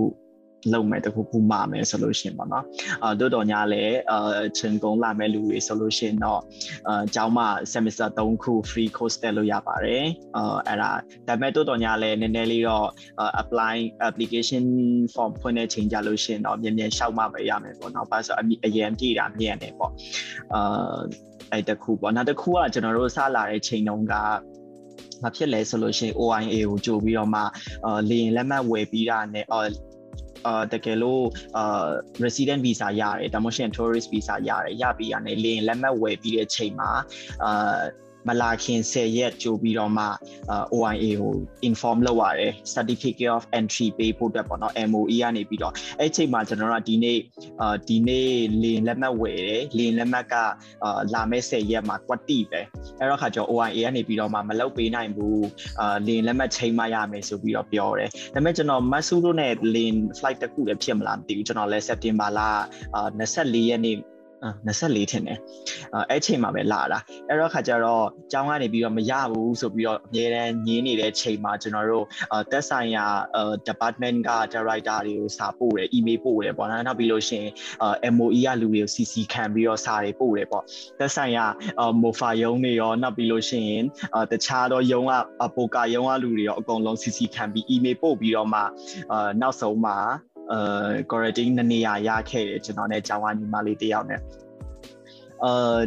လုံးမဲ့တခုခုမှာမယ်ဆိုလို့ရှင်ပေါ့နော်အာတို့တော်ညာလည်းအာချင်းကုန်းလာမဲ့လူတွေဆိုလို့ရှင်တော့အာကျောင်းမှာ semester 3ခု free course တက်လို့ရပါတယ်အာအဲ့ဒါဒါပေမဲ့တို့တော်ညာလည်းနည်းနည်းလေးတော့ apply application form ဖွင့်တဲ့ချိန်ကြလို့ရှင်တော့မြန်မြန်ရှောက်မှပဲရမယ်ပေါ့နော်ဘာလို့ဆိုအရင်ပြည်တာမြန်တယ်ပေါ့အာအဲ့တခုပေါ့နောက်တစ်ခုကကျွန်တော်တို့စလာတဲ့ချိန်တုန်းက မဖြစ်လဲဆိုလို့ရှိရင် OIA ကိုကြိုပြီးတော့မှအာလေရင်လက်မှတ်ဝယ်ပြီးတာနဲ့အာအာတကယ်လို့အာ resident visa ရတယ်ဒါမှမဟုတ် tourist visa ရတယ်ရပြီးရတယ်လေရင်လက်မှတ်ဝယ်ပြီးတဲ့ချိန်မှာအာ မလာခင်10ရက်ကြိုပြီးတော့မှ OIA ကို inform လုပ်ရတယ် certificate of entry ပေးဖို့အတွက်ပေါ့နော် MOE ကနေပြီးတော့အဲ့ချိန်မှာကျွန်တော်တို့ကဒီနေ့အာဒီနေ့လေရင်လက်မှတ်ဝယ်တယ်လေရင်လက်မှတ်ကအာလာမဲ့10ရက်မှာကွက်တိပဲအဲ့တော့ခါကျတော့ OIA ကနေပြီးတော့မှမလုပ်ပေးနိုင်ဘူးအာလေရင်လက်မှတ်ချိန်မှရမယ်ဆိုပြီးတော့ပြောတယ်ဒါပေမဲ့ကျွန်တော်မတ်ဆူတို့နဲ့လေရင် flight တစ်ခုလည်းဖြစ်မလားမသိဘူးကျွန်တော်လည်း September လအာ24ရက်နေ့ 24ထင်တယ်အဲ့ချိန်မှာပဲလာတာအဲ့တော့ခါကျတော့ကျောင်းကနေပြီးတော့မရဘူးဆိုပြီးတော့အများတန်းညင်းနေတဲ့ချိန်မှာကျွန်တော်တို့တက်ဆိုင်ရာ department က director တွေကိုစာပို့တယ် email ပို့တယ်ပေါ့နော်နောက်ပြီးလို့ရှိရင် MOE ကလူတွေကို CC ခံပြီးတော့စာတွေပို့တယ်ပေါ့တက်ဆိုင်ရာ mofa ယုံတွေရောနောက်ပြီးလို့ရှိရင်တခြားသောယုံကပိုကာယုံကလူတွေရောအကုန်လုံး CC ခံပြီး email ပို့ပြီးတော့မှနောက်ဆုံးမှာ အဲ quarantine နှစ်နေရာရခဲ့တယ်ကျွန်တော်နဲ့ကျောင်းကညီမလေးတယောက်နဲ့အဲ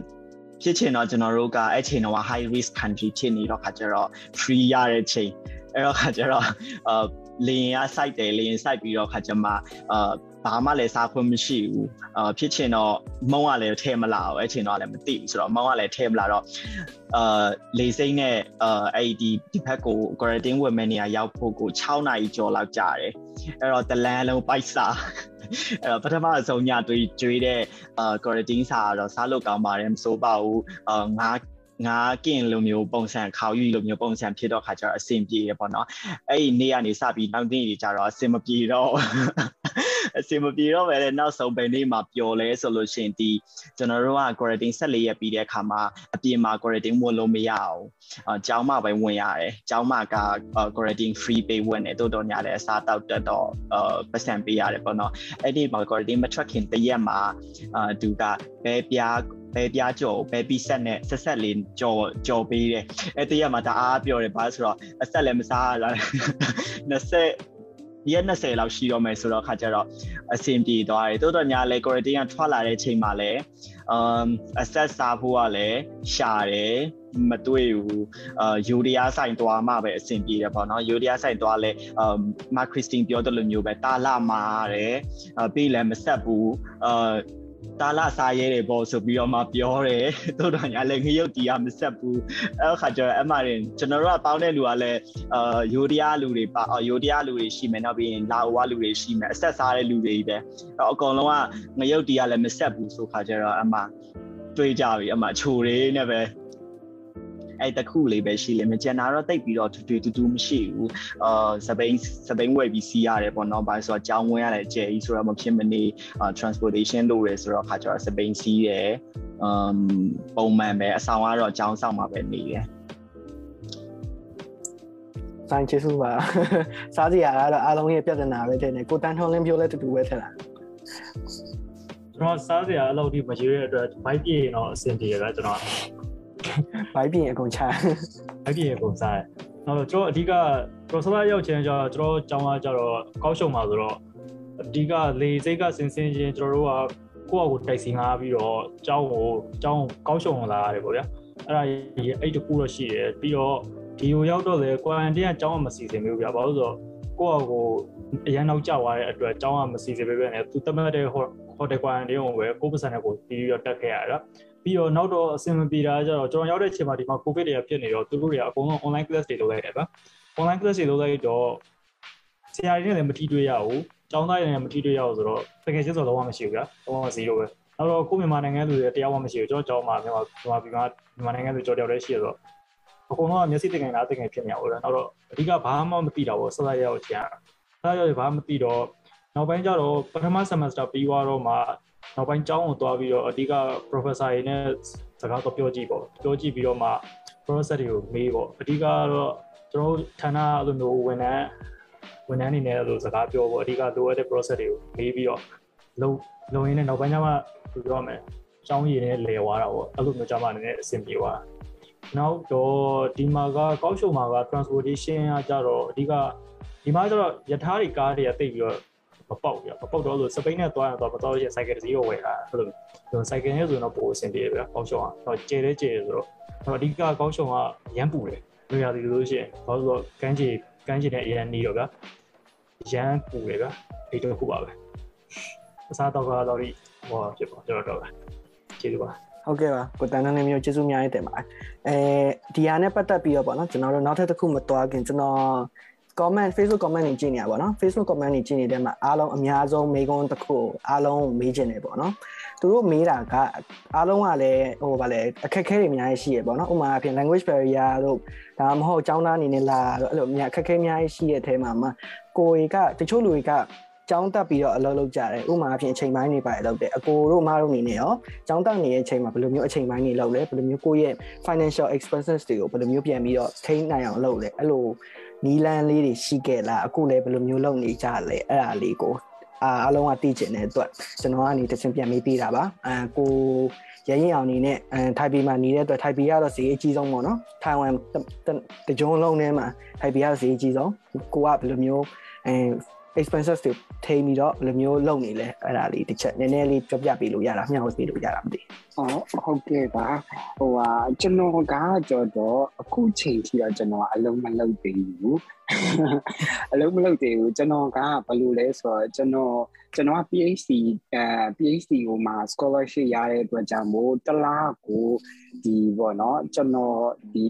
ဖြစ်ချင်တော့ကျွန်တော်တို့ကအဲ့ချိန်တော့ high risk country ဖြစ်နေတော့ခါကျတော့ free ရတဲ့ချိန်အဲ့တော့ခါကျတော့အာလေရင်က site တယ်လေရင် site ပြီးတော့ခါကျမှအာ ဘာမှလည်းစားခွင့်မရှိဘူးအာဖြစ်ချင်တော့မုံကလည်းထဲမလာဘူးအဲ့ချိန်တော့လည်းမသိဘူးဆိုတော့မုံကလည်းထဲမလာတော့အာလေစိမ့်နဲ့အာအဲ့ဒီဒီဘက်ကို quarantine ဝင်မဲ့နေရာရောက်ဖို့ကို6နာရီကျော်လောက်ကြာတယ်အဲ့တော့တလန်းလုံးပိုက်စားအဲ့တော့ပထမအဆုံးညတွေးကျွေးတဲ့အာ quarantine စာတော့စားလို့ကောင်းပါတယ်မစိုးပါဘူးအာငါ ငါကင်လိုမျိုးပုံစံခေါယူလိုမျိုးပုံစံဖြစ်တော့ခါကျတော့အဆင်ပြေရပေါ့နော်အဲ့ဒီနေ့ကနေစပြီးနောက်နေ့တွေကျတော့အဆင်မပြေတော့အဆင်မပြေတော့ပဲလေနောက်ဆုံးပဲနေ့မှာပျော်လဲဆိုလို့ရှိရင်ဒီကျွန်တော်တို့က quarantine 14ရက်ပြီးတဲ့အခါမှာအပြင်မှာ quarantine ဝင်လို့မရအောင်အကျောင်းမှာပဲဝင်ရတယ်ကျောင်းမှာက quarantine free pay ဝင်တယ်တိုးတော်ညာလည်းအစားတောက်တက်တော့အပတ်စံပေးရတယ်ပေါ့နော်အဲ့ဒီမှာ quarantine မထွက်ခင်တရက်မှာအာသူကဘဲပြား ပဲပြားကြော်ပဲပြီးဆက်နဲ့ဆက်ဆက်လေးကြော်ကြော်ပေးတယ်အဲတရက်မှာတအားပြောတယ်ဘာလို့ဆိုတော့အဆက်လည်းမစားရလား20ရက်20လောက်ရှိတော့မယ်ဆိုတော့ခါကျတော့အဆင်ပြေသွားတယ်တိုးတော့ညာလဲ quarantine ကထွက်လာတဲ့ချိန်မှာလဲအမ်အဆက်စားဖို့ကလည်းရှာတယ်မတွေ့ဘူးအာယူရီးယားဆိုင်သွားမှပဲအဆင်ပြေတယ်ပေါ့နော်ယူရီးယားဆိုင်သွားလဲအမ်မာခရစ်စတင်ပြောတဲ့လိုမျိုးပဲတာလာမာတယ်ပြီးလည်းမဆက်ဘူးအာ တာလာစားရဲတယ်ပေါ့ဆိုပြီးတော့မှပြောတယ်တို့တော့ညာလည်းငရုတ်တီးကမဆက်ဘူးအဲ့ခါကျတော့အမှရင်ကျွန်တော်တို့ကပေါင်းတဲ့လူကလည်းအာယိုဒီယာလူတွေပါယိုဒီယာလူတွေရှိမယ်နောက်ပြီးရင်လာအိုဝလူတွေရှိမယ်အဆက်စားတဲ့လူတွေပဲအဲ့အကောင်လုံးကငရုတ်တီးကလည်းမဆက်ဘူးဆိုခါကျတော့အမှတွေးကြပြီအမှချိုလေးနဲ့ပဲ အဲ့တခုလေးပဲရှိလေမကျန်တာတော့တိတ်ပြီးတော့တူတူတူတူမရှိဘူးအာစပိန်စပိန်ဝယ်ပြီးစီးရတယ်ပေါ့နော်ဘာလို့ဆိုတော့ကြောင်းဝင်ရတယ်ကျဲကြီးဆိုတော့မဖြစ်မနေ transportation လုပ်ရဲဆိုတော့ခါကျတော့စပိန်စီးတယ် um ပုံမှန်ပဲအဆောင်ကတော့ကြောင်းဆောင်မှာပဲနေတယ်ဆိုင်ချစ်စုပါစားစရာကတော့အားလုံးရဲ့ပြဿနာပဲတဲ့ကိုတန်းထွန်းလင်းပြောလဲတူတူပဲထက်လားကျွန်တော်စားစရာအလုပ်ဒီမရွေးတဲ့အတွက်ဘိုက်ပြေရင်တော့အဆင်ပြေရတာကျွန်တော် ဘိုက်ပြင်အကုန်ချဘိုက်ပြေရင်ပုံစားတယ်နောက်တော့ကျွန်တော်အဓိက processor ရောက်ချင်းကျတော့ကျွန်တော်ကျောင်းသားကျတော့ကောက်ရှုံမှာဆိုတော့အဓိကလေစိတ်ကစင်စင်ချင်းကျွန်တော်တို့ကကိုယ့်အကိုတိုက်စီငါပြီးတော့ကျောင်းကိုကျောင်းကောက်ရှုံလာရတယ်ပေါ့ဗျာအဲ့ဒါအဲ့တကူတော့ရှိတယ်ပြီးတော့ဒီကိုရောက်တော့လေ quarantine ကကျောင်းကမစီစဉ်ဘူးဗျာဘာလို့ဆိုတော့ကိုယ့်အကိုအရန်နောက်ကျသွားတဲ့အတွက်ကျောင်းကမစီစဉ်ပေးပဲနဲ့သူတမတ်တဲ့ ဟိုတယ် quarantine ကိုပဲကိုယ့်ပတ်စံနဲ့ကိုပြီးတော့တက်ခဲ့ရတာပြီးတော့နောက်တော့အဆင်မပြေတာကျတော့ကျွန်တော်ရောက်တဲ့အချိန်မှာဒီမှာ covid တွေကဖြစ်နေတော့သူတို့တွေကအကုန်လုံး online class တွေလုပ်လိုက်တယ်ဗျ online class တွေလုပ်လိုက်တော့ဆရာတွေနဲ့လည်းမထိတွေ့ရဘူးကျောင်းသားတွေနဲ့မထိတွေ့ရဘူးဆိုတော့တကယ်ချင်းဆိုတော့လုံးဝမရှိဘူးဗျာလုံးဝ0ပဲနောက်တော့ကိုမြန်မာနိုင်ငံလူတွေတရားမှမရှိဘူးကျွန်တော်ကျောင်းမှာမြန်မာမြန်မာပြည်မှာမြန်မာနိုင်ငံလူကြော်တယောက်တည်းရှိရတော့အကုန်လုံးကမျက်စိတင်ငင်လားတင်ငင်ဖြစ်နေအောင်လို့နောက်တော့အဓိကဘာမှမသိတာပေါ့ဆက်လက်ရောက်ချင်ဆက်လက်ရောက်ဘာမှမသိတော့ နောက်ပိုင်းကျတော့ပထမ semester ပြီးသွားတော့မှနောက်ပိုင်းကျောင်းကိုသွားပြီးတော့အဓိက professor တွေနဲ့စကားတော့ပြောကြည့်ပေါ့ပြောကြည့်ပြီးတော့မှ process တွေကိုမေးပေါ့အဓိကတော့ကျွန်တော်ဌာနအဲ့လိုမျိုးဝန်ထမ်းဝန်ထမ်းအနေနဲ့အဲ့လိုစကားပြောပေါ့အဓိကလိုအပ်တဲ့ process တွေကိုမေးပြီးတော့လုံလုံရင်းနဲ့နောက်ပိုင်းကျမှပြောရမယ်အကြောင်းရည်နဲ့လဲသွားတာပေါ့အဲ့လိုမျိုးကျမှအနေနဲ့အဆင်ပြေသွားနောက်တော့ဒီမှာကကောက်ရှုံမှာက transportation ကကြတော့အဓိကဒီမှာကျတော့ယထာတွေကားတွေကတိတ်ပြီးတော့ မပေါက်ပြမပေါက်တော့လို့စပိန်နဲ့သွားရင်တော့မတော်ရဆိုင်ကယ်တစ်စီးကိုဝယ်တာအဲ့လိုဆိုင်ကယ်နဲ့ဆိုတော့ပိုအဆင်ပြေပြကောက်ရှုံကတော့ကျဲလဲကျဲဆိုတော့အဓိကကောက်ရှုံကရမ်းပူတယ်လူရသည်လို့ရှိရင်ဘာလို့ဆိုတော့ကန်းချီကန်းချီနဲ့အရန်နေတော့ဗျာရမ်းပူတယ်ဗျာဒီတော့ခုပါပဲအစားတော့ကတော့ဒီဟောဖြစ်ပါကျွန်တော်တော့ကျေးဇူးပါဟုတ်ကဲ့ပါကိုတန်တန်းလေးမျိုးကျေးဇူးများတင်ပါတယ်အဲဒီဟာနဲ့ပတ်သက်ပြီးတော့ပေါ့နော်ကျွန်တော်တို့နောက်ထပ်တစ်ခုမတွားခင်ကျွန်တော် comment Facebook comment တွေကြည့်နေရပါတော့ Facebook comment တွေကြည့်နေတဲ့မှာအားလုံးအများဆုံးမေးခွန်းတစ်ခုအားလုံးမေးချင်တယ်ပေါ့နော်သူတို့မေးတာကအားလုံးကလည်းဟိုဗာလဲအခက်အခဲတွေအများကြီးရှိရပေါ့နော်ဥပမာအဖြစ် language barrier တို့ဒါမှမဟုတ်ကျောင်းသားအနေနဲ့လာတော့အဲ့လိုအများအခက်အခဲအများကြီးရှိတဲ့အထဲမှာမှာကိုယ်ကတချို့လူတွေကကျောင်းတက်ပြီးတော့အလုပ်လုပ်ကြတယ်ဥမာအဖြစ်အချိန်ပိုင်းတွေပါလုပ်တယ်အကိုတို့မတို့အနေနဲ့ရောကျောင်းတက်နေတဲ့အချိန်မှာဘယ်လိုမျိုးအချိန်ပိုင်းတွေလုပ်လဲဘယ်လိုမျိုးကိုယ့်ရဲ့ financial expenses တွေကိုဘယ်လိုမျိုးပြန်ပြီးတော့ထိန်းနိုင်အောင်လုပ်လဲအဲ့လို နီလန်းလေးတွေရှိခဲ့လားအခုလည်းဘယ်လိုမျိုးလုပ်နေကြလဲအဲ့ဒါလေးကိုအာအလုံးကသိကျင်တဲ့အတွက်ကျွန်တော်ကနေတချင်ပြန်မေးပေးတာပါအမ်ကိုရရင်အောင်နေနဲ့အဲထိုင်ပီမှာနေတဲ့အတွက်ထိုင်ပီကတော့ဈေးအကြီးဆုံးပေါ့နော်ထိုင်ဝမ်တကြုံလုံးထဲမှာထိုင်ပီကဈေးအကြီးဆုံးကိုကဘယ်လိုမျိုးအဲ expenses တွေထိပြီးတော့ဘယ်လိုမျိုးလုပ်နေလဲအဲ့ဒါလေးတစ်ချက်နည်းနည်းလေးပြောပြပေးလို့ရတာမျှဝေပေးလို့ရတာမသိအော်ဟုတ်ကဲ့ပါဟိုဟာကျွန်တော်ကကြော်တော့အခုချိန်ထိတော့ကျွန်တော်အလုံးမလုပ်သေးဘူးအလုံးမလုပ်သေးဘူးကျွန်တော်ကဘယ်လိုလဲဆိုတော့ကျွန်တော် ကျွန်တော်က PhD အဲ PhD ကိုမှာ scholarship ရတဲ့အတွက်ကြောင့်မို့တလားကိုဒီပေါ့နော်ကျွန်တော်ဒီ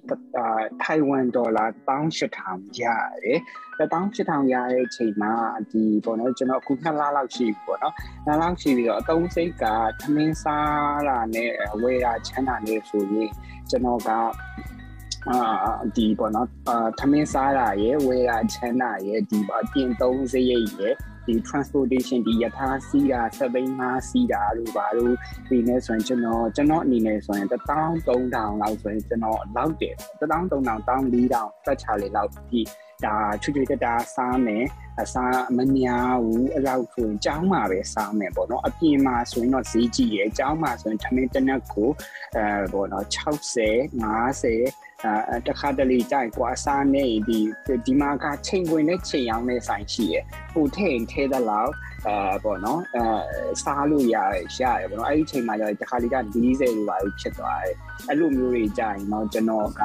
ထိုင်ဝမ်ဒေါ်လာ18000ရတယ်18000ရတဲ့အချိန်မှာဒီပေါ့နော်ကျွန်တော်အခု2လလောက်ရှိပြီပေါ့နော်2လလောက်ရှိပြီးတော့အတုံးစိတ်ကသမင်းစားတာနဲ့ဝယ်တာချမ်းသာနေဆိုရင်ကျွန်တော်ကအာဒီပေါ့နော်အာသမင်းစားတာရယ်ဝယ်တာချမ်းသာရယ်ဒီပါပြင်သုံးစရိတ်ရယ် ဒီ transportation ဒီယထာစီးတာစပိန်မားစီးတာတို့ဘာလို့ဒီနေဆိုရင်ကျွန်တော်ကျွန်တော်အနေနဲ့ဆိုရင်13000လောက်ဆိုရင်ကျွန်တော်လောက်တယ်13000 14000တက်ချလေလောက်ဒီဒါချွတ်ချွတ်တက်တာစားမယ်အစားမများဘူးအဲ့လောက်ဆိုရင်ကျောင်းမှာပဲစားမယ်ပေါ့နော်အပြင်မှာဆိုရင်တော့ဈေးကြီးရယ်ကျောင်းမှာဆိုရင်ထမင်းတစ်နက်ကိုအဲပေါ့နော်60 50 အဲတခါတလေကြိုက်ကွာစားနေဒီဒီမှာကချိန်ဝင်နဲ့ချိန်အောင်နဲ့ဆိုင်ရှိရယ်ဟိုထဲထဲတဲ့လောက်အဲပေါ့နော်အဲစားလို့ရရရတယ်ပေါ့နော်အဲ့ဒီချိန်မှာကျတော့တခါလေက40လိုပါဖြစ်သွားတယ်အဲ့လိုမျိုးတွေကြရင်တော့ကျွန်တော်က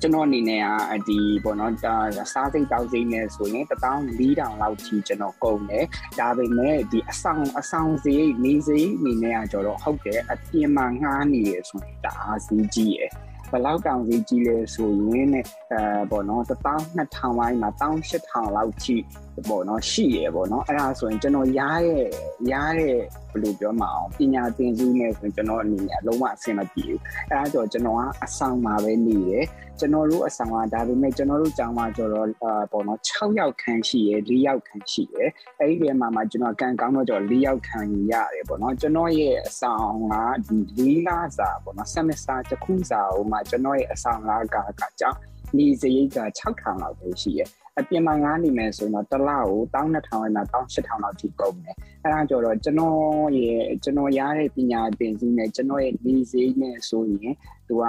ကျွန်တော်အနေနဲ့ကဒီပေါ့နော်ဒါစားစိတ်တောက်စိတ်နဲ့ဆိုရင်1400လောက်ထိကျွန်တော်ကုန်တယ်ဒါပေမဲ့ဒီအဆောင်အဆောင်စရိတ်နေစရိတ်အနေနဲ့ကကျတော့ဟုတ်တယ်အပြင်မှာငှားနေရဆိုရင်တအားစီးကြီးရယ် ဘလောက်တောင်စီကြီးလဲဆိုရင်ねအဲပေါ့နော်12000ဝိုင်းမှာ18000လောက်ထိပေါ့နော်ရှိရပေါ့နော်အဲ့ဒါဆိုရင်ကျွန်တော်ရားရဲ့ရားရဲ့ဘယ်လိုပြောမအောင်ပညာသင်စုနဲ့ဆိုရင်ကျွန်တော်အနေနဲ့လုံးဝအဆင်မပြေဘူးအဲ့ဒါကြောင့်ကျွန်တော်ကအဆောင်မှာပဲနေတယ်ကျွန်တော်တို့အဆောင်ကဒါပေမဲ့ကျွန်တော်တို့ကျောင်းမှာကျတော့အာပေါ့နော်6ယောက်ခန်းရှိရယ်4ယောက်ခန်းရှိရယ်အဲ့ဒီထဲမှာမှကျွန်တော်ကန်ကောင်းတော့ကျတော့4ယောက်ခန်းရတယ်ပေါ့နော်ကျွန်တော်ရဲ့အဆောင်ကဒီ4လစာပေါ့နော် semester တစ်ခုစာဟိုမှာကျွန်တော်ရဲ့အဆောင်ကကကကြောင်းနေစရိတ်က6000လောက်ပဲရှိရယ် အပြင်မှာငားနေမယ်ဆိုရင်တော့တစ်လကို12000နဲ့18000လောက်ထိကုန်တယ်အဲဒါကြောင့်တော့ကျွန်တော်ရဲ့ကျွန်တော်ရတဲ့ပညာသင်စုနဲ့ကျွန်တော်ရဲ့နေစရိတ်နဲ့ဆိုရင်သူက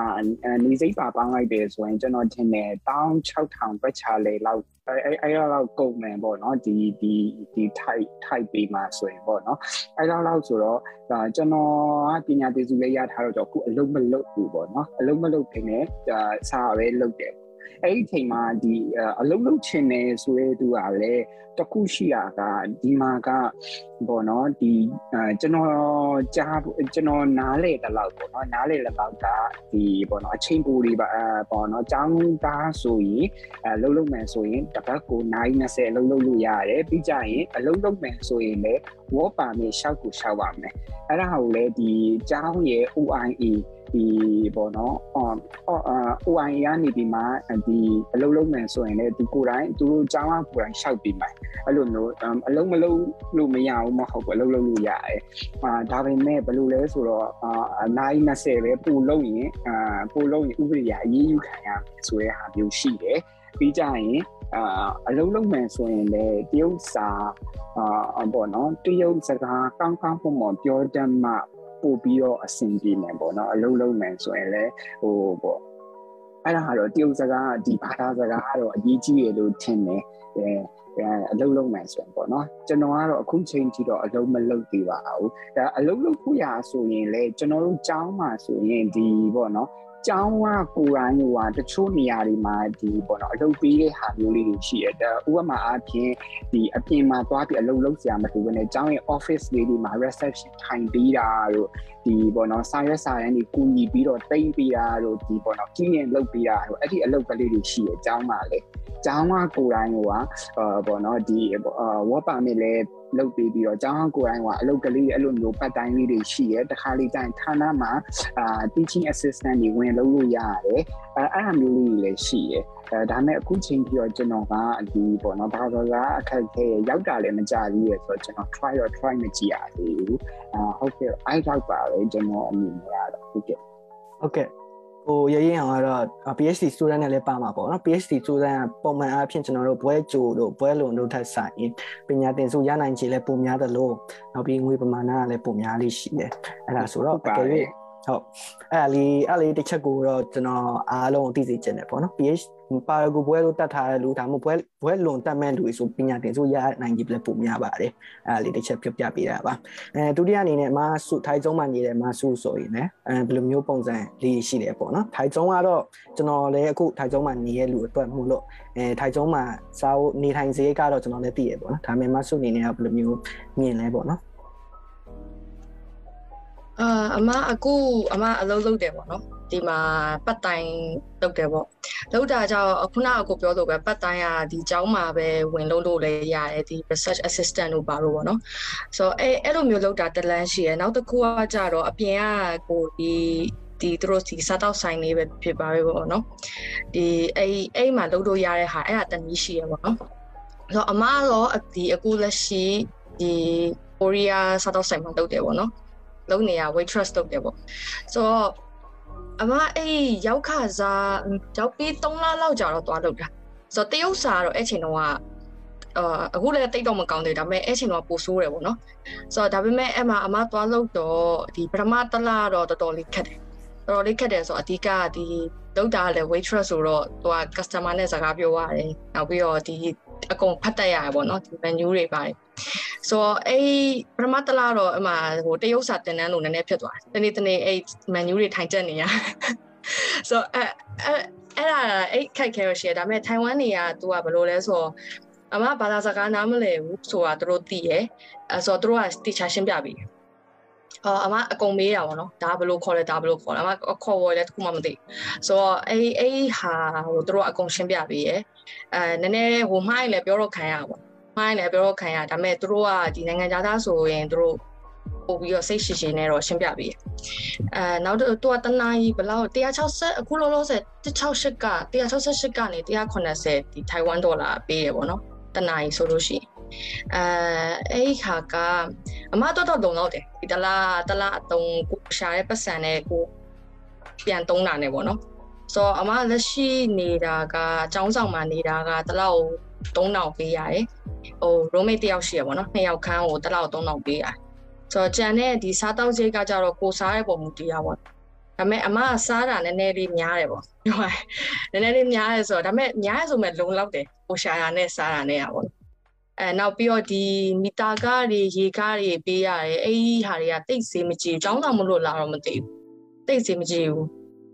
နေစိတ်ပါပေါင်းလိုက်တယ်ဆိုရင်ကျွန်တော်ထင်တယ်16000ပတ်ချလေလောက်အဲအဲလောက်ကုန်မယ်ပေါ့နော်ဒီဒီဒီ type type ပေးမှာဆိုရင်ပေါ့နော်အဲလောက်လောက်ဆိုတော့ဒါကျွန်တော်ကပညာသင်စုလေးရထားတော့အခုအလုံးမလုံးဘူးပေါ့နော်အလုံးမလုံးခင်နဲ့ဒါစာပဲလုပ်တယ် အဲ့ဒီချိန်မှာဒီအလုံးလုံးချင်နေဆိုရဲသူကလည်းတခုရှိတာကဒီမှာကဘောနော်ဒီကျွန်တော်ကြားကျွန်တော်နားလေတလောက်ပေါ့နော်နားလေတလောက်ကဒီဘောနော်အချိန်ပူတွေပါဘောနော်ចောင်းသားဆိုရင်အလုံးလုံးမယ်ဆိုရင်တစ်ပတ်ကိုနိုင်20အလုံးလုံးလို့ရတယ်ပြီးကြရင်အလုံးလုံးမယ်ဆိုရင်လည်းဝေါ်ပါမြေရှောက်ကိုရှောက်ပါမယ်အဲ့ဒါကိုလည်းဒီចောင်းရဲ့ OIE ဒီပေါ့နော်အော်အော် OI ကနေဒီမှာဒီအလုံးလုံးမယ်ဆိုရင်လည်းဒီကိုယ်တိုင်သူတို့ကျောင်းကကိုယ်တိုင်ရှောက်ပြီးမယ်အဲ့လိုမျိုးအလုံးမလုံးလို့မရဘူးမဟုတ်ဘူးအလုံးလုံးလို့ရတယ်အာဒါပေမဲ့ဘယ်လိုလဲဆိုတော့အာနိုင်20ပဲပူလုံးရင်အာပူလုံးရင်ဥပဒေအရေးယူခံရမယ်ဆိုတဲ့ဟာမျိုးရှိတယ်ပြီးကြရင်အာအလုံးလုံးမယ်ဆိုရင်လည်းတရုတ်စာအာပေါ့နော်တရုတ်စကားကောင်းကောင်းပုံပေါ်ပြောတတ်မှ ပို့ပြီးတော့အဆင်ပြေမယ်ပေါ့နော်အလုံးလုံးမယ်ဆိုရင်လည်းဟိုပေါ့အဲ့ဒါကတော့တရုတ်စကားဒီဘာသာစကားကတော့အရေးကြီးရလို့ထင်တယ်အဲအလုံးလုံးမယ်ဆိုရင်ပေါ့နော်ကျွန်တော်ကတော့အခုချိန်ထိတော့အလုံးမလုံးသေးပါဘူးဒါအလုံးလုံးဖို့ရဆိုရင်လေကျွန်တော်တို့ကျောင်းမှာဆိုရင်ဒီပေါ့နော် ကျောင်းကကိုယ်တိုင်ဟိုဟာတချို့နေရာတွေမှာဒီပေါ့နော်အလုပ်ပေးတဲ့ဟာမျိုးလေးတွေရှိတယ်ဒါဥပမာအားဖြင့်ဒီအပြင်မှာသွားပြီးအလုပ်လုပ်စရာမလိုဘဲနဲ့ကျောင်းရဲ့ office လေးတွေမှာ reception ထိုင်ပေးတာတို့ဒီပေါ့နော်စာရွက်စာတမ်းတွေကူညီပြီးတော့တိမ့်ပေးတာတို့ဒီပေါ့နော် clean လုပ်ပေးတာတို့အဲ့ဒီအလုပ်ကလေးတွေရှိတယ်ကျောင်းမှာလေကျောင်းကကိုယ်တိုင်ဟိုဟာပေါ့နော်ဒီ work permit လည်း လုပ်ပေးပြီးတော့ကျောင်းကိုယ်တိုင်ကအလုပ်ကလေးအဲ့လိုမျိုးပတ်တိုင်းလေးတွေရှိရဲတခါလေးတိုင်းဌာနမှာအာ teaching assistant တွေဝင်လုပ်လို့ရတယ်အဲအဲ့အမျိုးလေးတွေလည်းရှိရဲအဲဒါနဲ့အခုချိန်ပြီးတော့ကျွန်တော်ကဒီပေါ့နော်ဘာသာစကားအခက်အခဲရောက်တာလည်းမကြသေးရဆိုတော့ကျွန်တော် try တော့ try မကြည့်ရသေးဘူးအာဟုတ်ကဲ့အဲ့တော့ပါလေကျွန်တော်အမြင်ရတော့ဟုတ်ကဲ့ဟုတ်ကဲ့ ဟိုရရင်အောင်ကတော့ PhD student နဲ့လည်းပါမှာပေါ့နော် PhD student ကပုံမှန်အားဖြင့်ကျွန်တော်တို့ဘွဲကြိုတို့ဘွဲလုံတို့ထက်ဆိုင်ပညာသင်စုရနိုင်ခြေလည်းပုံများတယ်လို့နောက်ပြီးငွေပမာဏကလည်းပုံများလေးရှိတယ်အဲ့ဒါဆိုတော့အကယ်၍ဟုတ်အဲ့ဒါလေးအဲ့လေးတစ်ချက်ကိုတော့ကျွန်တော်အားလုံးသိစေချင်တယ်ပေါ့နော် PH ပါရဂူဘွဲလို့တတ်ထားတဲ့လူဒါမှမဟုတ်ဘွဲဘွဲလွန်တတ်မဲ့လူဆိုပညာတင်ဆိုရနိုင်ကြီးလည်းပုံများပါတယ်အဲ့ဒါလေးတစ်ချက်ပြပြပေးတာပါအဲဒုတိယအနေနဲ့မဆုထိုင်ကျုံမှာနေတဲ့မဆုဆိုရင်လည်းအဲဘယ်လိုမျိုးပုံစံလေးရှိတယ်ပေါ့နော်ထိုင်ကျုံကတော့ကျွန်တော်လည်းအခုထိုင်ကျုံမှာနေတဲ့လူအတွက်မှုလို့အဲထိုင်ကျုံမှာစားဖို့နေထိုင်စေကတော့ကျွန်တော်လည်းသိရပေါ့နော်ဒါပေမဲ့မဆုအနေနဲ့ကဘယ်လိုမျိုးမြင်လဲပေါ့နော် အာအမအခုအမအလုပ်လုပ်တယ်ပေါ့နော်ဒီမှာပတ်တိုင်လုပ်တယ်ပေါ့လုပ်တာကြောင့်ခုနကကိုပြောလို့ပဲပတ်တိုင်ကဒီကျောင်းမှာပဲဝင်လုပ်လို့လည်းရတယ်ဒီ research assistant တို့ပါလို့ပေါ့နော်ဆိုတော့အဲအဲ့လိုမျိုးလုပ်တာတလန်းရှိရယ်နောက်တစ်ခုကကြတော့အပြင်ကကိုဒီဒီသူတို့ဒီစားတော့ဆိုင်လေးပဲဖြစ်ပါပဲပေါ့နော်ဒီအဲ့အဲ့မှာလုပ်လို့ရတဲ့ဟာအဲ့ဒါတနည်းရှိရယ်ပေါ့နော်ဆိုတော့အမတော့ဒီအခုလက်ရှိဒီကိုရီးယားစားတော့ဆိုင်မှာလုပ်တယ်ပေါ့နော် လုပ်နေရ waitress လုပ်တယ်ပေါ့ဆိုတော့အမအဲ့ရောက်ခစားရောက်ပြီး3လလောက်ကြာတော့သွားလုပ်တာဆိုတော့တရုတ်စာတော့အဲ့ချိန်တော့ကအာအခုလည်းတိတ်တော့မကောင်းသေးဒါပေမဲ့အဲ့ချိန်တော့ပိုဆိုးတယ်ပေါ့နော်ဆိုတော့ဒါပေမဲ့အဲ့မှာအမသွားလို့တော့ဒီပထမတစ်လတော့တော်တော်လေးခက်တယ်တော်တော်လေးခက်တယ်ဆိုတော့အဓိကဒီလောက်တာလည်း waitress ဆိုတော့သူက customer နဲ့စကားပြောရတယ်နောက်ပြီးတော့ဒီအကုန်ဖတ်တတ်ရတယ်ပေါ့နော်ဒီ menu တွေပါတယ် ဆိုတော့အဲ့ပထမတလားတော့အမှဟိုတရုတ်စာတင်တန်းလို့နည်းနည်းဖြစ်သွားတယ်တနေ့တနေ့အဲ့ menu တွေထိုင်ချက်နေရဆိုတော့အဲအဲ့ဒါအဲ့ခိုက်ခဲရရှိရဒါပေမဲ့ထိုင်ဝမ်နေက तू ကဘယ်လိုလဲဆိုတော့အမဘာသာစကားနားမလည်ဘူးဆိုတာသူတို့သိရယ်အဲဆိုတော့သူတို့ကတီချာရှင်းပြပြီအော်အမအကုန်မေးတာပေါ့နော်ဒါဘယ်လိုခေါ်လဲဒါဘယ်လိုခေါ်လဲအမခေါ်ဝယ်လဲတခုမှမသိဆိုတော့အဲ့အဲ့ဟာဟိုသူတို့အကုန်ရှင်းပြပြီရယ်အဲနည်းနည်းဟိုမှားရင်လည်းပြောတော့ခံရပါပေါ့ မှားရင်လည်းပြောတော့ခံရဒါပေမဲ့သူတို့ကဒီနိုင်ငံသားဆိုရင်သူတို့ပို့ပြီးတော့စိတ်ရှိရှိနဲ့တော့ရှင်းပြပြီအဲနောက်တော့သူကတနာကြီးဘယ်လောက်160အခုလောလောဆယ်168က168ကနေ180ဒီထိုင်ဝမ်ဒေါ်လာပေးရပေါ့နော်တနာကြီးဆိုလို့ရှိရင်အဲအဲ့ဒီခါကအမတော့တော့လုံတော့တယ်ဒီတလားတလားအတုံးကိုရှာတဲ့ပတ်စံနဲ့ကိုပြန်တုံးတာနဲ့ပေါ့နော်ဆိုတော့အမလက်ရှိနေတာကအចောင်းဆောင်မှာနေတာကတလောက် 3000ပေးရတယ်ဟို roommate တယောက်ရှိရပေါ့နော်နှစ်ယောက်ခန်းကိုတလောက်3000ပေးရတယ်ဆိုတော့ဂျန်နဲ့ဒီစားတောက်စိတ်ကကြတော့ကိုစားတဲ့ပုံမူတရားပေါ့ဒါပေမဲ့အမကစားတာနည်းနည်းလေးများတယ်ပေါ့ပြောရနည်းနည်းလေးများတယ်ဆိုတော့ဒါပေမဲ့များရဆိုမဲ့လုံလောက်တယ်ကိုရှာရနဲ့စားတာနဲ့อ่ะပေါ့အဲနောက်ပြီးတော့ဒီမီတာကားတွေရေကားတွေပေးရတယ်အဲ့ဒီဟာတွေကတိတ်စေးမကြည့်ဘူးចောင်းဆောင်မလို့လာတော့မသိဘူးတိတ်စေးမကြည့်ဘူး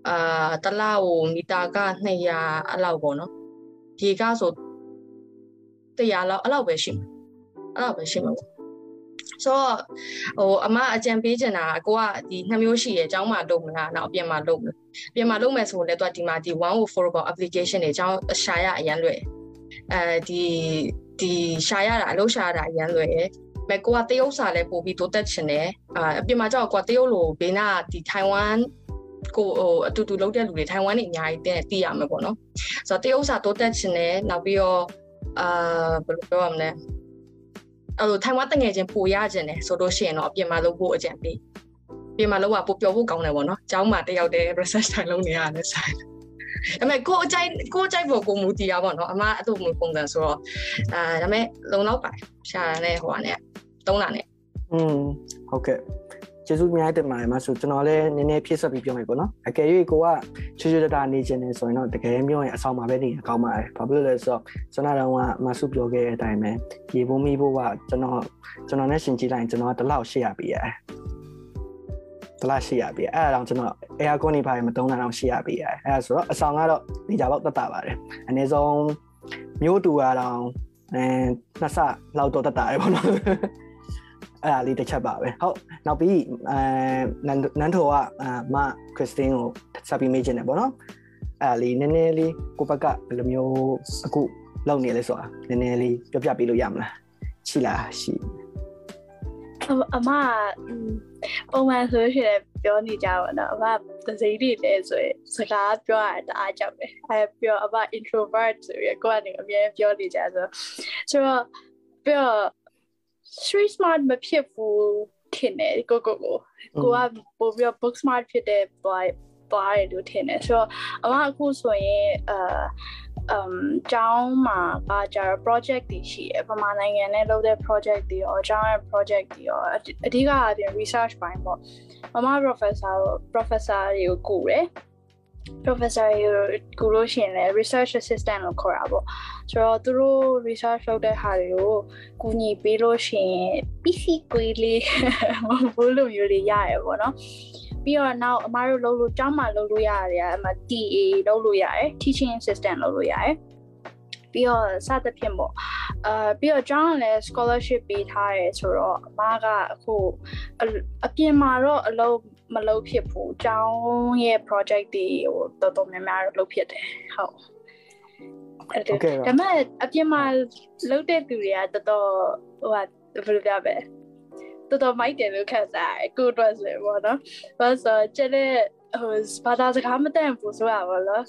အာတလားကိုမီတာကား200အဲ့လောက်ပေါ့နော်ရေကားဆို 100လောက်အဲ့လောက်ပဲရှိမှာအဲ့လောက်ပဲရှိမှာပေါ့ဆိုတော့ဟိုအမအကြံပေးချင်တာအကိုကဒီနှစ်မျိုးရှိရယ်အကြောင်းမှလုပ်မလားနောက်အပြင်မှာလုပ်မလားအပြင်မှာလုပ်မယ်ဆိုရင်လည်းသူကဒီမှာဒီ104 application တွေအကြောင်းရှာရအရင်လွယ်အဲဒီဒီရှာရတာအလုပ်ရှာရတာအရင်လွယ်မဲ့ကိုကတရုတ်စာလည်းပို့ပြီးတိုးတက်ချင်တယ်အာအပြင်မှာကြောက်ကိုကတရုတ်လိုဘေးနာဒီထိုင်ဝမ်ကိုဟိုအတူတူလုပ်တဲ့လူတွေထိုင်ဝမ်နေအများကြီးတဲ့သိရမှာပေါ့နော်ဆိုတော့တရုတ်စာတိုးတက်ချင်တယ်နောက်ပြီးတော့ အာဘယ်လိုပြောရမလဲအဲ့လိုထိုင်ဝမ်တငယ်ချင်းပိုရခြင်းတယ်ဆိုလို့ရှိရင်တော့အပြင်မှာလုပ်ဖို့အကြံပေးပြင်မှာလုပ်ကပိုပျော်ဖို့ကောင်းတယ်ပေါ့နော်။ကျောင်းမှာတယောက်တည်း research တိုင်းလုပ်နေရတယ်ဆိုင်။ဒါပေမဲ့ကိုအကြိုက်ကိုအကြိုက်ဖို့ကိုမူတည်ရပါတော့။အမအဲ့လိုမျိုးပုံစံဆိုတော့အာဒါပေမဲ့လုံလောက်ပါရှာရတဲ့ဟိုကနေတုံးတာနဲ့อืมဟုတ်ကဲ့ ကျေးဇူးများတင်ပါတယ်မဆိုကျွန်တော်လည်းနည်းနည်းဖြည့်ဆွတ်ပြီးပြောမယ်ပေါ့နော်အကယ်၍ကိုကချွချွတတာနေခြင်းနေဆိုရင်တော့တကယ်ပြောရင်အဆောင်မှာပဲနေရကောင်းပါတယ်ဘာဖြစ်လို့လဲဆိုတော့ကျွန်တော်တော့ကမဆုပြောခဲ့တဲ့အတိုင်းပဲရေပုံးမိဖို့ကကျွန်တော်ကျွန်တော်နဲ့ရှင်ကြည့်လိုက်ကျွန်တော်ကတလောက်ရှေ့ရပြီရတယ်တလားရှိရပြီအဲ့ဒါတော့ကျွန်တော် air con နေပါရမတုံးတာတော့ရှိရပြီအဲ့ဒါဆိုတော့အဆောင်ကတော့နေကြပေါက်တက်တာပါတယ်အနည်းဆုံးမျိုးတူကတော့အဲနှစ်ဆလောက်တော့တက်တာရပေါ့နော် အဲ့ဒါလေးတစ်ချက်ပါပဲဟုတ်နောက်ပြီးအဲနန်ထိုကအမခရစ်စတင်းကိုဆက်ပြီးမေးချင်တယ်ပေါ့နော်အဲ့ဒါလေးနည်းနည်းလေးကိုဘက်ကဘယ်လိုမျိုးအခုလုပ်နေလဲဆိုတာနည်းနည်းလေးပြောပြပေးလို့ရမလားရှိလားရှိအမပုံမှန်ဆိုရှင်ပြောနေကြပါတော့အမသစိတွေလဲဆိုရင်စကားပြောရတာအားကြောက်တယ်အဲပြောအမ introvert ဆိုရကိုကနေအမြဲပြောနေကြဆိုဆိုတော့ပြော street smart မဖြစ်ဘူးထင်တယ်ကိုကိုကိုကိုကပို့ပြီး book smart ဖြစ်တဲ့ boy သွားတယ်လို့ထင်တယ်ဆိုတော့အမအခုဆိုရင်အာ um ကျောင်းမှာပါကြ project တွေရှိရပမာနိုင်ငံနဲ့လုပ်တဲ့ project တွေရောကျောင်းရဲ့ project တွေရောအဓိကအပြင် research ပိုင်းပေါ့မမ professor professor တွေကိုကူတယ် professor ကိုလို့ရှိရင်လည်း research assistant လို့ခေါ်တာပေါ့ဆိုတော့သူတို့ research လုပ်တဲ့ဟာတွေကိုကူညီပေးလို့ရှိရင် PC ကွေးလေးဘိုးလိုမျိုးလေးရရပေါ့နော်ပြီးတော့နောက်အမားတို့လုပ်လို့ကျောင်းမှာလုပ်လို့ရတယ်အမ TA လုပ်လို့ရတယ် teaching assistant လုပ်လို့ရတယ်ပြီးတော့စသဖြင့်ပေါ့အာပြီးတော့ကျောင်းကလည်း scholarship ပေးထားတယ်ဆိုတော့အမကအခုအပြင်မှာတော့အလုပ် မလုပ်ဖြစ်ဘူးကျောင်းရဲ့ project တွေဟိုတော်တော်များများလုပ်ဖြစ်တယ်ဟုတ်အဲ့ဒါဒါပေမဲ့အပြင်မှာလုပ်တဲ့သူတွေကတော်တော်ဟိုဟာဘယ်လိုပြောပဲတော်တော်မိုက်တယ်လို့ခံစားရတယ်ကိုအတွက်ဆိုရင်ပေါ့နော်ဘာလို့ဆိုကျတဲ့ ဟိုဘာသာစကားမတန်ဘူးဆိုတာပေါ့နော်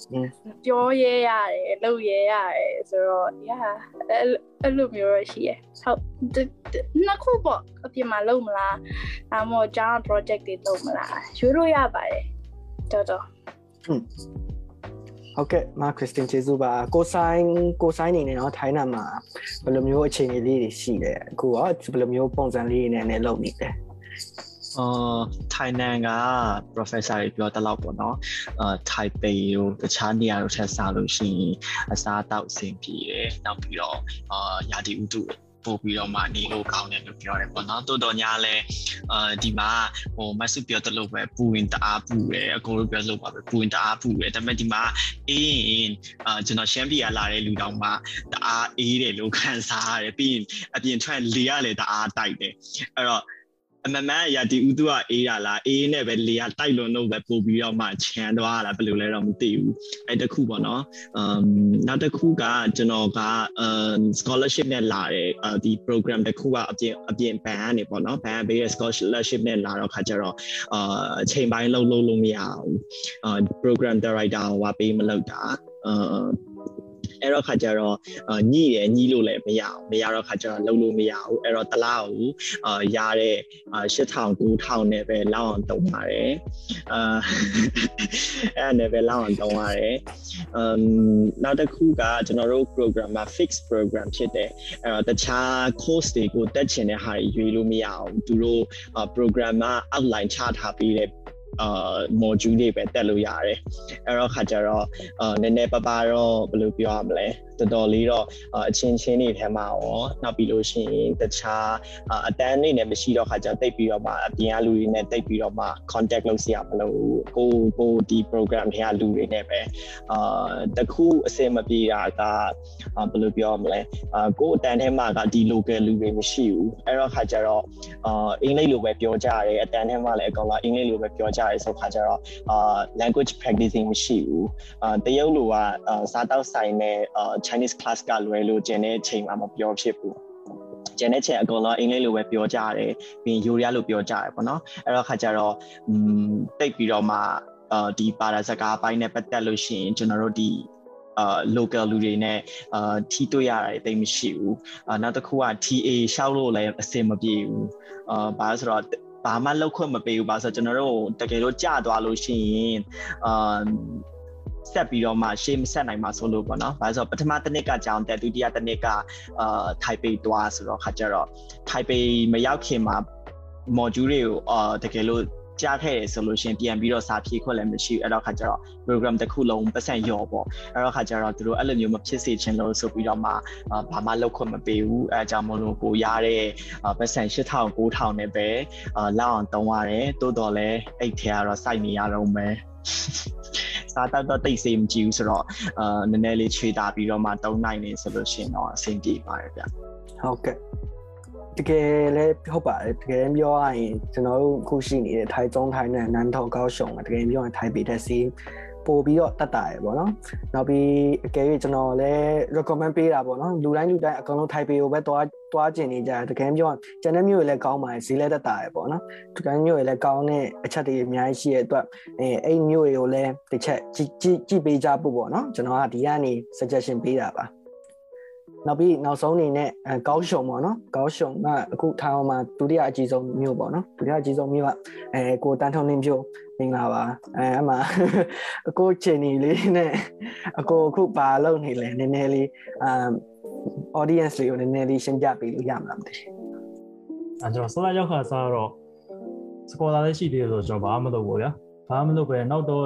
ပြောရဲရတယ်လုပ်ရဲရတယ်ဆိုတော့ yeah အဲ့လိုမျိုးရရှိရဟုတ်နှစ်ခုပေါ့အပြင်မှာလုပ်မလားအမောကျောင်း project တွေလုပ်မလားရွေးလို့ရပါတယ်တော်တော်ဟုတ်ကဲ့မာခရစ်စတင်ကျေးဇူးပါကိုဆိုင်ကိုဆိုင်နေနေတော့ထိုင်းနာမှာဘယ်လိုမျိုးအခြေအနေလေးတွေရှိလဲအခုကဘယ်လိုမျိုးပုံစံလေးတွေနဲ့လုပ်နေလဲ အာထိုင်နန်က professor တွေပြောတလောက်ပေါ့နော်အာထိုင်ပေတို့တခြားနေရာတို့ထက်စားလို့ရှိရင်အစားအသောက်အဆင်ပြေတယ်နောက်ပြီးတော့အာယာတီဥတုပပို့ပြီးတော့မှနေလို့ကောင်းတယ်လို့ပြောတယ်ပေါ့နော်တိုးတော်ညာလဲအာဒီမှာဟိုမဆုပြောတလို့ပဲပူရင်တအားပူတယ်အကိုတို့ပြောလို့ပါပဲပူရင်တအားပူတယ်ဒါပေမဲ့ဒီမှာအေးရင်အာကျွန်တော်ရှမ်းပြည်ကလာတဲ့လူတောင်မှတအားအေးတယ်လို့ခံစားရတယ်ပြီးရင်အပြင်ထွက်လေရလေတအားတိုက်တယ်အဲ့တော့ အမမန်ရာဒီဥသူကအေးတာလားအေးနဲ့ပဲလေကတိုက်လွန်လို့ပဲပို့ပြီးတော့မှချမ်းသွားတာဘယ်လိုလဲတော့မသိဘူးအဲ့တခုပေါ့နော်အမ်နောက်တစ်ခုကကျွန်တော်ကအမ် scholarship နဲ့လာတယ်ဒီ program တစ်ခုကအပြင်အပြင်ဘန်ကနေပေါ့နော်ဘန်ဘေးရဲ့ scholarship နဲ့လာတော့ခါကျတော့အာအချိန်ပိုင်းလုံးလုံးလို့မရဘူးအာ program director ဟိုပေးမလုပ်တာအာ အဲ့တော့ခါကျတော့ညှိတယ်ညှိလို့လည်းမရအောင်မရတော့ခါကျတော့လုံးလို့မရဘူးအဲ့တော့တလားကိုအာရတဲ့8000 9000နဲ့ပဲလောက်အောင်တုံးပါတယ်အာအဲ့နဲ့ပဲလောက်အောင်တုံးရတယ်အမ်နောက်တစ်ခုကကျွန်တော်တို့ program မှာ fixed program ဖြစ်တယ်အဲ့တော့တခြား course တွေကိုတက်ချင်တဲ့ဟာတွေရွေးလို့မရအောင်သူတို့ program မှာ outline ချထားပြီးတဲ့ အာ module တွေပဲတက်လို့ရတယ်အဲ့တော့ခါကြတော့အာနည်းနည်းပါးပါတော့ဘယ်လိုပြောရမလဲ တော်တော်လေးတော့အချင်းချင်းတွေထဲမှာရောနောက်ပြီးလို့ရှိရင်တခြားအတန်းနေနဲ့မရှိတော့ခါကြတိတ်ပြီးတော့မှအပြင်ကလူတွေနဲ့တိတ်ပြီးတော့မှ contact လုပ်စီရမလို့ကိုကိုဒီ program ထဲကလူတွေနဲ့ပဲအာတခုအစင်မပြေတာကဘယ်လိုပြောမလဲအာကိုအတန်းထဲမှာကဒီ local လူတွေမရှိဘူးအဲ့တော့ခါကြတော့အာအင်္ဂလိပ်လိုပဲပြောကြရတယ်အတန်းထဲမှာလည်းအကောင်လာအင်္ဂလိပ်လိုပဲပြောကြရတယ်ဆိုခါကြတော့အာ language practicing မရှိဘူးအာတရုတ်လိုကစားတောက်ဆိုင်နဲ့အာ Chinese class ကလွယ်လို့ကျန်တဲ့အချိန်မှာမပြောဖြစ်ဘူးကျန်တဲ့ချိန်အကုန်လုံးအင်္ဂလိပ်လိုပဲပြောကြတယ်ပြီးရင်ယူရီးယားလိုပြောကြတယ်ပေါ့နော်အဲ့တော့ခါကျတော့อืมတိတ်ပြီးတော့မှအာဒီပါရာစကားအပိုင်းနဲ့ပတ်သက်လို့ရှိရင်ကျွန်တော်တို့ဒီအာ local လူတွေနဲ့အာထီးတွေ့ရတာတိတ်မရှိဘူးအာနောက်တစ်ခုက TA ရှောက်လို့လည်းအဆင်မပြေဘူးအာဘာလို့ဆိုတော့ဘာမှလောက်ခွင့်မပေးဘူးပါဆိုတော့ကျွန်တော်တို့တကယ်လို့ကြာသွားလို့ရှိရင်အာ ဆက်ပြီးတော့မှရှေ့မဆက်နိုင်မှာဆိုလို့ပေါ့နော်။ဘာလို့ဆိုတော့ပထမတစ်နှစ်ကကြောင်းတက်ဒုတိယတစ်နှစ်ကအာထိုင်ပေတွားဆိုတော့ခါကြတော့ထိုင်ပေမရောက်ခင်မှာ module တွေကိုအာတကယ်လို့ကြားခဲ့တယ်ဆိုလို့ရှင်ပြန်ပြီးတော့စာဖြည့်ခွက်လည်းမရှိဘူးအဲ့တော့ခါကျတော့ program တစ်ခုလုံးပတ်စံရော့ပေါ့အဲ့တော့ခါကျတော့သူတို့အဲ့လိုမျိုးမဖြစ်စေချင်လို့ဆိုပြီးတော့မှဘာမှလောက်ခွင့်မပေးဘူးအဲအကြောင်းမလို့ကိုရတဲ့ပတ်စံ8000 9000နဲ့ပဲလောက်အောင်တုံးရတယ်တိုးတော်လဲအဲ့ထဲကတော့စိုက်နေရတော့မယ် စားတော့တော့တိတ်စေးမကြည့်ဘူးဆိုတော့အာနည်းနည်းလေးခြေတာပြီးတော့မှတုံးနိုင်နေဆိုလို့ရှိရင်တော့အဆင်ပြေပါတယ်ဗျဟုတ်ကဲ့တကယ်လည်းဟုတ်ပါတယ်တကယ်ပြောရရင်ကျွန်တော်တို့ခုရှိနေတဲ့ထိုင်ကျုံထိုင်နဲ့နန်းထောက်ကောက်ရှုံတကယ်ပြောရင်ထိုင်ပေတဲ့စီပို့ပြီးတော့တတ်တာရယ်ပေါ့နော်နောက်ပြီးအကယ်၍ကျွန်တော်လည်း recommend ပေးတာပေါ့နော်လူတိုင်းလူတိုင်းအကောင်လုံးထိုင်ပေကိုပဲတွား တွားကျင်နေကြတယ်တကယ်ပြောရင်ကျန်တဲ့မျိုးတွေလည်းကောင်းပါတယ်ဈေးလည်းတတ်တာရယ်ပေါ့နော်တကယ်မျိုးတွေလည်းကောင်းတဲ့အချက်တွေအများကြီးရှိရဲ့အတွက်အဲအဲ့မျိုးတွေကိုလည်းတစ်ချက်ကြည့်ကြည့်ကြည့်ပေးကြဖို့ပေါ့နော်ကျွန်တော်ကဒီကနေ suggestion ပေးတာပါနောက်ပြီးနောက်ဆုံးအနေနဲ့အဲကောင်းရှုံပေါ့နော်ကောင်းရှုံကအခုထိုင်အောင်မှာဒုတိယအကြီးဆုံးမြို့ပေါ့နော်ဒုတိယအကြီးဆုံးမြို့ကအဲကိုတန်းထုံးနှင်းပြိုမင်္ဂလာပါအဲအမှအကိုချိန်နေလေးနဲ့အကိုအခုဘာလုပ်နေလဲနည်းနည်းလေးအမ် audience လေးကိုနည်းနည်းလေးရှင်းပြပေးလို့ရမလားမသိဘူးအဲကျွန်တော်ဆက်လက်ရောက်ခါစားတော့စကောလာလေးရှိသေးတယ်ဆိုတော့ကျွန်တော်ဘာမှမလုပ်ဘူးဗျာဘာမှမလုပ်ပဲနောက်တော့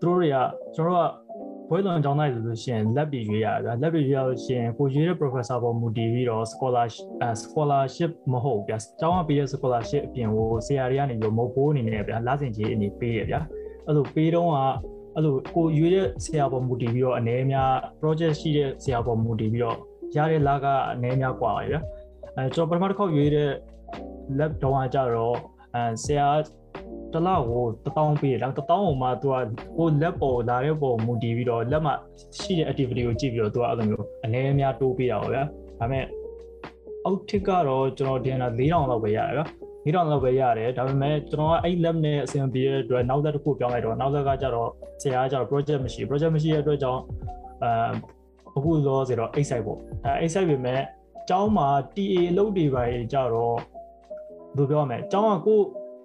သူတို့တွေကကျွန်တော်ကဘွဲလွန်ကျောင်းသားဆိုလို့ရှိရင် lab တွေရွေးရတယ်ဗျာ lab တွေရွေးရလို့ရှိရင်ကိုရွေးတဲ့ professor ပေါ်မူတည်ပြီးတော့ scholarship scholarship မဟုတ်ဗျာကျောင်းကပေးတဲ့ scholarship အပြင်ကိုဆရာတွေကနေပြီးမဟုတ်ဘိုးအနေနဲ့ဗျာလစဉ်ကြီးအနေပေးရဗျာအဲ့လိုပေးတော့ကအဲ့လိုကိုရွေးတဲ့ဆရာပေါ်မူတည်ပြီးတော့အနေအများ project ရှိတဲ့ဆရာပေါ်မူတည်ပြီးတော့ ရတဲ့လကအနေအများกว่าပါဗျာအဲကျွန်တော်ပထမတစ်ခေါက်ရွေးတဲ့ lab တော့ကကြတော့အဲဆရာတလောက်ကို1000ပေးတယ်ဒါ1000ကိုမှသူကဟိုလက်ပေါ်လာတဲ့ပေါ်မူတည်ပြီးတော့လက်မှရှိတဲ့ activity ကိုကြည့်ပြီးတော့သူကအဲ့လိုမျိုးအနေအများတိုးပေးတာပါဗျာဒါပေမဲ့အောက်ထစ်ကတော့ကျွန်တော်တင်တာ4000လောက်ပဲရတယ်ဗျာ4000လောက်ပဲရတယ်ဒါပေမဲ့ကျွန်တော်ကအဲ့ lab နဲ့အဆင်ပြေတဲ့အတွက်နောက်သက်တစ်ခုပြောင်းလိုက်တော့နောက်သက်ကကြတော့ဆရာကကြတော့ project မရှိ project မရှိတဲ့အတွက်ကြောင့်အဲ အခုလောဆိုတော့ X site ပေါ့အဲ X site ပဲမဲ့ကျောင်းမှာ TA လုပ်တွေပါကြတော့ဘယ်လိုပြောရမလဲကျောင်းကကို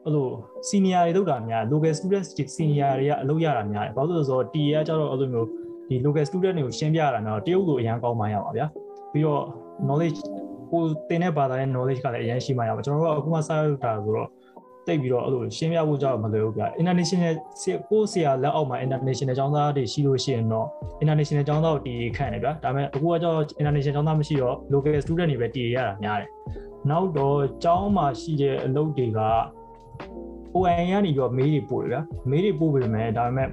အဲ့လို senior တွေလောက်တာများ local student senior တွေကအလုပ်ရတာများတယ်ဘာလို့လဲဆိုတော့ TA ကကြတော့အဲ့လိုမျိုးဒီ local student တွေကိုရှင်းပြရတာတော့တရုတ်လိုအရန်ကောင်းမှရပါဗျာပြီးတော့ knowledge ကိုသင်တဲ့ဘာသာရဲ့ knowledge ကလည်းအရန်ရှိမှရပါကျွန်တော်တို့ကအခုမှစရတာဆိုတော့ တိတ်ပြီးတော့အဲ့လိုရှင်းပြဖို့ကြောက်မလွယ်ဘူးဗျ international ကိုဆရာလက်အောက်မှာ international ကျောင်းသားတွေရှိလို့ရှိရင်တော့ international ကျောင်းသားကိုတည်ခန့်တယ်ဗျဒါပေမဲ့အခုကကြောက် international ကျောင်းသားမရှိတော့ local student တွေပဲတည်ရတာများတယ်နောက်တော့ကျောင်းမှာရှိတဲ့အလုပ်တွေက ON ကနေပြီးတော့မေးတွေပို့တယ်ဗျမေးတွေပို့ပေမဲ့ဒါပေမဲ့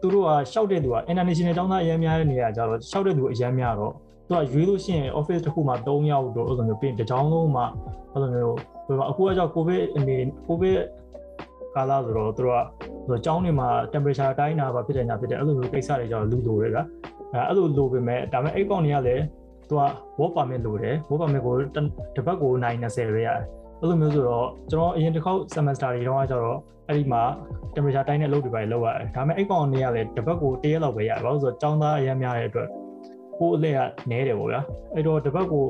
သူတို့ကရှောက်တဲ့သူက international ကျောင်းသားအများများတဲ့နေရာကြတော့ရှောက်တဲ့သူအများများတော့သူကရွေးလို့ရှိရင် office တစ်ခုမှာ3ယောက်တော့အဲ့လိုမျိုးပြင်တစ်ချောင်းလုံးမှာအဲ့လိုမျိုး ဟိုအခုကကြောင့် covid အနေ covid ကာလဆိုတော့သူတို့ကဟိုကျောင်းတွေမှာ temperature တိုင်းတာပါဖြစ်တဲ့ညာဖြစ်တဲ့အဲ့လိုမျိုးကိစ္စတွေကြောင့်လူလိုတယ်ဗျအဲအဲ့လိုလိုပေမဲ့ဒါပေမဲ့အဲ့ကောင်တွေကလည်းသူက work permit လိုတယ် work permit ကိုတစ်ပတ်ကို920ပဲရတယ်အဲ့လိုမျိုးဆိုတော့ကျွန်တော်အရင်တစ်ခေါက် semester တွေတုန်းကကျတော့အဲ့ဒီမှာ temperature တိုင်းတဲ့အလုပ်တွေပဲလုပ်ရတယ်ဒါပေမဲ့အဲ့ကောင်တွေကလည်းတစ်ပတ်ကိုတရက်လောက်ပဲရတယ်ဘာလို့ဆိုတော့ကျောင်းသားအများများတဲ့အတွက်ကိုယ်အလက်ကနဲတယ်ပေါ့ဗျာအဲ့တော့တစ်ပတ်ကို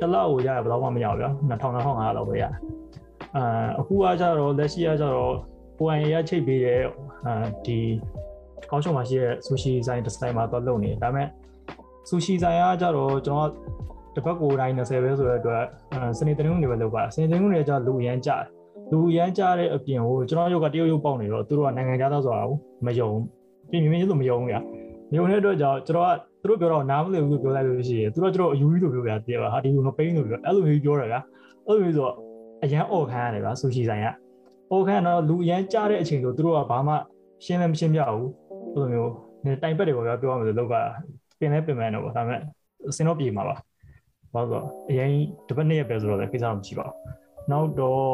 တစ်လောက်ကိုရရဘယ်တော့မှမရဘူးဗျာ2000 2500လောက်ပဲရတယ်အာအခုကကြတော့လက်ရှိကကြတော့ OIA ရချိတ်ပေးတဲ့အာဒီကောင်းချုံမှာရှိတဲ့ sushi ဆိုင်တစ်ဆိုင်မှာတော့လုပ်နေတယ်ဒါပေမဲ့ sushi ဆိုင်ကကြတော့ကျွန်တော်တစ်ပတ်ကိုတိုင်း20ပဲဆိုတဲ့အတွက်စနေတနင်္ဂနွေပဲလုပ်ပါစနေတနင်္ဂနွေကျတော့လူရမ်းကြတယ်လူရမ်းကြတဲ့အပြင်ကိုကျွန်တော်ရုပ်ကတရုတ်ရုပ်ပေါက်နေတော့သူတို့ကနိုင်ငံသားဆိုတာကိုမယုံပြင်မြင်မြင်လို့မယုံဘူးဗျာမယုံတဲ့အတွက်ကြောင့်ကျွန်တော်က သူတို့ပြောတော့နားမလည်ဘူးပြောလိုက်လို့ရှိရင်သူတို့ကျွန်တော်အယူကြီးလို့ပြောပြတယ်ပါဟာဒီလိုမပိန်းလို့ပြောအဲ့လိုမျိုးပြောတယ်ဗျာအဲ့လိုမျိုးဆိုတော့အရန်អော်ခမ်းရတယ်ဗျာဆူရှီဆိုင်ကအော်ခမ်းတော့လူအရန်ကြားတဲ့အချိန်ဆိုသူတို့ကဘာမှရှင်းလည်းမရှင်းပြဘူးအဲ့လိုမျိုးတိုင်ပတ်တယ်ပေါ့ဗျာပြောရမယ်ဆိုလောက်ကပင်လဲပင်မယ်တော့ပေါ့ဒါပေမဲ့စင်တော့ပြေမှာပါဘာလို့အရင်တစ်ပတ်နှစ်ရက်ပဲဆိုတော့လည်းကိစ္စမရှိပါဘူးနောက်တော့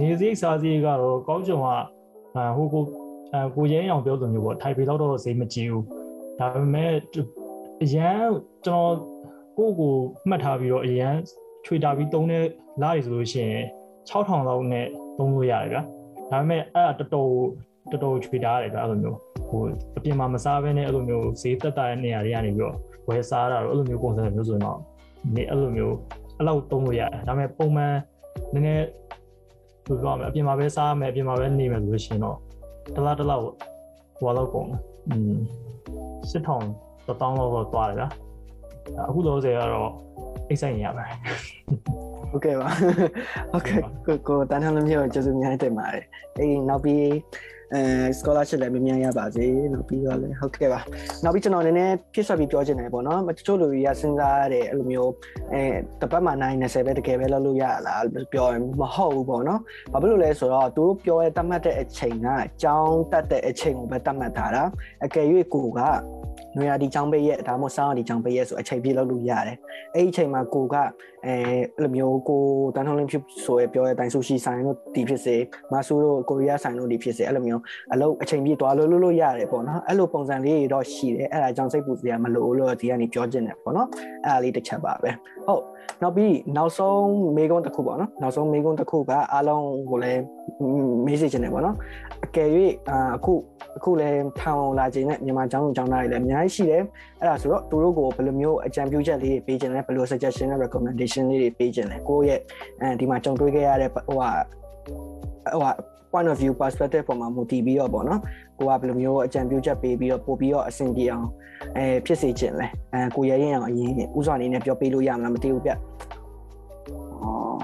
နေစည်းစားစည်းကတော့ကောင်းချုံကဟိုကိုကိုရဲအောင်ပြောသလိုမျိုးပေါ့ထိုင်ပေတော့တော့ဈေးမကြည့်ဘူး ဒါပေမဲ့အရန်ကျွန်တော်ကိုကိုမှတ်ထားပြီးတော့အရန်ချွေတာပြီးတုံးတဲ့လားတွေဆိုလို့ရှိရင်6000လောက်နဲ့သုံးလို့ရတယ်ဗျာဒါပေမဲ့အဲ့ဒါတော်တော်တော်တော်ချွေတာရတယ်ဗျာအဲ့လိုမျိုးဟိုအပြင်မှာမစားဘဲနဲ့အဲ့လိုမျိုးဈေးတက်တာတဲ့နေရာတွေကနေပြီးတော့ဝယ်စားတာတော့အဲ့လိုမျိုးပုံစံမျိုးဆိုရင်တော့နေအဲ့လိုမျိုးအဲ့လောက်သုံးလို့ရတယ်ဒါပေမဲ့ပုံမှန်နည်းနည်းဘယ်လိုပြောမလဲအပြင်မှာပဲစားမယ်အပြင်မှာပဲနေမယ်ဆိုလို့ရှိရင်တော့တလားတလားဟိုလောက်ကုန်อืม စစ်ထောင်တောင်းလောက်တော့သွားတယ်ဗျာအခုတော့ဆယ်ကတော့အိတ်ဆိုင်ရပါတယ်ဟုတ်ကဲ့ပါဟုတ်ကဲ့ကိုကိုတန်းထမ်းလုံးမျိုးကျေးဇူးများတင်ပါတယ်အေးနောက်ပြီး အဲ scholarship လည်းမြန်မြန်ရပါစေနောက်ပြီးတော့လည်းဟုတ်ကဲ့ပါနောက်ပြီးကျွန်တော်နည်းနည်းပြည့်စွက်ပြီးပြောချင်တယ်ပေါ့နော်တချို့လူတွေကစဉ်းစားရတဲ့အဲ့လိုမျိုးအဲတပတ်မှ9:30ပဲတကယ်ပဲလုပ်လို့ရလားပြောရင်မဟုတ်ဘူးပေါ့နော်ဘာဖြစ်လို့လဲဆိုတော့သူတို့ပြောရဲတတ်မှတ်တဲ့အချိန်ကအကြောင်းတတ်တဲ့အချိန်ကိုပဲတတ်မှတ်ထားတာအကယ်၍ကိုက နွေရာဒီချောင်းပိတ်ရက်ဒါမှမဟုတ်ဆောင်းရာဒီချောင်းပိတ်ရက်ဆိုအချိန်ပြည့်လုပ်လို့ရတယ်အဲ့ဒီအချိန်မှာကိုကအဲအဲ့လိုမျိုးကိုတန်းထုံးလင်းဖြစ်ဆိုရပြောတဲ့အတိုင်းဆူရှီဆိုင်တို့ဒီဖြစ်စေမဆူတို့ကိုရီးယားဆိုင်တို့ဒီဖြစ်စေအဲ့လိုမျိုးအလုပ်အချိန်ပြည့်သွားလို့လို့လို့ရတယ်ပေါ့နော်အဲ့လိုပုံစံလေးတွေတော့ရှိတယ်အဲ့ဒါကြောင့်စိတ်ပူစရာမလိုလို့ဒီကနေပြောချင်တယ်ပေါ့နော်အဲ့ဒါလေးတစ်ချက်ပါပဲဟုတ်နောက်ပြီးနောက်ဆုံးမေကွန်းတစ်ခုပေါ့နော်နောက်ဆုံးမေကွန်းတစ်ခုကအားလုံးကိုလည်းမေးစေချင်တယ်ပေါ့နော်အကယ်၍အခုအခုလည်းထောင်လာခြင်းနဲ့မြန်မာကျောင်းသူကျောင်းသားတွေလည်းအများကြီးရှိတယ်အဲ့ဒါဆိုတော့သူတို့ကိုဘယ်လိုမျိုးအကြံပြုချက်လေးတွေပေးခြင်းလဲဘယ်လို suggestion နဲ့ recommendation လေးတွေပေးခြင်းလဲကိုယ့်ရဲ့အဲဒီမှာကြုံတွေ့ခဲ့ရတဲ့ဟိုဟာဟိုဟာ point of view perspective ပေါ်မှာမူတည်ပြီးတော့ပေါ့နော် ကိုကဘယ်လိုမျိုးအကြံပြုချက်ပေးပြီးတော့ပို့ပြီးတော့အဆင်ပြေအောင်အဲဖြစ်စေခြင်းလဲအဲကိုရရင်အောင်အရင်ဥစွာအနေနဲ့ပြောပေးလို့ရမလားမသိဘူးဗျအော်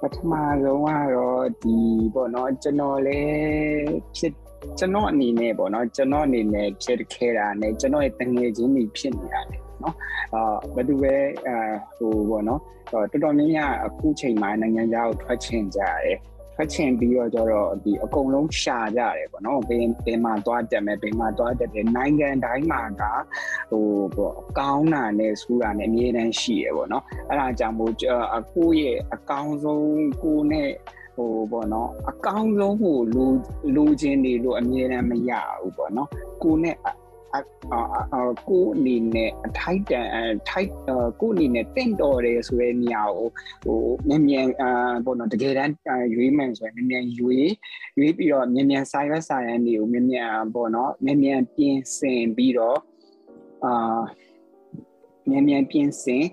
ပထမဆုံးကတော့ဒီပေါ့နော်ကျွန်တော်လည်းဖြစ်ကျွန်တော်အနေနဲ့ပေါ့နော်ကျွန်တော်အနေနဲ့ဖြစ်ခဲ့တာနဲ့ကျွန်တော်ရဲ့တငယ်ချင်းတွေဖြစ်နေရတယ်နော်အာဘယ်သူပဲအာဟိုပေါ့နော်တော်တော်များများအခုချိန်မှာနိုင်ငံခြားကိုထွက်ချင်ကြရတယ် ဖတ်ချင်ပြီးတော့ကျတော့ဒီအကုန်လုံးရှာကြတယ်ပေါ့နော်ဘယ်ဘယ်မှာသွားတက်မယ်ဘယ်မှာသွားတက်တယ်နိုင်ငံတိုင်းမှာကဟိုပေါ့ကောင်းတာနဲ့စူးတာနဲ့အမြဲတမ်းရှိရပေါ့နော်အဲ့ဒါကြောင့်မို့အကိုရဲ့အကောင်းဆုံးကိုနဲ့ဟိုပေါ့နော်အကောင်းဆုံးဟိုလူလူချင်းတွေလို့အမြဲတမ်းမရဘူးပေါ့နော်ကိုနဲ့ ကိုအနေနဲ့အထိုက်တန်ထိုက်ကိုအနေနဲ့တင့်တော်တယ်ဆိုတဲ့နေရာကိုဟိုမြန်မြန်အာဘောနော်တကယ်တမ်းရွေးမှန်ဆိုရင်မြန်မြန်ရွေးရွေးပြီးတော့မြန်မြန်ဆိုင်ရဆိုင်ရနေကိုမြန်မြန်ဘောနော်မြန်မြန်ပြင်ဆင်ပြီးတော့အာ မြန်မြန်ပြင်ဆင်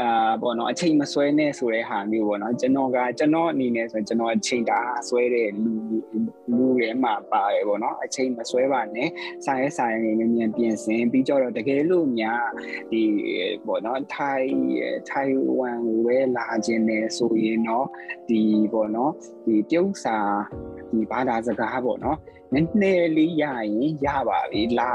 အာပေါ့နော်အချိန်မဆွဲနဲ့ဆိုတဲ့ဟာမျိုးပေါ့နော်ကျွန်တော်ကကျွန်တော်အနေနဲ့ဆိုကျွန်တော်အချိန်တာဆွဲတဲ့လူလူတွေမှာပါတယ်ပေါ့နော်အချိန်မဆွဲပါနဲ့ဆိုင်ရဲဆိုင်ရဲမြန်မြန်ပြင်ဆင်ပြီးကြတော့တကယ်လို့များဒီပေါ့နော်ထိုင်ထိုင်ဝမ်ဝဲလာခြင်းနဲ့ဆိုရင်တော့ဒီပေါ့နော်ဒီပြုတ်စာဒီဘာသာစကားပေါ့နော် နည်းနည်းလေးရရင်ရပါပြီလာ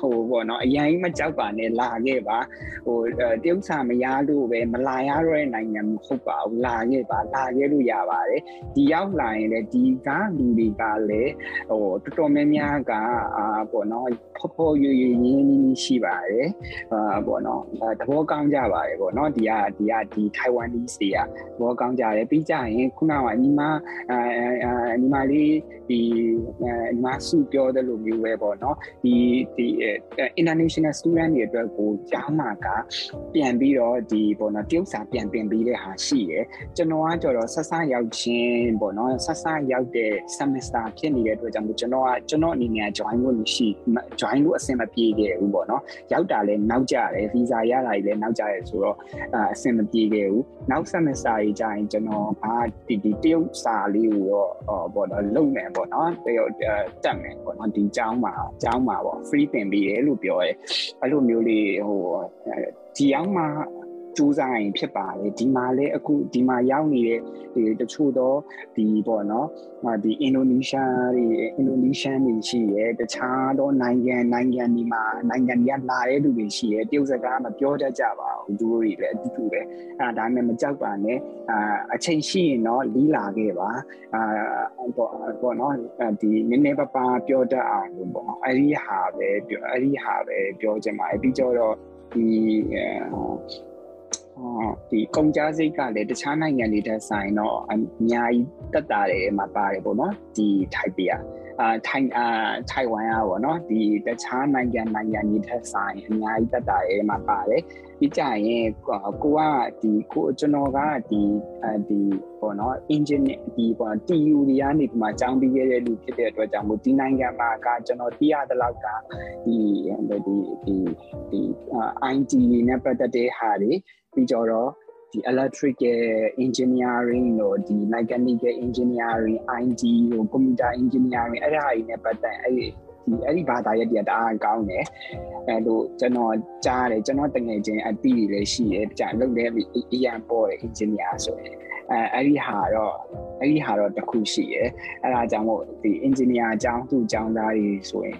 ဟိုပေါ့နော်အရင်မကြောက်ပါနဲ့လာခဲ့ပါဟိုတရုတ်စာမရလို့ပဲမလာရတော့တဲ့နိုင်ငံမဟုတ်ပါဘူးလာခဲ့ပါလာခဲ့လို့ရပါတယ်ဒီရောက်လာရင်လည်းဒီကလူတွေကလည်းဟိုတော်တော်များများကအာပေါ့နော်ဖော်ဖော်ရွရွရင်းနှီးရှိပါတယ်အာပေါ့နော်သဘောကောင်းကြပါတယ်ပေါ့နော်ဒီကဒီကဒီ Taiwanese တွေကသဘောကောင်းကြတယ်ပြီးကြရင်ခုနကညီမအာညီမလေးဒီညီမစုပြောတဲ့လိုမျိုးပဲပေါ့နော်ဒီဒီ international student တွေအတွက်ကိုကြားမှာကပြန်ပြီးတော့ဒီပေါ့နော်တရုတ်စာပြန်တင်ပြီးတဲ့ဟာရှိတယ်ကျွန်တော်ကကြတော့ဆက်ဆရောက်ချင်းပေါ့နော်ဆက်ဆရောက်တဲ့ semester ဖြစ်နေတဲ့အတွက်ကြောင့်ကျွန်တော်ကကျွန်တော်အနေနဲ့ join လို့မရှိ join လို့အဆင်မပြေခဲ့ဘူးပေါ့နော်ရောက်တာလဲနောက်ကြတယ် visa ရတာကြီးလဲနောက်ကြတယ်ဆိုတော့အဆင်မပြေခဲ့ဘူးနောက် semester ကြီးကြာရင်ကျွန်တော်ကဒီဒီတရုတ်စာလေးကိုတော့ပေါ့နော်လုံနေပေါ့နော်တရုတ်တက်မယ်ပေါ့နော်ဒီကျောင်းမှာကျောင်းမှာပေါ့ free သင်ပေးတယ်လို့ပြောရဲအဲ့လိုမျိုးလေးဟိုဒီအောင်မှာ စူးစမ်းရင်ဖြစ်ပါတယ်ဒီမှာလည်းအခုဒီမှာရောက်နေတဲ့ဒီတချို့တော့ဒီပေါ့နော်ဒီအင်ဒိုနီးရှားတွေအင်ဒိုနီးရှားတွေရှိရဲတခြားသောနိုင်ငံနိုင်ငံဒီမှာနိုင်ငံတွေကလာတဲ့လူတွေရှိရဲတရုတ်စကားမပြောတတ်ကြပါဘူးသူတို့တွေလည်းအတူတူပဲအဲဒါနဲ့မကြောက်ပါနဲ့အာအချိန်ရှိရင်တော့လီးလာခဲ့ပါအာပေါ့ပေါ့နော်ဒီနည်းနည်းပါးပါးပြောတတ်အောင်လို့ပေါ့အဲ့ဒီဟာပဲပြောအဲ့ဒီဟာပဲပြောချင်ပါတယ်ပြီးတော့ဒီ ဒီကုန်ကြစိတ်ကလည်းတခြားနိုင်ငံတွေတက်ဆိုင်တော့အများကြီးတက်တာတယ်မှာပါတယ်ပေါ့နော်ဒီထိုက်ပီယာအာထိုင်အာထိုင်ဝမ်อ่ะဗောနော်ဒီတခြားနိုင်ငံနိုင်ငံတွေထက်ဆိုင်အများကြီးတက်တာရဲမှာပါတယ်ပြီးကြရင်ကိုကဒီကိုကျွန်တော်ကဒီအဲဒီပေါ့နော် engine ဒီပေါ့ TU တွေကနေဒီမှာကျောင်းပြီးခဲ့တဲ့လူဖြစ်တဲ့အတွက်ကြောင့်မို့ဒီနိုင်ငံမှာကကျွန်တော်သိရတဲ့လောက်ကဒီဒီဒီဒီ IT နဲ့ပတ်သက်တဲ့ဟာတွေ ပြီးကြတော့ဒီ electrical engineering တို့ဒီ mechanical engineering IT တို့ computer engineering အဲ့ဒါတွေနဲ့ပတ်သက်အဲ့ဒီဒီအဲ့ဒီဘာသာရပ်တွေကတအားကောင်းတယ်အဲလိုကျွန်တော်ကြားတယ်ကျွန်တော်တငယ်ချင်းအတီးတွေလည်းရှိတယ်ကြာလုပ်တဲ့အရန်ပေါ်တဲ့ engineer ဆိုရင်အဲအဲ့ဒီဟာတော့အဲ့ဒီဟာတော့တစ်ခုရှိရယ်အဲ့ဒါကြောင့်မို့ဒီ engineer အကြောင်းသူ့အကြောင်းသားတွေဆိုရင်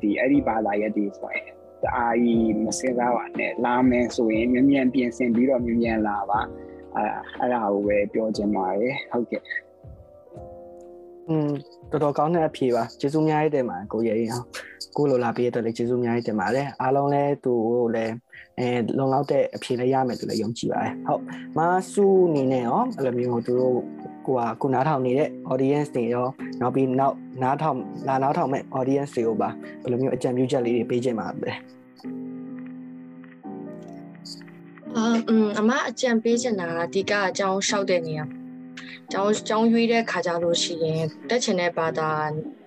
ဒီအဲ့ဒီဘာသာရပ်တွေဆိုရင် တအားကြီးမစင်စားပါနဲ့လာမယ်ဆိုရင်မြန်မြန်ပြင်ဆင်ပြီးတော့မြန်မြန်လာပါအဲအဲ့ဒါကိုပဲပြောချင်ပါတယ်ဟုတ်ကဲ့อืมတော်တော်ကောင်းတဲ့အဖြေပါကျေးဇူးများတင်ပါတယ်ကိုရဲရင်ကိုလိုလာပေးတဲ့လည်းကျေးဇူးများတင်ပါတယ်အားလုံးလည်းသူ့ကိုလည်းအဲလုံလောက်တဲ့အဖြေလည်းရမယ်သူလည်းယုံကြည်ပါတယ်ဟုတ်မဆူအနေနဲ့ရောအဲ့လိုမျိုးသူတို့ ကိုကကိုနားထောင်နေတဲ့ audience တွေရောနောက်ပြီးနောက်နားထောင်လာနားထောင်မဲ့ audience တွေကိုပါဘယ်လိုမျိုးအကြံပြုချက်လေးတွေပေးချင်ပါလဲအာအမ်အမအကြံပေးချင်တာအဓိကအကြောင်းလျှောက်တဲ့နေရာကျောင်းကျောင်းရွေးတဲ့ခါကြလို့ရှိရင်တက်ချင်တဲ့ဘာသာ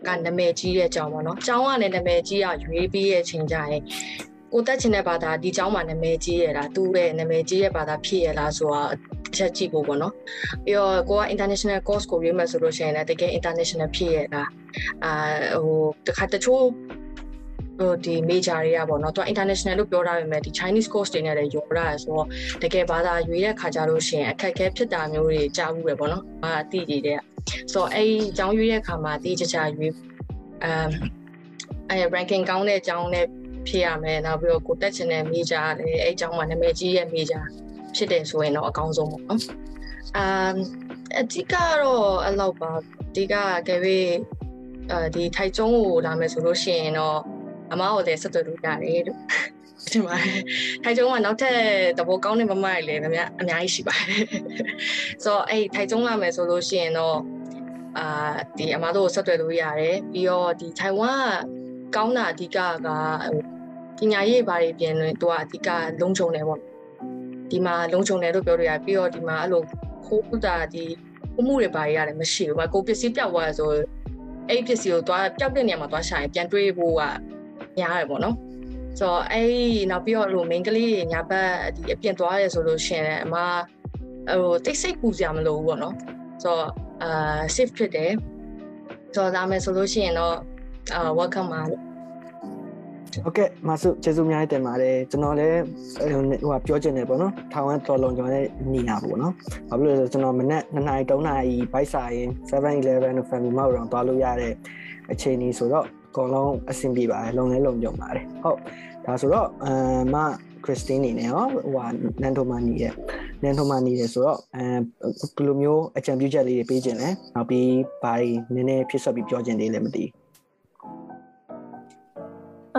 ကနာမည်ကြီးတဲ့ကျောင်းပေါ့နော်ကျောင်းကလည်းနာမည်ကြီးအောင်ရွေးပြီးရဲ့ချိန်ကြရင်ကိုတက်ချင်တဲ့ဘာသာဒီကျောင်းမှာနာမည်ကြီးရလားသူ့ရဲ့နာမည်ကြီးရဲ့ဘာသာဖြစ်ရလားဆိုတာအ ချက်ကြည့်ဖို့ပေါ့နော်ပြီးတော့ကိုက international course ကိုရွေးမှဆိုလို့ရှိရင်လည်းတကယ် international ဖြစ်ရလားအာဟိုတခါတချို့ဟိုဒီ major တွေကပေါ့နော်သူ international လို့ပြောထားပေမဲ့ဒီ Chinese course တွေနဲ့လည်းရောရတယ်ဆိုတော့တကယ်ဘာသာရွေးတဲ့ခါကြလို့ရှိရင်အခက်အခဲဖြစ်တာမျိုးတွေကြားဘူးပဲပေါ့နော်အာအတိတွေတဲ့ဆိုတော့အဲ့အကြောင်းရွေးတဲ့ခါမှာတိကျကျရွေးအမ်အဲ ranking ကောင်းတဲ့အကြောင်းနဲ့ဖြစ်ရမယ်နောက်ပြီးတော့ကိုတက်ချင်တဲ့ major လည်းအဲ့အကြောင်းမှာနာမည်ကြီးရဲ့ major ဖြစ်တယ်ဆိုရင်တော့အကောင်းဆုံးပေါ့နော်အမ်အဓိကတော့အဲ့လောက်ပါအဓိကကဲပြီးအဲဒီထိုက်ကျုံးကိုလာမယ်ဆိုလို့ရှိရင်တော့အမကိုလည်းဆက်သွယ်လို့ရတယ်လို့ဒီမှာထိုင်ကျုံကနောက်ထပ်တဘောကောင်းတဲ့မမတွေလည်းအများအများကြီးရှိပါတယ်ဆိုတော့အဲ့ထိုင်ကျုံလာမယ်ဆိုလို့ရှိရင်တော့အာဒီအမတို့ကိုဆက်သွယ်လို့ရတယ်ပြီးတော့ဒီထိုင်ဝမ်ကကောင်းတာအဓိကကပညာရေးဘာတွေပြင်လို့သူကအဓိကလုံခြုံတယ်ပေါ့ ဒီမှာလုံခြုံတယ်လို့ပြောလို့ရပြီးတော့ဒီမှာအဲ့လိုခိုးတာဒီခုမှုတွေဘာတွေရတယ်မရှိဘူး။ကိုပစ္စည်းပြောက်သွားဆိုအဲ့ပစ္စည်းကိုသွားပြောက်တဲ့နေရာမှာသွားရှာရင်ပြန်တွေးဖို့ကများတယ်ပေါ့နော်ဆိုတော့အဲ့နောက်ပြီးတော့လို main ကလေးညာဘက်ဒီအပြင်သွားရဲဆိုလို့ရှင်တယ်အမဟိုတိတ်ဆိတ်ပူစရာမလိုဘူးပေါ့နော်ဆိုတော့အာ safe ဖြစ်တယ်ဆိုတော့ဒါမဲ့ဆိုလို့ရှိရင်တော့အာ welcome ပါလို့ ဟုတ်ကဲ့မဆုကျေးဇူးများတင်ပါတယ်ကျွန်တော်လည်းဟိုပြောချင်တယ်ပေါ့နော်ထောင်ဝမ်တော်လုံးကျွန်တော်လည်းနေရပေါ့နော်ဘာဖြစ်လို့လဲဆိုကျွန်တော်မနေ့2နာရီ3နာရီဘိုက်စာရင်711တို့ family မောက်တော့သွားလို့ရတဲ့အခြေအနေဆိုတော့အကုန်လုံးအဆင်ပြေပါတယ်လုံလဲလုံကြုံပါတယ်ဟုတ်ဒါဆိုတော့အမ်မခရစ်စတင်းနေနဲ့ဟောဟိုနန်ထိုမာနီရဲ့နန်ထိုမာနီရဲ့ဆိုတော့အဲဘယ်လိုမျိုးအကြံပြုချက်လေးတွေပေးခြင်းလဲနောက်ပြီးဘာတွေနည်းနည်းဖြစ်ဆက်ပြီးပြောခြင်းလေးလည်းမသိဘူး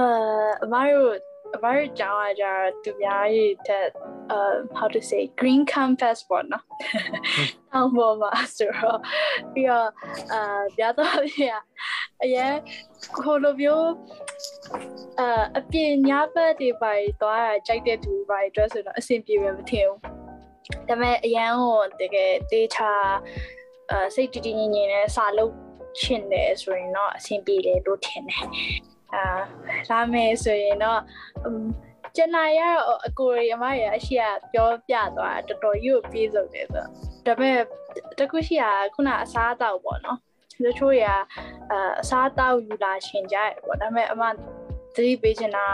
uh အမတို့အမတို့ကျောင်းကကြတော့သူများရဲ့တက် uh how to say green campus ပေါ့နော်။အောင်းပေါ်မှာဆိုတော့ပြီးတော့အာပြတော့ပြအရင်ကိုလိုမျိုးအာအပြင်ညဘက်တွေပါသွားတာကြိုက်တဲ့သူပါအတွက်ဆိုတော့အဆင်ပြေမယ်မထင်ဘူး။ဒါပေမဲ့အရန်ကိုတကယ်တေးချာအာစိတ်တည်တည်ငြိမ်ငြိမ်နဲ့စာလုပ်ချင်တယ်ဆိုရင်တော့အဆင်ပြေတယ်လို့ထင်တယ်။ အာဒါမဲ့ဆိုရင်တော့ကျန်နာရတော့အကိုရမရအရှိကပြောပြသွားတာတော်တော်ကြီးကိုပြေဆုံးတယ်ဆိုတော့ဒါပေမဲ့တခုရှိတာခုနအစားအသောက်ပေါ့နော်တချို့ရအစားအသောက်ယူလာရှင်ကြရပေါ့ဒါပေမဲ့အမသတိပေးချင်တာ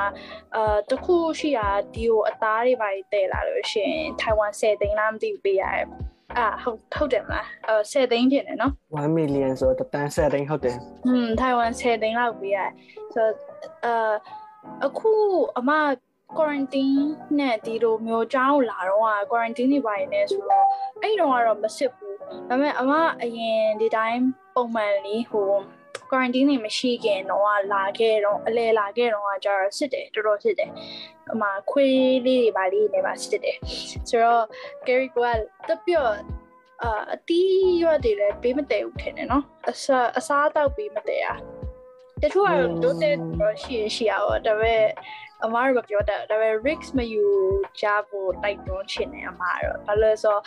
အာတခုရှိတာဒီကိုအသားတွေပါတည်လာလို့ရှင်ထိုင်ဝမ်10သိန်းလားမသိဘူးပေးရတယ် အာဟုတ်ဟုတ်တယ်မလားအဲ10သိန်းဖြစ်တယ်နော်1 million ဆိုတော့တန်းဆက်တိုင်းဟုတ်တယ်อืมထိုင်ဝမ်10သိန်းလောက်ပေးရတယ်ဆိုတော့အာအခုအမ quarantine နဲ့ဒီလိုမျိုးကြောင်းလာတော့ quarantine နေပါရင်လည်းဆိုတော့အဲ့တော့ကတော့မစစ်ဘူးဒါပေမဲ့အမအရင်ဒီတိုင်းပုံမှန်လေးဟို quarantine နေမရှိခင်တော့လာခဲ့တော့အလဲလာခဲ့တော့ကျတော့စစ်တယ်တော်တော်စစ်တယ်အမခွေးလေးတွေပါလေးနေပါစစ်တယ်ဆိုတော့ Gary ကတပြော့အာအတီးရွက်တွေလည်းပေးမတည်ဘူးထင်တယ်နော်အစားအစားတောက်ပေးမတည်อ่ะတချို့ကတော့တိုးတဲ့တော့ရှိရင်ရှိရတော့ဒါပေမဲ့အမားတို့ပြောတာဒါပေမဲ့ risk မယူကြဖို့တိုက်တွန်းချင်တယ်အမားတော့ဘာလို့လဲဆိုတော့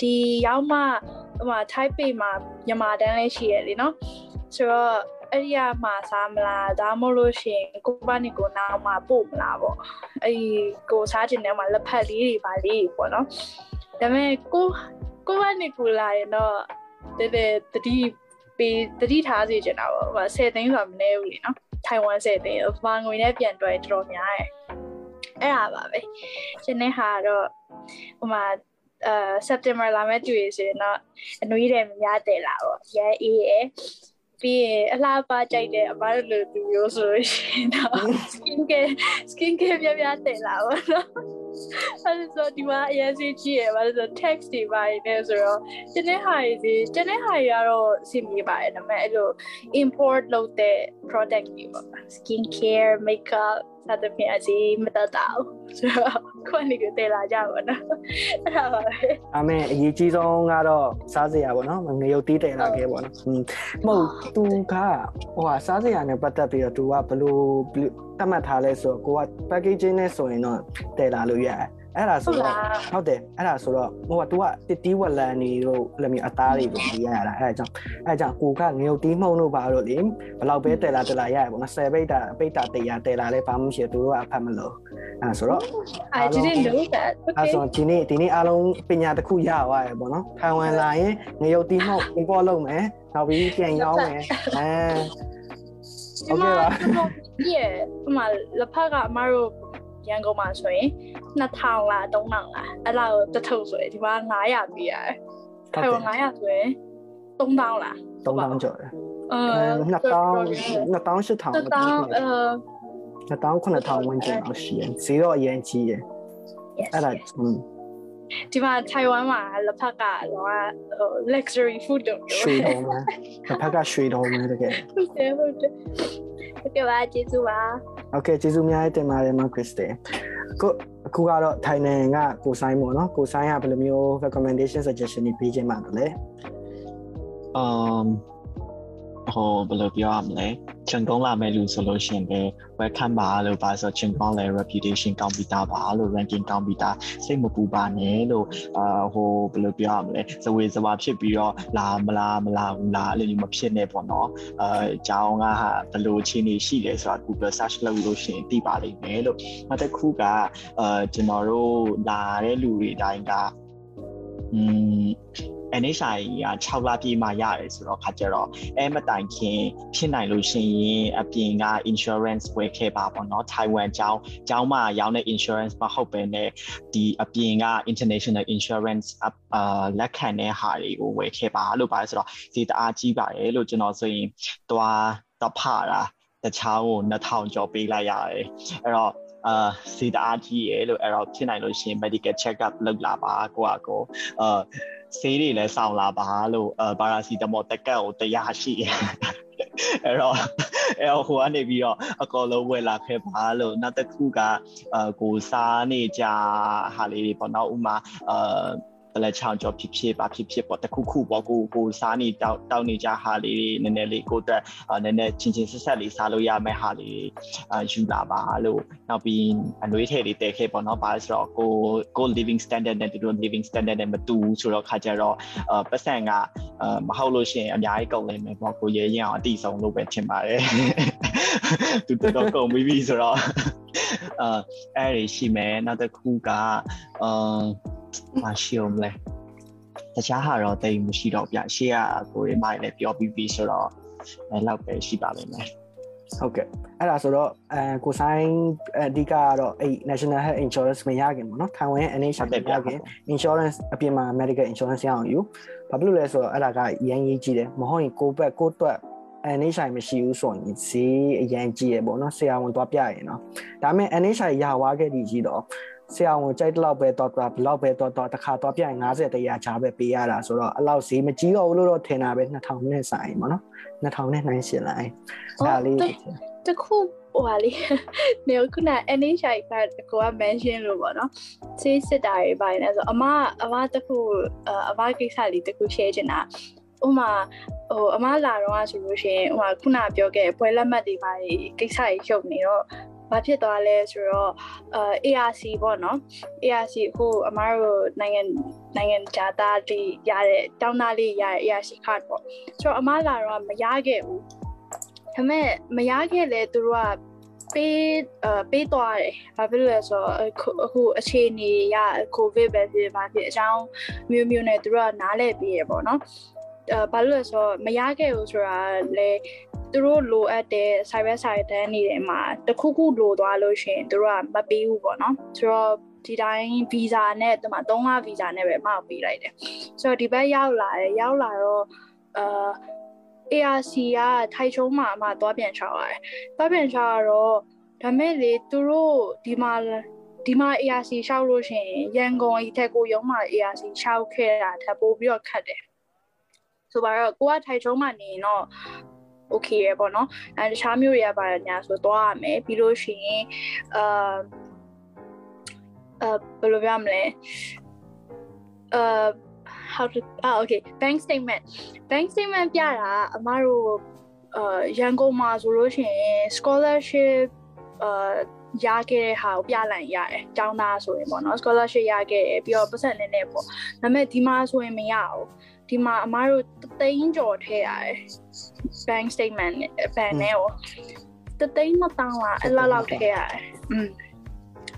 ဒီရောက်မှဟိုမှာ Taipei မှာမြန်မာတန်းလေးရှိရလေနော် ဆိုတော့အဲ့ဒီကမှာစားမလားဒါမှမဟုတ်လို့ရှိရင်ကိုပါနီကိုနောက်မှပို့မလားပေါ့အဲ့ဒီကိုစားခြင်းထဲမှာလက်ဖက်လေးတွေပါလေးပေါ့နော်ဒါပေမဲ့ကိုကိုကနေကိုလာရင်တော့တဲ့တဲ့တတိပေးတတိထားစေချင်တာပေါ့ဟို10သိန်းဆိုတာမနည်းဘူးလीနော်ထိုင်ဝမ်10သိန်းဗမာငွေနဲ့ပြန်တွဲတော်တော်များတယ်အဲ့ဒါပါပဲရှင်နေဟာတော့ဟိုမှာအဲ September လာမဲ့တွေ့ဆိုရင်တော့အနွေးတယ်များတယ်လာပေါ့ရဲအေးရယ် ပြီးရင်အလားပါကြိုက်တဲ့အမတို့လိုသူမျိုးဆိုလို့ရှိရင်တော့ skin care skin care ပြပြတယ်လာပေါ့နော်အဲ့ဒါဆိုဒီမှာအရင်စီကြည့်ရပါလို့ဆို text တွေပါနေဆိုတော့ကျန်တဲ့ဟာတွေကျန်တဲ့ဟာတွေကတော့အဆင်ပြေပါတယ်ဒါပေမဲ့အဲ့လို import လုပ်တဲ့ product တွေပေါ့ skin care makeup စသဖြင့်အစီမတတ်တာဘူးဆိုတော့ခွန်နေကိုတည်လာကြပါတော့အဲ့ဒါပါပဲအမေအရေးကြီးဆုံးကတော့စားစရာပေါ့နော်ငရုတ်တီးတယ်လာခဲ့ပေါ့နော်မဟုတ်သူကဟိုဟာစားစရာနဲ့ပတ်သက်ပြီးတော့သူကဘလို့တတ်မှတ်ထားလဲဆိုတော့ကိုက packaging နဲ့ဆိုရင်တော့တည်လာလို့ရတယ် အဲ့ဒါဆိုတော့ဟုတ်တယ်အဲ့ဒါဆိုတော့ဟိုက तू ကတစ်တီးဝက်လန်နေတို့လည်းမျိုးအသားတွေကိုပြရတာအဲ့ဒါကြောင့်အဲ့ဒါကြောင့်ကိုကငရုတ်တီးမှုံတို့ပါတော့လေဘလောက်ပဲတယ်လာတယ်လာရရပေါ့နော်10ပိတ်တာပိတ်တာတရားတယ်လာလဲဘာမှမရှိဘူးသူကအဖတ်မလို့အဲ့ဆိုတော့ I didn't know that အဲ့ okay ဆိုဒီနေ့ဒီနေ့အားလုံးပညာတစ်ခုရသွားရပေါ့နော်ထိုင်ဝမ်လာရင်ငရုတ်တီးမှုံ import လုပ်မယ်နောက်ပြီးပြန်ရောင်းမယ်အဲโอเคပါ ဒီရဲ့ဟိုမှာလက်ဖက်ကအမတို့ ရန်ကုန်မှာဆိုရင်2000လား3000လားအဲ့လောက်တစ်ထုပ်ဆိုရင်ဒီမှာ900ပေးရတယ်ထိုင်ဝမ်900ဆိုရင်3000လား3000ကျော်တယ်အဲ2000 2000 8000 2000အဲ2000 9000ဝန်းကျင်လောက်ရှိတယ်ဈေးတော့အရင်ကြီးတယ်အဲ့ဒါอืมဒီမှာထိုင်ဝမ်မှာလက်ဖက်ကတော့ဟို luxury food တို့ရွှေတော်မှာလက်ဖက်ကရွှေတော်မှာတကယ်ဟုတ်တယ်ဟုတ်တယ်တကယ်ပါကျေးဇူးပါ โอเคကျေးဇူးများတင်ပါတယ်မခရစ်စတယ်ကိုအခုကတော့ထိုင်နန်ကကိုဆိုင်ပေါ့နော်ကိုဆိုင်ကဘယ်လိုမျိုး recommendation suggestion တွေပေးခြင်းပါလဲ um ဟိုဘယ်လိုပြောရမလဲချင်းကုန်းလာမဲ့လူဆိုလို့ရှိရင်လည်း welcome ပါလို့ပါဆိုချင်းကုန်းလည်း reputation ကောင်းပြီးသားပါလို့ ranking ကောင်းပြီးသားစိတ်မပူပါနဲ့လို့အာဟိုဘယ်လိုပြောရမလဲဇဝေဇဝါဖြစ်ပြီးတော့လာမလားမလားဘူးလားအဲ့လိုမျိုးမဖြစ်နဲ့ပေါ့နော်အဲအကြောင်းကဟာဘယ်လိုအခြေအနေရှိလဲဆိုတာ Google search လုပ်လို့ရှိရင်သိပါလိမ့်မယ်လို့နောက်တစ်ခုကအဲကျွန်တော်တို့လာတဲ့လူတွေတိုင်းကอืม NHI က6လပြည့်မှရတယ်ဆိုတော့ခါကြတော့အဲမတိုင်ခင်ဖြစ်နိုင်လို့ရှိရင်အပြင်က insurance ဝယ်ခဲ့ပါပေါ့နော် Taiwan ကျောင်းကျောင်းမှာရောင်းတဲ့ insurance မဟုတ်ပဲနဲ့ဒီအပြင်က international insurance အာလက်ခံတဲ့ဟာတွေကိုဝယ်ခဲ့ပါလို့ပါဆိုတော့ဒီတအားကြီးပါတယ်လို့ကျွန်တော်ဆိုရင်သွားတဖတာတခြားကို2000ကျော်ပေးလိုက်ရတယ်အဲ့တော့အာစီတအားကြီးရလို့အဲ့တော့ဖြစ်နိုင်လို့ရှိရင် medical check up လုပ်လာပါကိုကကိုအာ ဆေးတွေလည်းစောင့်လာပါလို့အာပါရာစီတမောတက်ကတ်ကိုတရားရှိအဲ့တော့အဲ့တော့ဟိုကနေပြီးတော့အကောလုံးဝယ်လာခဲ့ပါလို့နောက်တစ်ခုကအာကိုစားနေကြဟာလေးတွေပေါ့နော်ဥမာအာ ဘလက်ချောင်းကြောဖြစ်ဖြစ်ပါဖြစ်ဖြစ်ပေါ့တခုခုပေါ့ကိုကိုစားနေတောက်တောက်နေကြဟာလေးတွေနည်းနည်းလေးကိုအတွက်နည်းနည်းချင်းချင်းဆက်ဆက်လေးစားလို့ရမယ့်ဟာလေးအာယူလာပါလို့နောက်ပြီးအနှွေးထည်လေးတည်ခဲ့ပေါ့နော်ဘာလို့ဆိုတော့ကိုကို living standard နဲ့တို့ living standard နဲ့မတူဘူးဆိုတော့ခါကြတော့အာပတ်စံကအာမဟုတ်လို့ရှိရင်အများကြီးကုန်လိမ့်မယ်ပေါ့ကိုရဲရင်အောင်အတိဆုံးလို့ပဲထင်ပါတယ်သူတော့ကုန်ပြီးပြီဆိုတော့ အာအဲ့ဒီရှိမယ်နောက်တစ်ခုကအာမရှိအောင်လဲတခြားဟာတော့တိတ်မရှိတော့ဗျရှေ့ကကိုရီမိုင်လည်းပြောပြီးပြီဆိုတော့အဲ့လောက်ပဲရှိပါလိမ့်မယ်ဟုတ်ကဲ့အဲ့ဒါဆိုတော့အဲကိုဆိုင်အဓိကကတော့အဲ့ National Health Insurance မရခင်ပေါ့နော်ထိုင်ဝမ် NHI မရခင် insurance အပြင်မှာ medical insurance ရအောင်ယူဘာဖြစ်လို့လဲဆိုတော့အဲ့ဒါကရန်ရေးကြည့်တယ်မဟုတ်ရင်ကိုဘက်ကိုတွက် NHI မရှိဘူးဆိုရင်ဈေးအရန်ကြီးရပေါ့နော်ဆရာဝန်သွားပြရင်နော်ဒါပေမဲ့ NHI ရဝါခဲ့ဒီကြီးတော့ဆရာဝန်ကြိုက်တော့ပဲတော့တော့ဘလောက်ပဲတော့တော့တစ်ခါတော့ပြရင်90တရာချားပဲပေးရတာဆိုတော့အဲ့လောက်ဈေးမကြီးတော့ဘူးလို့တော့ထင်တာပဲ2000နဲ့ဆိုင်ပေါ့နော်2000နဲ့နိုင်ရှင်လိုက်အဲ့ဒါလေးတခုဟိုဟာလေးနေခုန NHI ကကိုက mention လို့ပေါ့နော်ဆေးစစ်တာတွေပိုင်းလဲဆိုအမအမတခုအမကိစ္စလေးတခု share ချင်တာ ဥမာဟိုအမလာတော့ဆိုလို့ရှိရင်ဥမာခုနပြောခဲ့ပွဲလက်မှတ်တွေပါကိစ္စတွေရုပ်နေတော့ဘာဖြစ်သွားလဲဆိုတော့အာ ARC ပေါ့နော် ARC အခုအမားတို့နိုင်ငံနိုင်ငံခြားသားတွေရတဲ့တောင်းသားလေးရတဲ့ ARC card ပေါ့ဆိုတော့အမားလာတော့မရခဲ့ဘူးဒါပေမဲ့မရခဲ့လေသူတို့ကပေးအပေးသွားတယ်။ဘာဖြစ်လို့လဲဆိုတော့အခုအခြေအနေရကိုဗစ်ပဲဖြစ်ပါဖြစ်အကြောင်းမျိုးမျိုးနဲ့သူတို့ကနားလဲပေးရပေါ့နော်။အဲ ဘာလို့လဲဆိုတော့မရခဲ့ဘူးဆိုတာလေသူတို့လိုအပ်တဲ့ cyber side တန်းနေတယ်မှာတခုခုလိုသွားလို့ရှိရင်သူတို့ကမပေးဘူးပေါ့နော်ဆိုတော့ဒီတိုင်း visa နဲ့ဒီမှာ3လ visa နဲ့ပဲမောက်ပေးလိုက်တယ်ဆိုတော့ဒီဘက်ရောက်လာတယ်ရောက်လာတော့အာ ARC ကထိုင်ချုံးမှာအမှသွားပြန်ချောက်ရတယ်သွားပြန်ချောက်ရတော့ဒါမဲ့လေသူတို့ဒီမှာဒီမှာ ARC ရှောက်လို့ရှိရင်ရန်ကုန်အထက်ကိုရုံးမှာ ARC ရှောက်ခဲ့တာထပ်ပို့ပြီးတော့ခတ်တယ် ဆိုပါတော့ကိုကထိုင်ချုံးမှာနေရင်တော့ okay ရပေါ့နော်အဲတခြားမျိုးတွေကပါညာဆိုသွားရမယ်ပြီးလို့ရှိရင်အာအဲဘယ်လိုပြောမလဲအာ how to ah okay bank statement bank statement ပြတာအမတို့အာရန်ကုန်မှာဆိုလို့ရှိရင် scholarship အာရခဲ့တဲ့ဟာကိုပြလိုက်ရတယ်။ကျောင်းသားဆိုရင်ပေါ့နော် scholarship ရခဲ့တယ်ပြီးတော့ပတ်စံနည်းနည်းပေါ့။ဒါပေမဲ့ဒီမှာဆိုရင်မရဘူး။ဒီမှာအမားတို့သိန်းကျော်ထည့်ရတယ် bank statement နဲ့ ban နဲ့ကိုတသိန်းမတောင်းလားအဲ့လောက်လောက်ထည့်ရတယ်อืม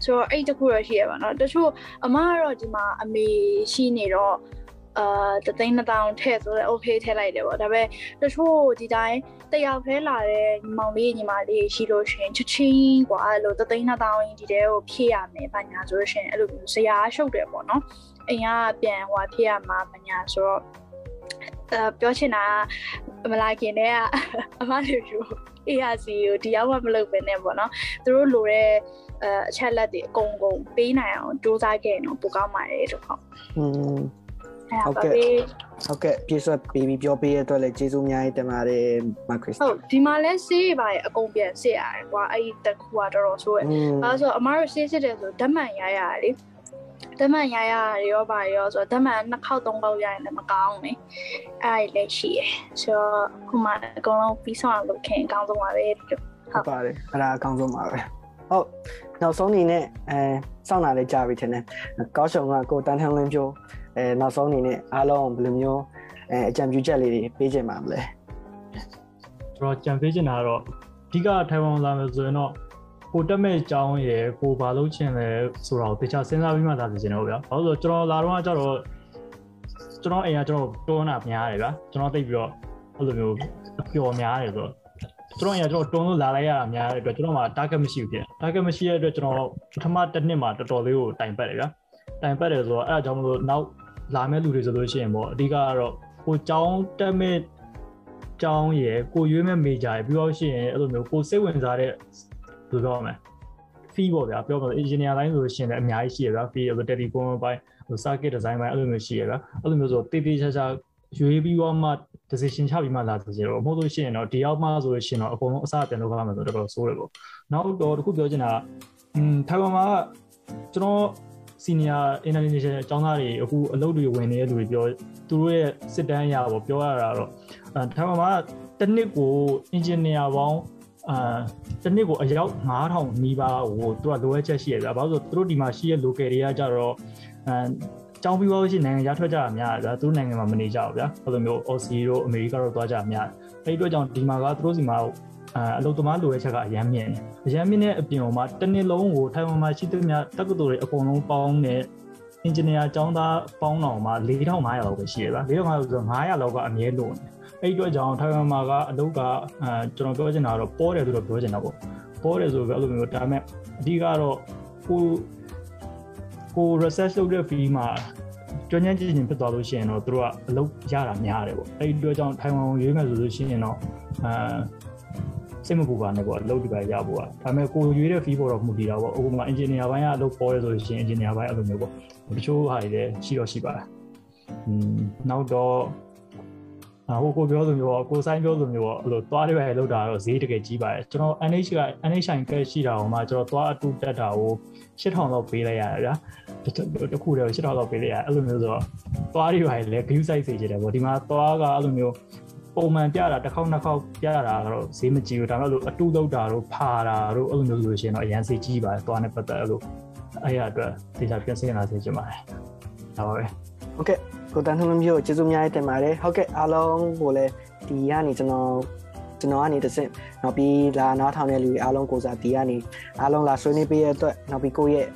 ဆိုတော့အဲ့တခုတော့ရှိရပါတော့တချို့အမကတော့ဒီမှာအမေရှိနေတော့ အာတသိန်း2000ထည့်ဆိုတော့ okay ထည့်လိုက်တယ်ပေါ့ဒါပေမဲ့တချို့ဒီတိုင်းတယောက်ထဲလာတဲ့ညီမောင်လေးညီမလေးရှိလို့ရှင်ချချင်းกว่าအဲ့လိုတသိန်း2000ရင်းဒီတဲကိုဖြည့်ရမယ်ဘာညာဆိုလို့ရှင်အဲ့လိုဇရာရှုပ်တယ်ပေါ့နော်အိမ်ကပြန်ဟွာဖြည့်ရမှာဘာညာဆိုတော့အဲပြောချင်တာမလာခင်တည်းကအမတို့ယူ ARC ကိုဒီရောက်မှမလုပ်ဘဲနဲ့ပေါ့နော်သူတို့လိုတဲ့အအချက်လက်တွေအကုန်ကုန်ပေးနိုင်အောင်စူးစမ်းခဲ့ရင်တော့ပိုကောင်းပါတယ်လို့ဟုတ်อืม ဟုတ်ကဲ့ဟုတ်ကဲ့ပြေဆွတ်ပေးပြီးပြောပေးရတဲ့အတွက်လည်းကျေးဇူးအများကြီးတင်ပါတယ်မခရစ်ဟုတ်ဒီမှာလဲဆေးပါရအကုန်ပြန်စစ်ရတယ်ကွာအဲ့ဒီတခုကတော်တော်ဆိုးရယ်အဲဆိုအမားတို့ဆေးစစ်တယ်ဆိုဓာတ်မှန်ရရတယ်လေတက်မှန်ရရရောပါရောဆိုတော့တက်မှန်နှစ်ခေါက်သုံးခေါက်ရရင်လည်းမကောင်းဘူးအဲ့ဒါလည်းရှိရယ်ဆိုတော့ခုမှအကုန်လုံးပြီးဆုံးအောင်လုပ်ခင်အကောင်းဆုံးပါပဲဒီလိုဟုတ်ပါတယ်အဲ့ဒါအကောင်းဆုံးပါပဲဟုတ်နောက်ဆုံးအနေနဲ့အဲစောင့်လာလေးကြာပြီထင်တယ်ကောက်ရှုံကကိုတန်းထန်းလင်းပြော အဲနောက်ဆုံးအနေနဲ့အားလုံးဘယ်လိုမျိုးအဲအကြံပြုချက်လေးတွေပေးချင်ပါမလဲကျွန်တော်ကြံပေးချင်တာကတော့အဓိကထိုင်ဝမ်လာမယ်ဆိုရင်တော့ကိုတက်မဲ့အကြောင်းရယ်ကိုဘာလုပ်ချင်လဲဆိုတာကိုတခြားစဉ်းစားပြီးမှသာသိချင်တော့ဗျာ။ဘာလို့လဲဆိုတော့ကျွန်တော်လာတော့ကကျတော့ကျွန်တော်အိမ်ကကျွန်တော်တွန်းတာများတယ်ဗျာ။ကျွန်တော်သိပြီးတော့အဲ့လိုမျိုးပျော်များတယ်ဆိုတော့ကျွန်တော်အိမ်ကကျွန်တော်တွန်းလို့လာလိုက်ရတာများတဲ့အတွက်ကျွန်တော်မှာ target မရှိဘူးဖြစ်။ target မရှိတဲ့အတွက်ကျွန်တော်ပထမတစ်နှစ်မှာတော်တော်လေးကိုတိုင်ပတ်တယ်ဗျာ။တိုင်ပတ်တယ်ဆိုတော့အဲ့ဒါကြောင့်မလို့နောက် လာမဲ့လူတွေဆိုလို့ရှိရင်ပေါ့အဓိကကတော့ကိုចောင်းတက်မဲ့ကျောင်းရယ်ကိုရွေးမဲ့ major ရယ်ပြီးတော့ရှိရင်အဲ့လိုမျိုးကိုစိတ်ဝင်စားတဲ့ဘယ်လိုပြောမလဲ fee ပေါ့ဗျာပြောမှာ engineer line ဆိုလို့ရှိရင်လည်းအများကြီးရှိရဗျာ fee ဟို telecom ဘိုင်းဟို circuit design ဘိုင်းအဲ့လိုမျိုးရှိရဗျာအဲ့လိုမျိုးဆိုတေးသေးချာချာရွေးပြီးတော့မှ decision ချပြီးမှလာကြရောမဟုတ်လို့ရှိရင်တော့ဒီရောက်မှဆိုလို့ရှိရင်တော့အကုန်လုံးအစပြန်လုပ်ရမှာဆိုတော့တော်တော်ဆိုးတယ်ပေါ့နောက်တော့တခုပြောချင်တာอืมထိုင်ဝမ်မှာကျွန်တော် senior international အကြောင်းသားတွေအခုအလုပ်တွေဝင်နေတဲ့လူတွေပြောသူတို့ရဲ့စစ်တမ်းရပေါ့ပြောရတာတော့အဲထိုင်ဝမ်မှာတစ်နှစ်ကို engineer ပေါင်းအာတစ်နှစ်ကိုအယောက်9000နီးပါးကိုသူကလိုအပ်ချက်ရှိရပြ။ဘာလို့ဆိုသူတို့ဒီမှာရှိတဲ့ local တွေကကြတော့အဲကျောင်းပြီးသွားလို့ရှိရင်နိုင်ငံခြားထွက်ကြတာများတယ်ဗျာသူတို့နိုင်ငံမှာမနေကြဘူးဗျာအဲ့လိုမျိုး Aussie တို့ America တို့သွားကြတာများတယ်အဲ့ဒီအတွက်ကြောင့်ဒီမှာကသူတို့စီမှာ အာအလုပ်သမားလိုတဲ့ချက်ကအရန်မြင့်တယ်အရန်မြင့်တဲ့အပြင်မှာတစ်နှစ်လုံးကိုထိုင်ဝမ်မှာရှိတဲ့များတက္ကသိုလ်တွေအကုန်လုံးပေါင်းတဲ့ engineer အကြောင်းသားပေါင်းတော်မှာ4500လောက်ပဲရှိရဗျာ4500ဆိုတော့900လောက်ကအမြဲလို့နေအဲ့ဒီအတွက်ကြောင့်ထိုင်ဝမ်မှာကအလုပ်ကအဲကျွန်တော်ပြောချင်တာကတော့ပေါ်တယ်ဆိုတော့ပြောချင်တာပေါ့ပေါ်တယ်ဆိုတော့အဲ့လိုမျိုးဒါပေမဲ့အဓိကတော့ကိုကို research လုပ်တဲ့ fee မှာကျွမ်းကျင်ကျင်ဖြစ်သွားလို့ရှိရင်တော့တို့ကအလုပ်ရတာများတယ်ပေါ့အဲ့ဒီအတွက်ကြောင့်ထိုင်ဝမ်ကိုရွေးမယ်ဆိုလို့ရှိရင်တော့အဲ စိတ်မပူပါနဲ့ပေါ့အလုပ်ဒီပါရဖို့อ่ะဒါပေမဲ့ကိုရွေးတဲ့ fee ပေါ်တော့မှုတည်တာပေါ့ဥပမာ engineer ဘိုင်းကအလုပ်ပေါ်ရဆိုလို့ရှိရင် engineer ဘိုင်းအဲ့လိုမျိုးပေါ့တချို့ဟာတွေလည်းရှိတော့ရှိပါတယ်อืมနောက်တော့အဟိုကိုပြောလိုမျိုးပေါ့ကိုဆိုင်ပြောလိုမျိုးပေါ့အဲ့လိုသွားတွေပဲလောက်တာတော့ဈေးတကယ်ကြီးပါတယ်ကျွန်တော် NH က NHI ကရှိတာဟိုမှာကျွန်တော်သွားအတူတက်တာကို8000လောက်ပေးလိုက်ရတယ်ဗျာတခုတည်း8000လောက်ပေးလိုက်ရအဲ့လိုမျိုးဆိုတော့သွားတွေပဲလည်း view site စေချင်တယ်ပေါ့ဒီမှာသွားကအဲ့လိုမျိုး ပုံမှန်ပြတာတစ်ခေါက်နှစ်ခေါက်ပြတာတော့ဈေးမကြီးဘူးဒါပေမဲ့လို့အတူလောက်တာတို့ဖာတာတို့အဲ့လိုမျိုးဆိုလို့ရှိရင်တော့အရန်ဈေးကြီးပါတယ်သွားနေပတ်သက်အဲ့လိုအဲ့ရအတွက်ဒေတာပြန်စင်လာစေချင်ပါတယ်ဒါပါပဲဟုတ်ကဲ့ကိုတန်းထွန်းမျိုးကျေးဇူးများတင်ပါတယ်ဟုတ်ကဲ့အားလုံးကိုလည်းဒီကနေကျွန်တော် ကျွန်တော်ကနေတစ်ဆင့်နောက်ပြီးလာနားထောင်တဲ့လူတွေအားလုံးကိုစားဒီကနေအားလုံးလာဆွေးနွေးပေးရတဲ့အတွက်နောက်ပြီးကိုယ့်ရဲ့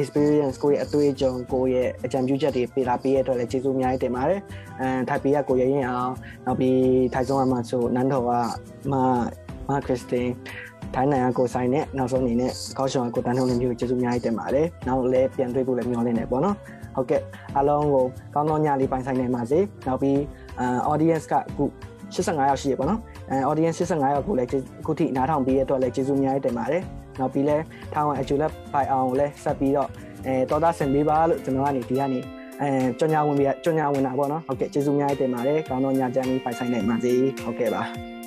experience ကိုယ့်ရဲ့အတွေ့အကြုံကိုယ့်ရဲ့အကြံပြုချက်တွေပေးလာပေးရတဲ့အတွက်လည်းကျေးဇူးအများကြီးတင်ပါတယ်အဲထိုက်ပီကကိုရရင်အောင်နောက်ပြီးထိုင်ဆုံးအမှဆိုနန်းတော်ကမမခရစ်စတင်ထိုင်းနိုင်ငံကိုဆိုင်နဲ့နောက်ဆုံးအနေနဲ့ကောက်ရှောင်းကိုတန်းထုံးနေမျိုးကျေးဇူးအများကြီးတင်ပါတယ်နောက်လည်းပြန်တွေ့ဖို့လည်းမျှော်လင့်နေပေါ့နော်ဟုတ်ကဲ့အားလုံးကိုကောင်းသောညလေးပိုင်ဆိုင်နိုင်ပါစေနောက်ပြီးအာ audience ကအခု85ရောက်ရှိရပေါ့နော်အဲ audience 85ရောက်ကိုလည်းအခုထိနားထောင်ပြီးရတဲ့အတွက်လည်းကျေးဇူးအများကြီးတင်ပါတယ်နောက်ပြီးလဲထောင်းအကျူလက်ပိုင်အောင်ကိုလည်းဆက်ပြီးတော့အဲတော်သားဆင်ပေးပါလို့ကျွန်တော်ကနေဒီကနေအဲကြောင်ညာဝင်ပြီးကြောင်ညာဝင်တာပေါ့နော်ဟုတ်ကဲ့ကျေးဇူးအများကြီးတင်ပါတယ်ကောင်းသောညချမ်းလေးပိုင်ဆိုင်နိုင်ပါစေဟုတ်ကဲ့ပါ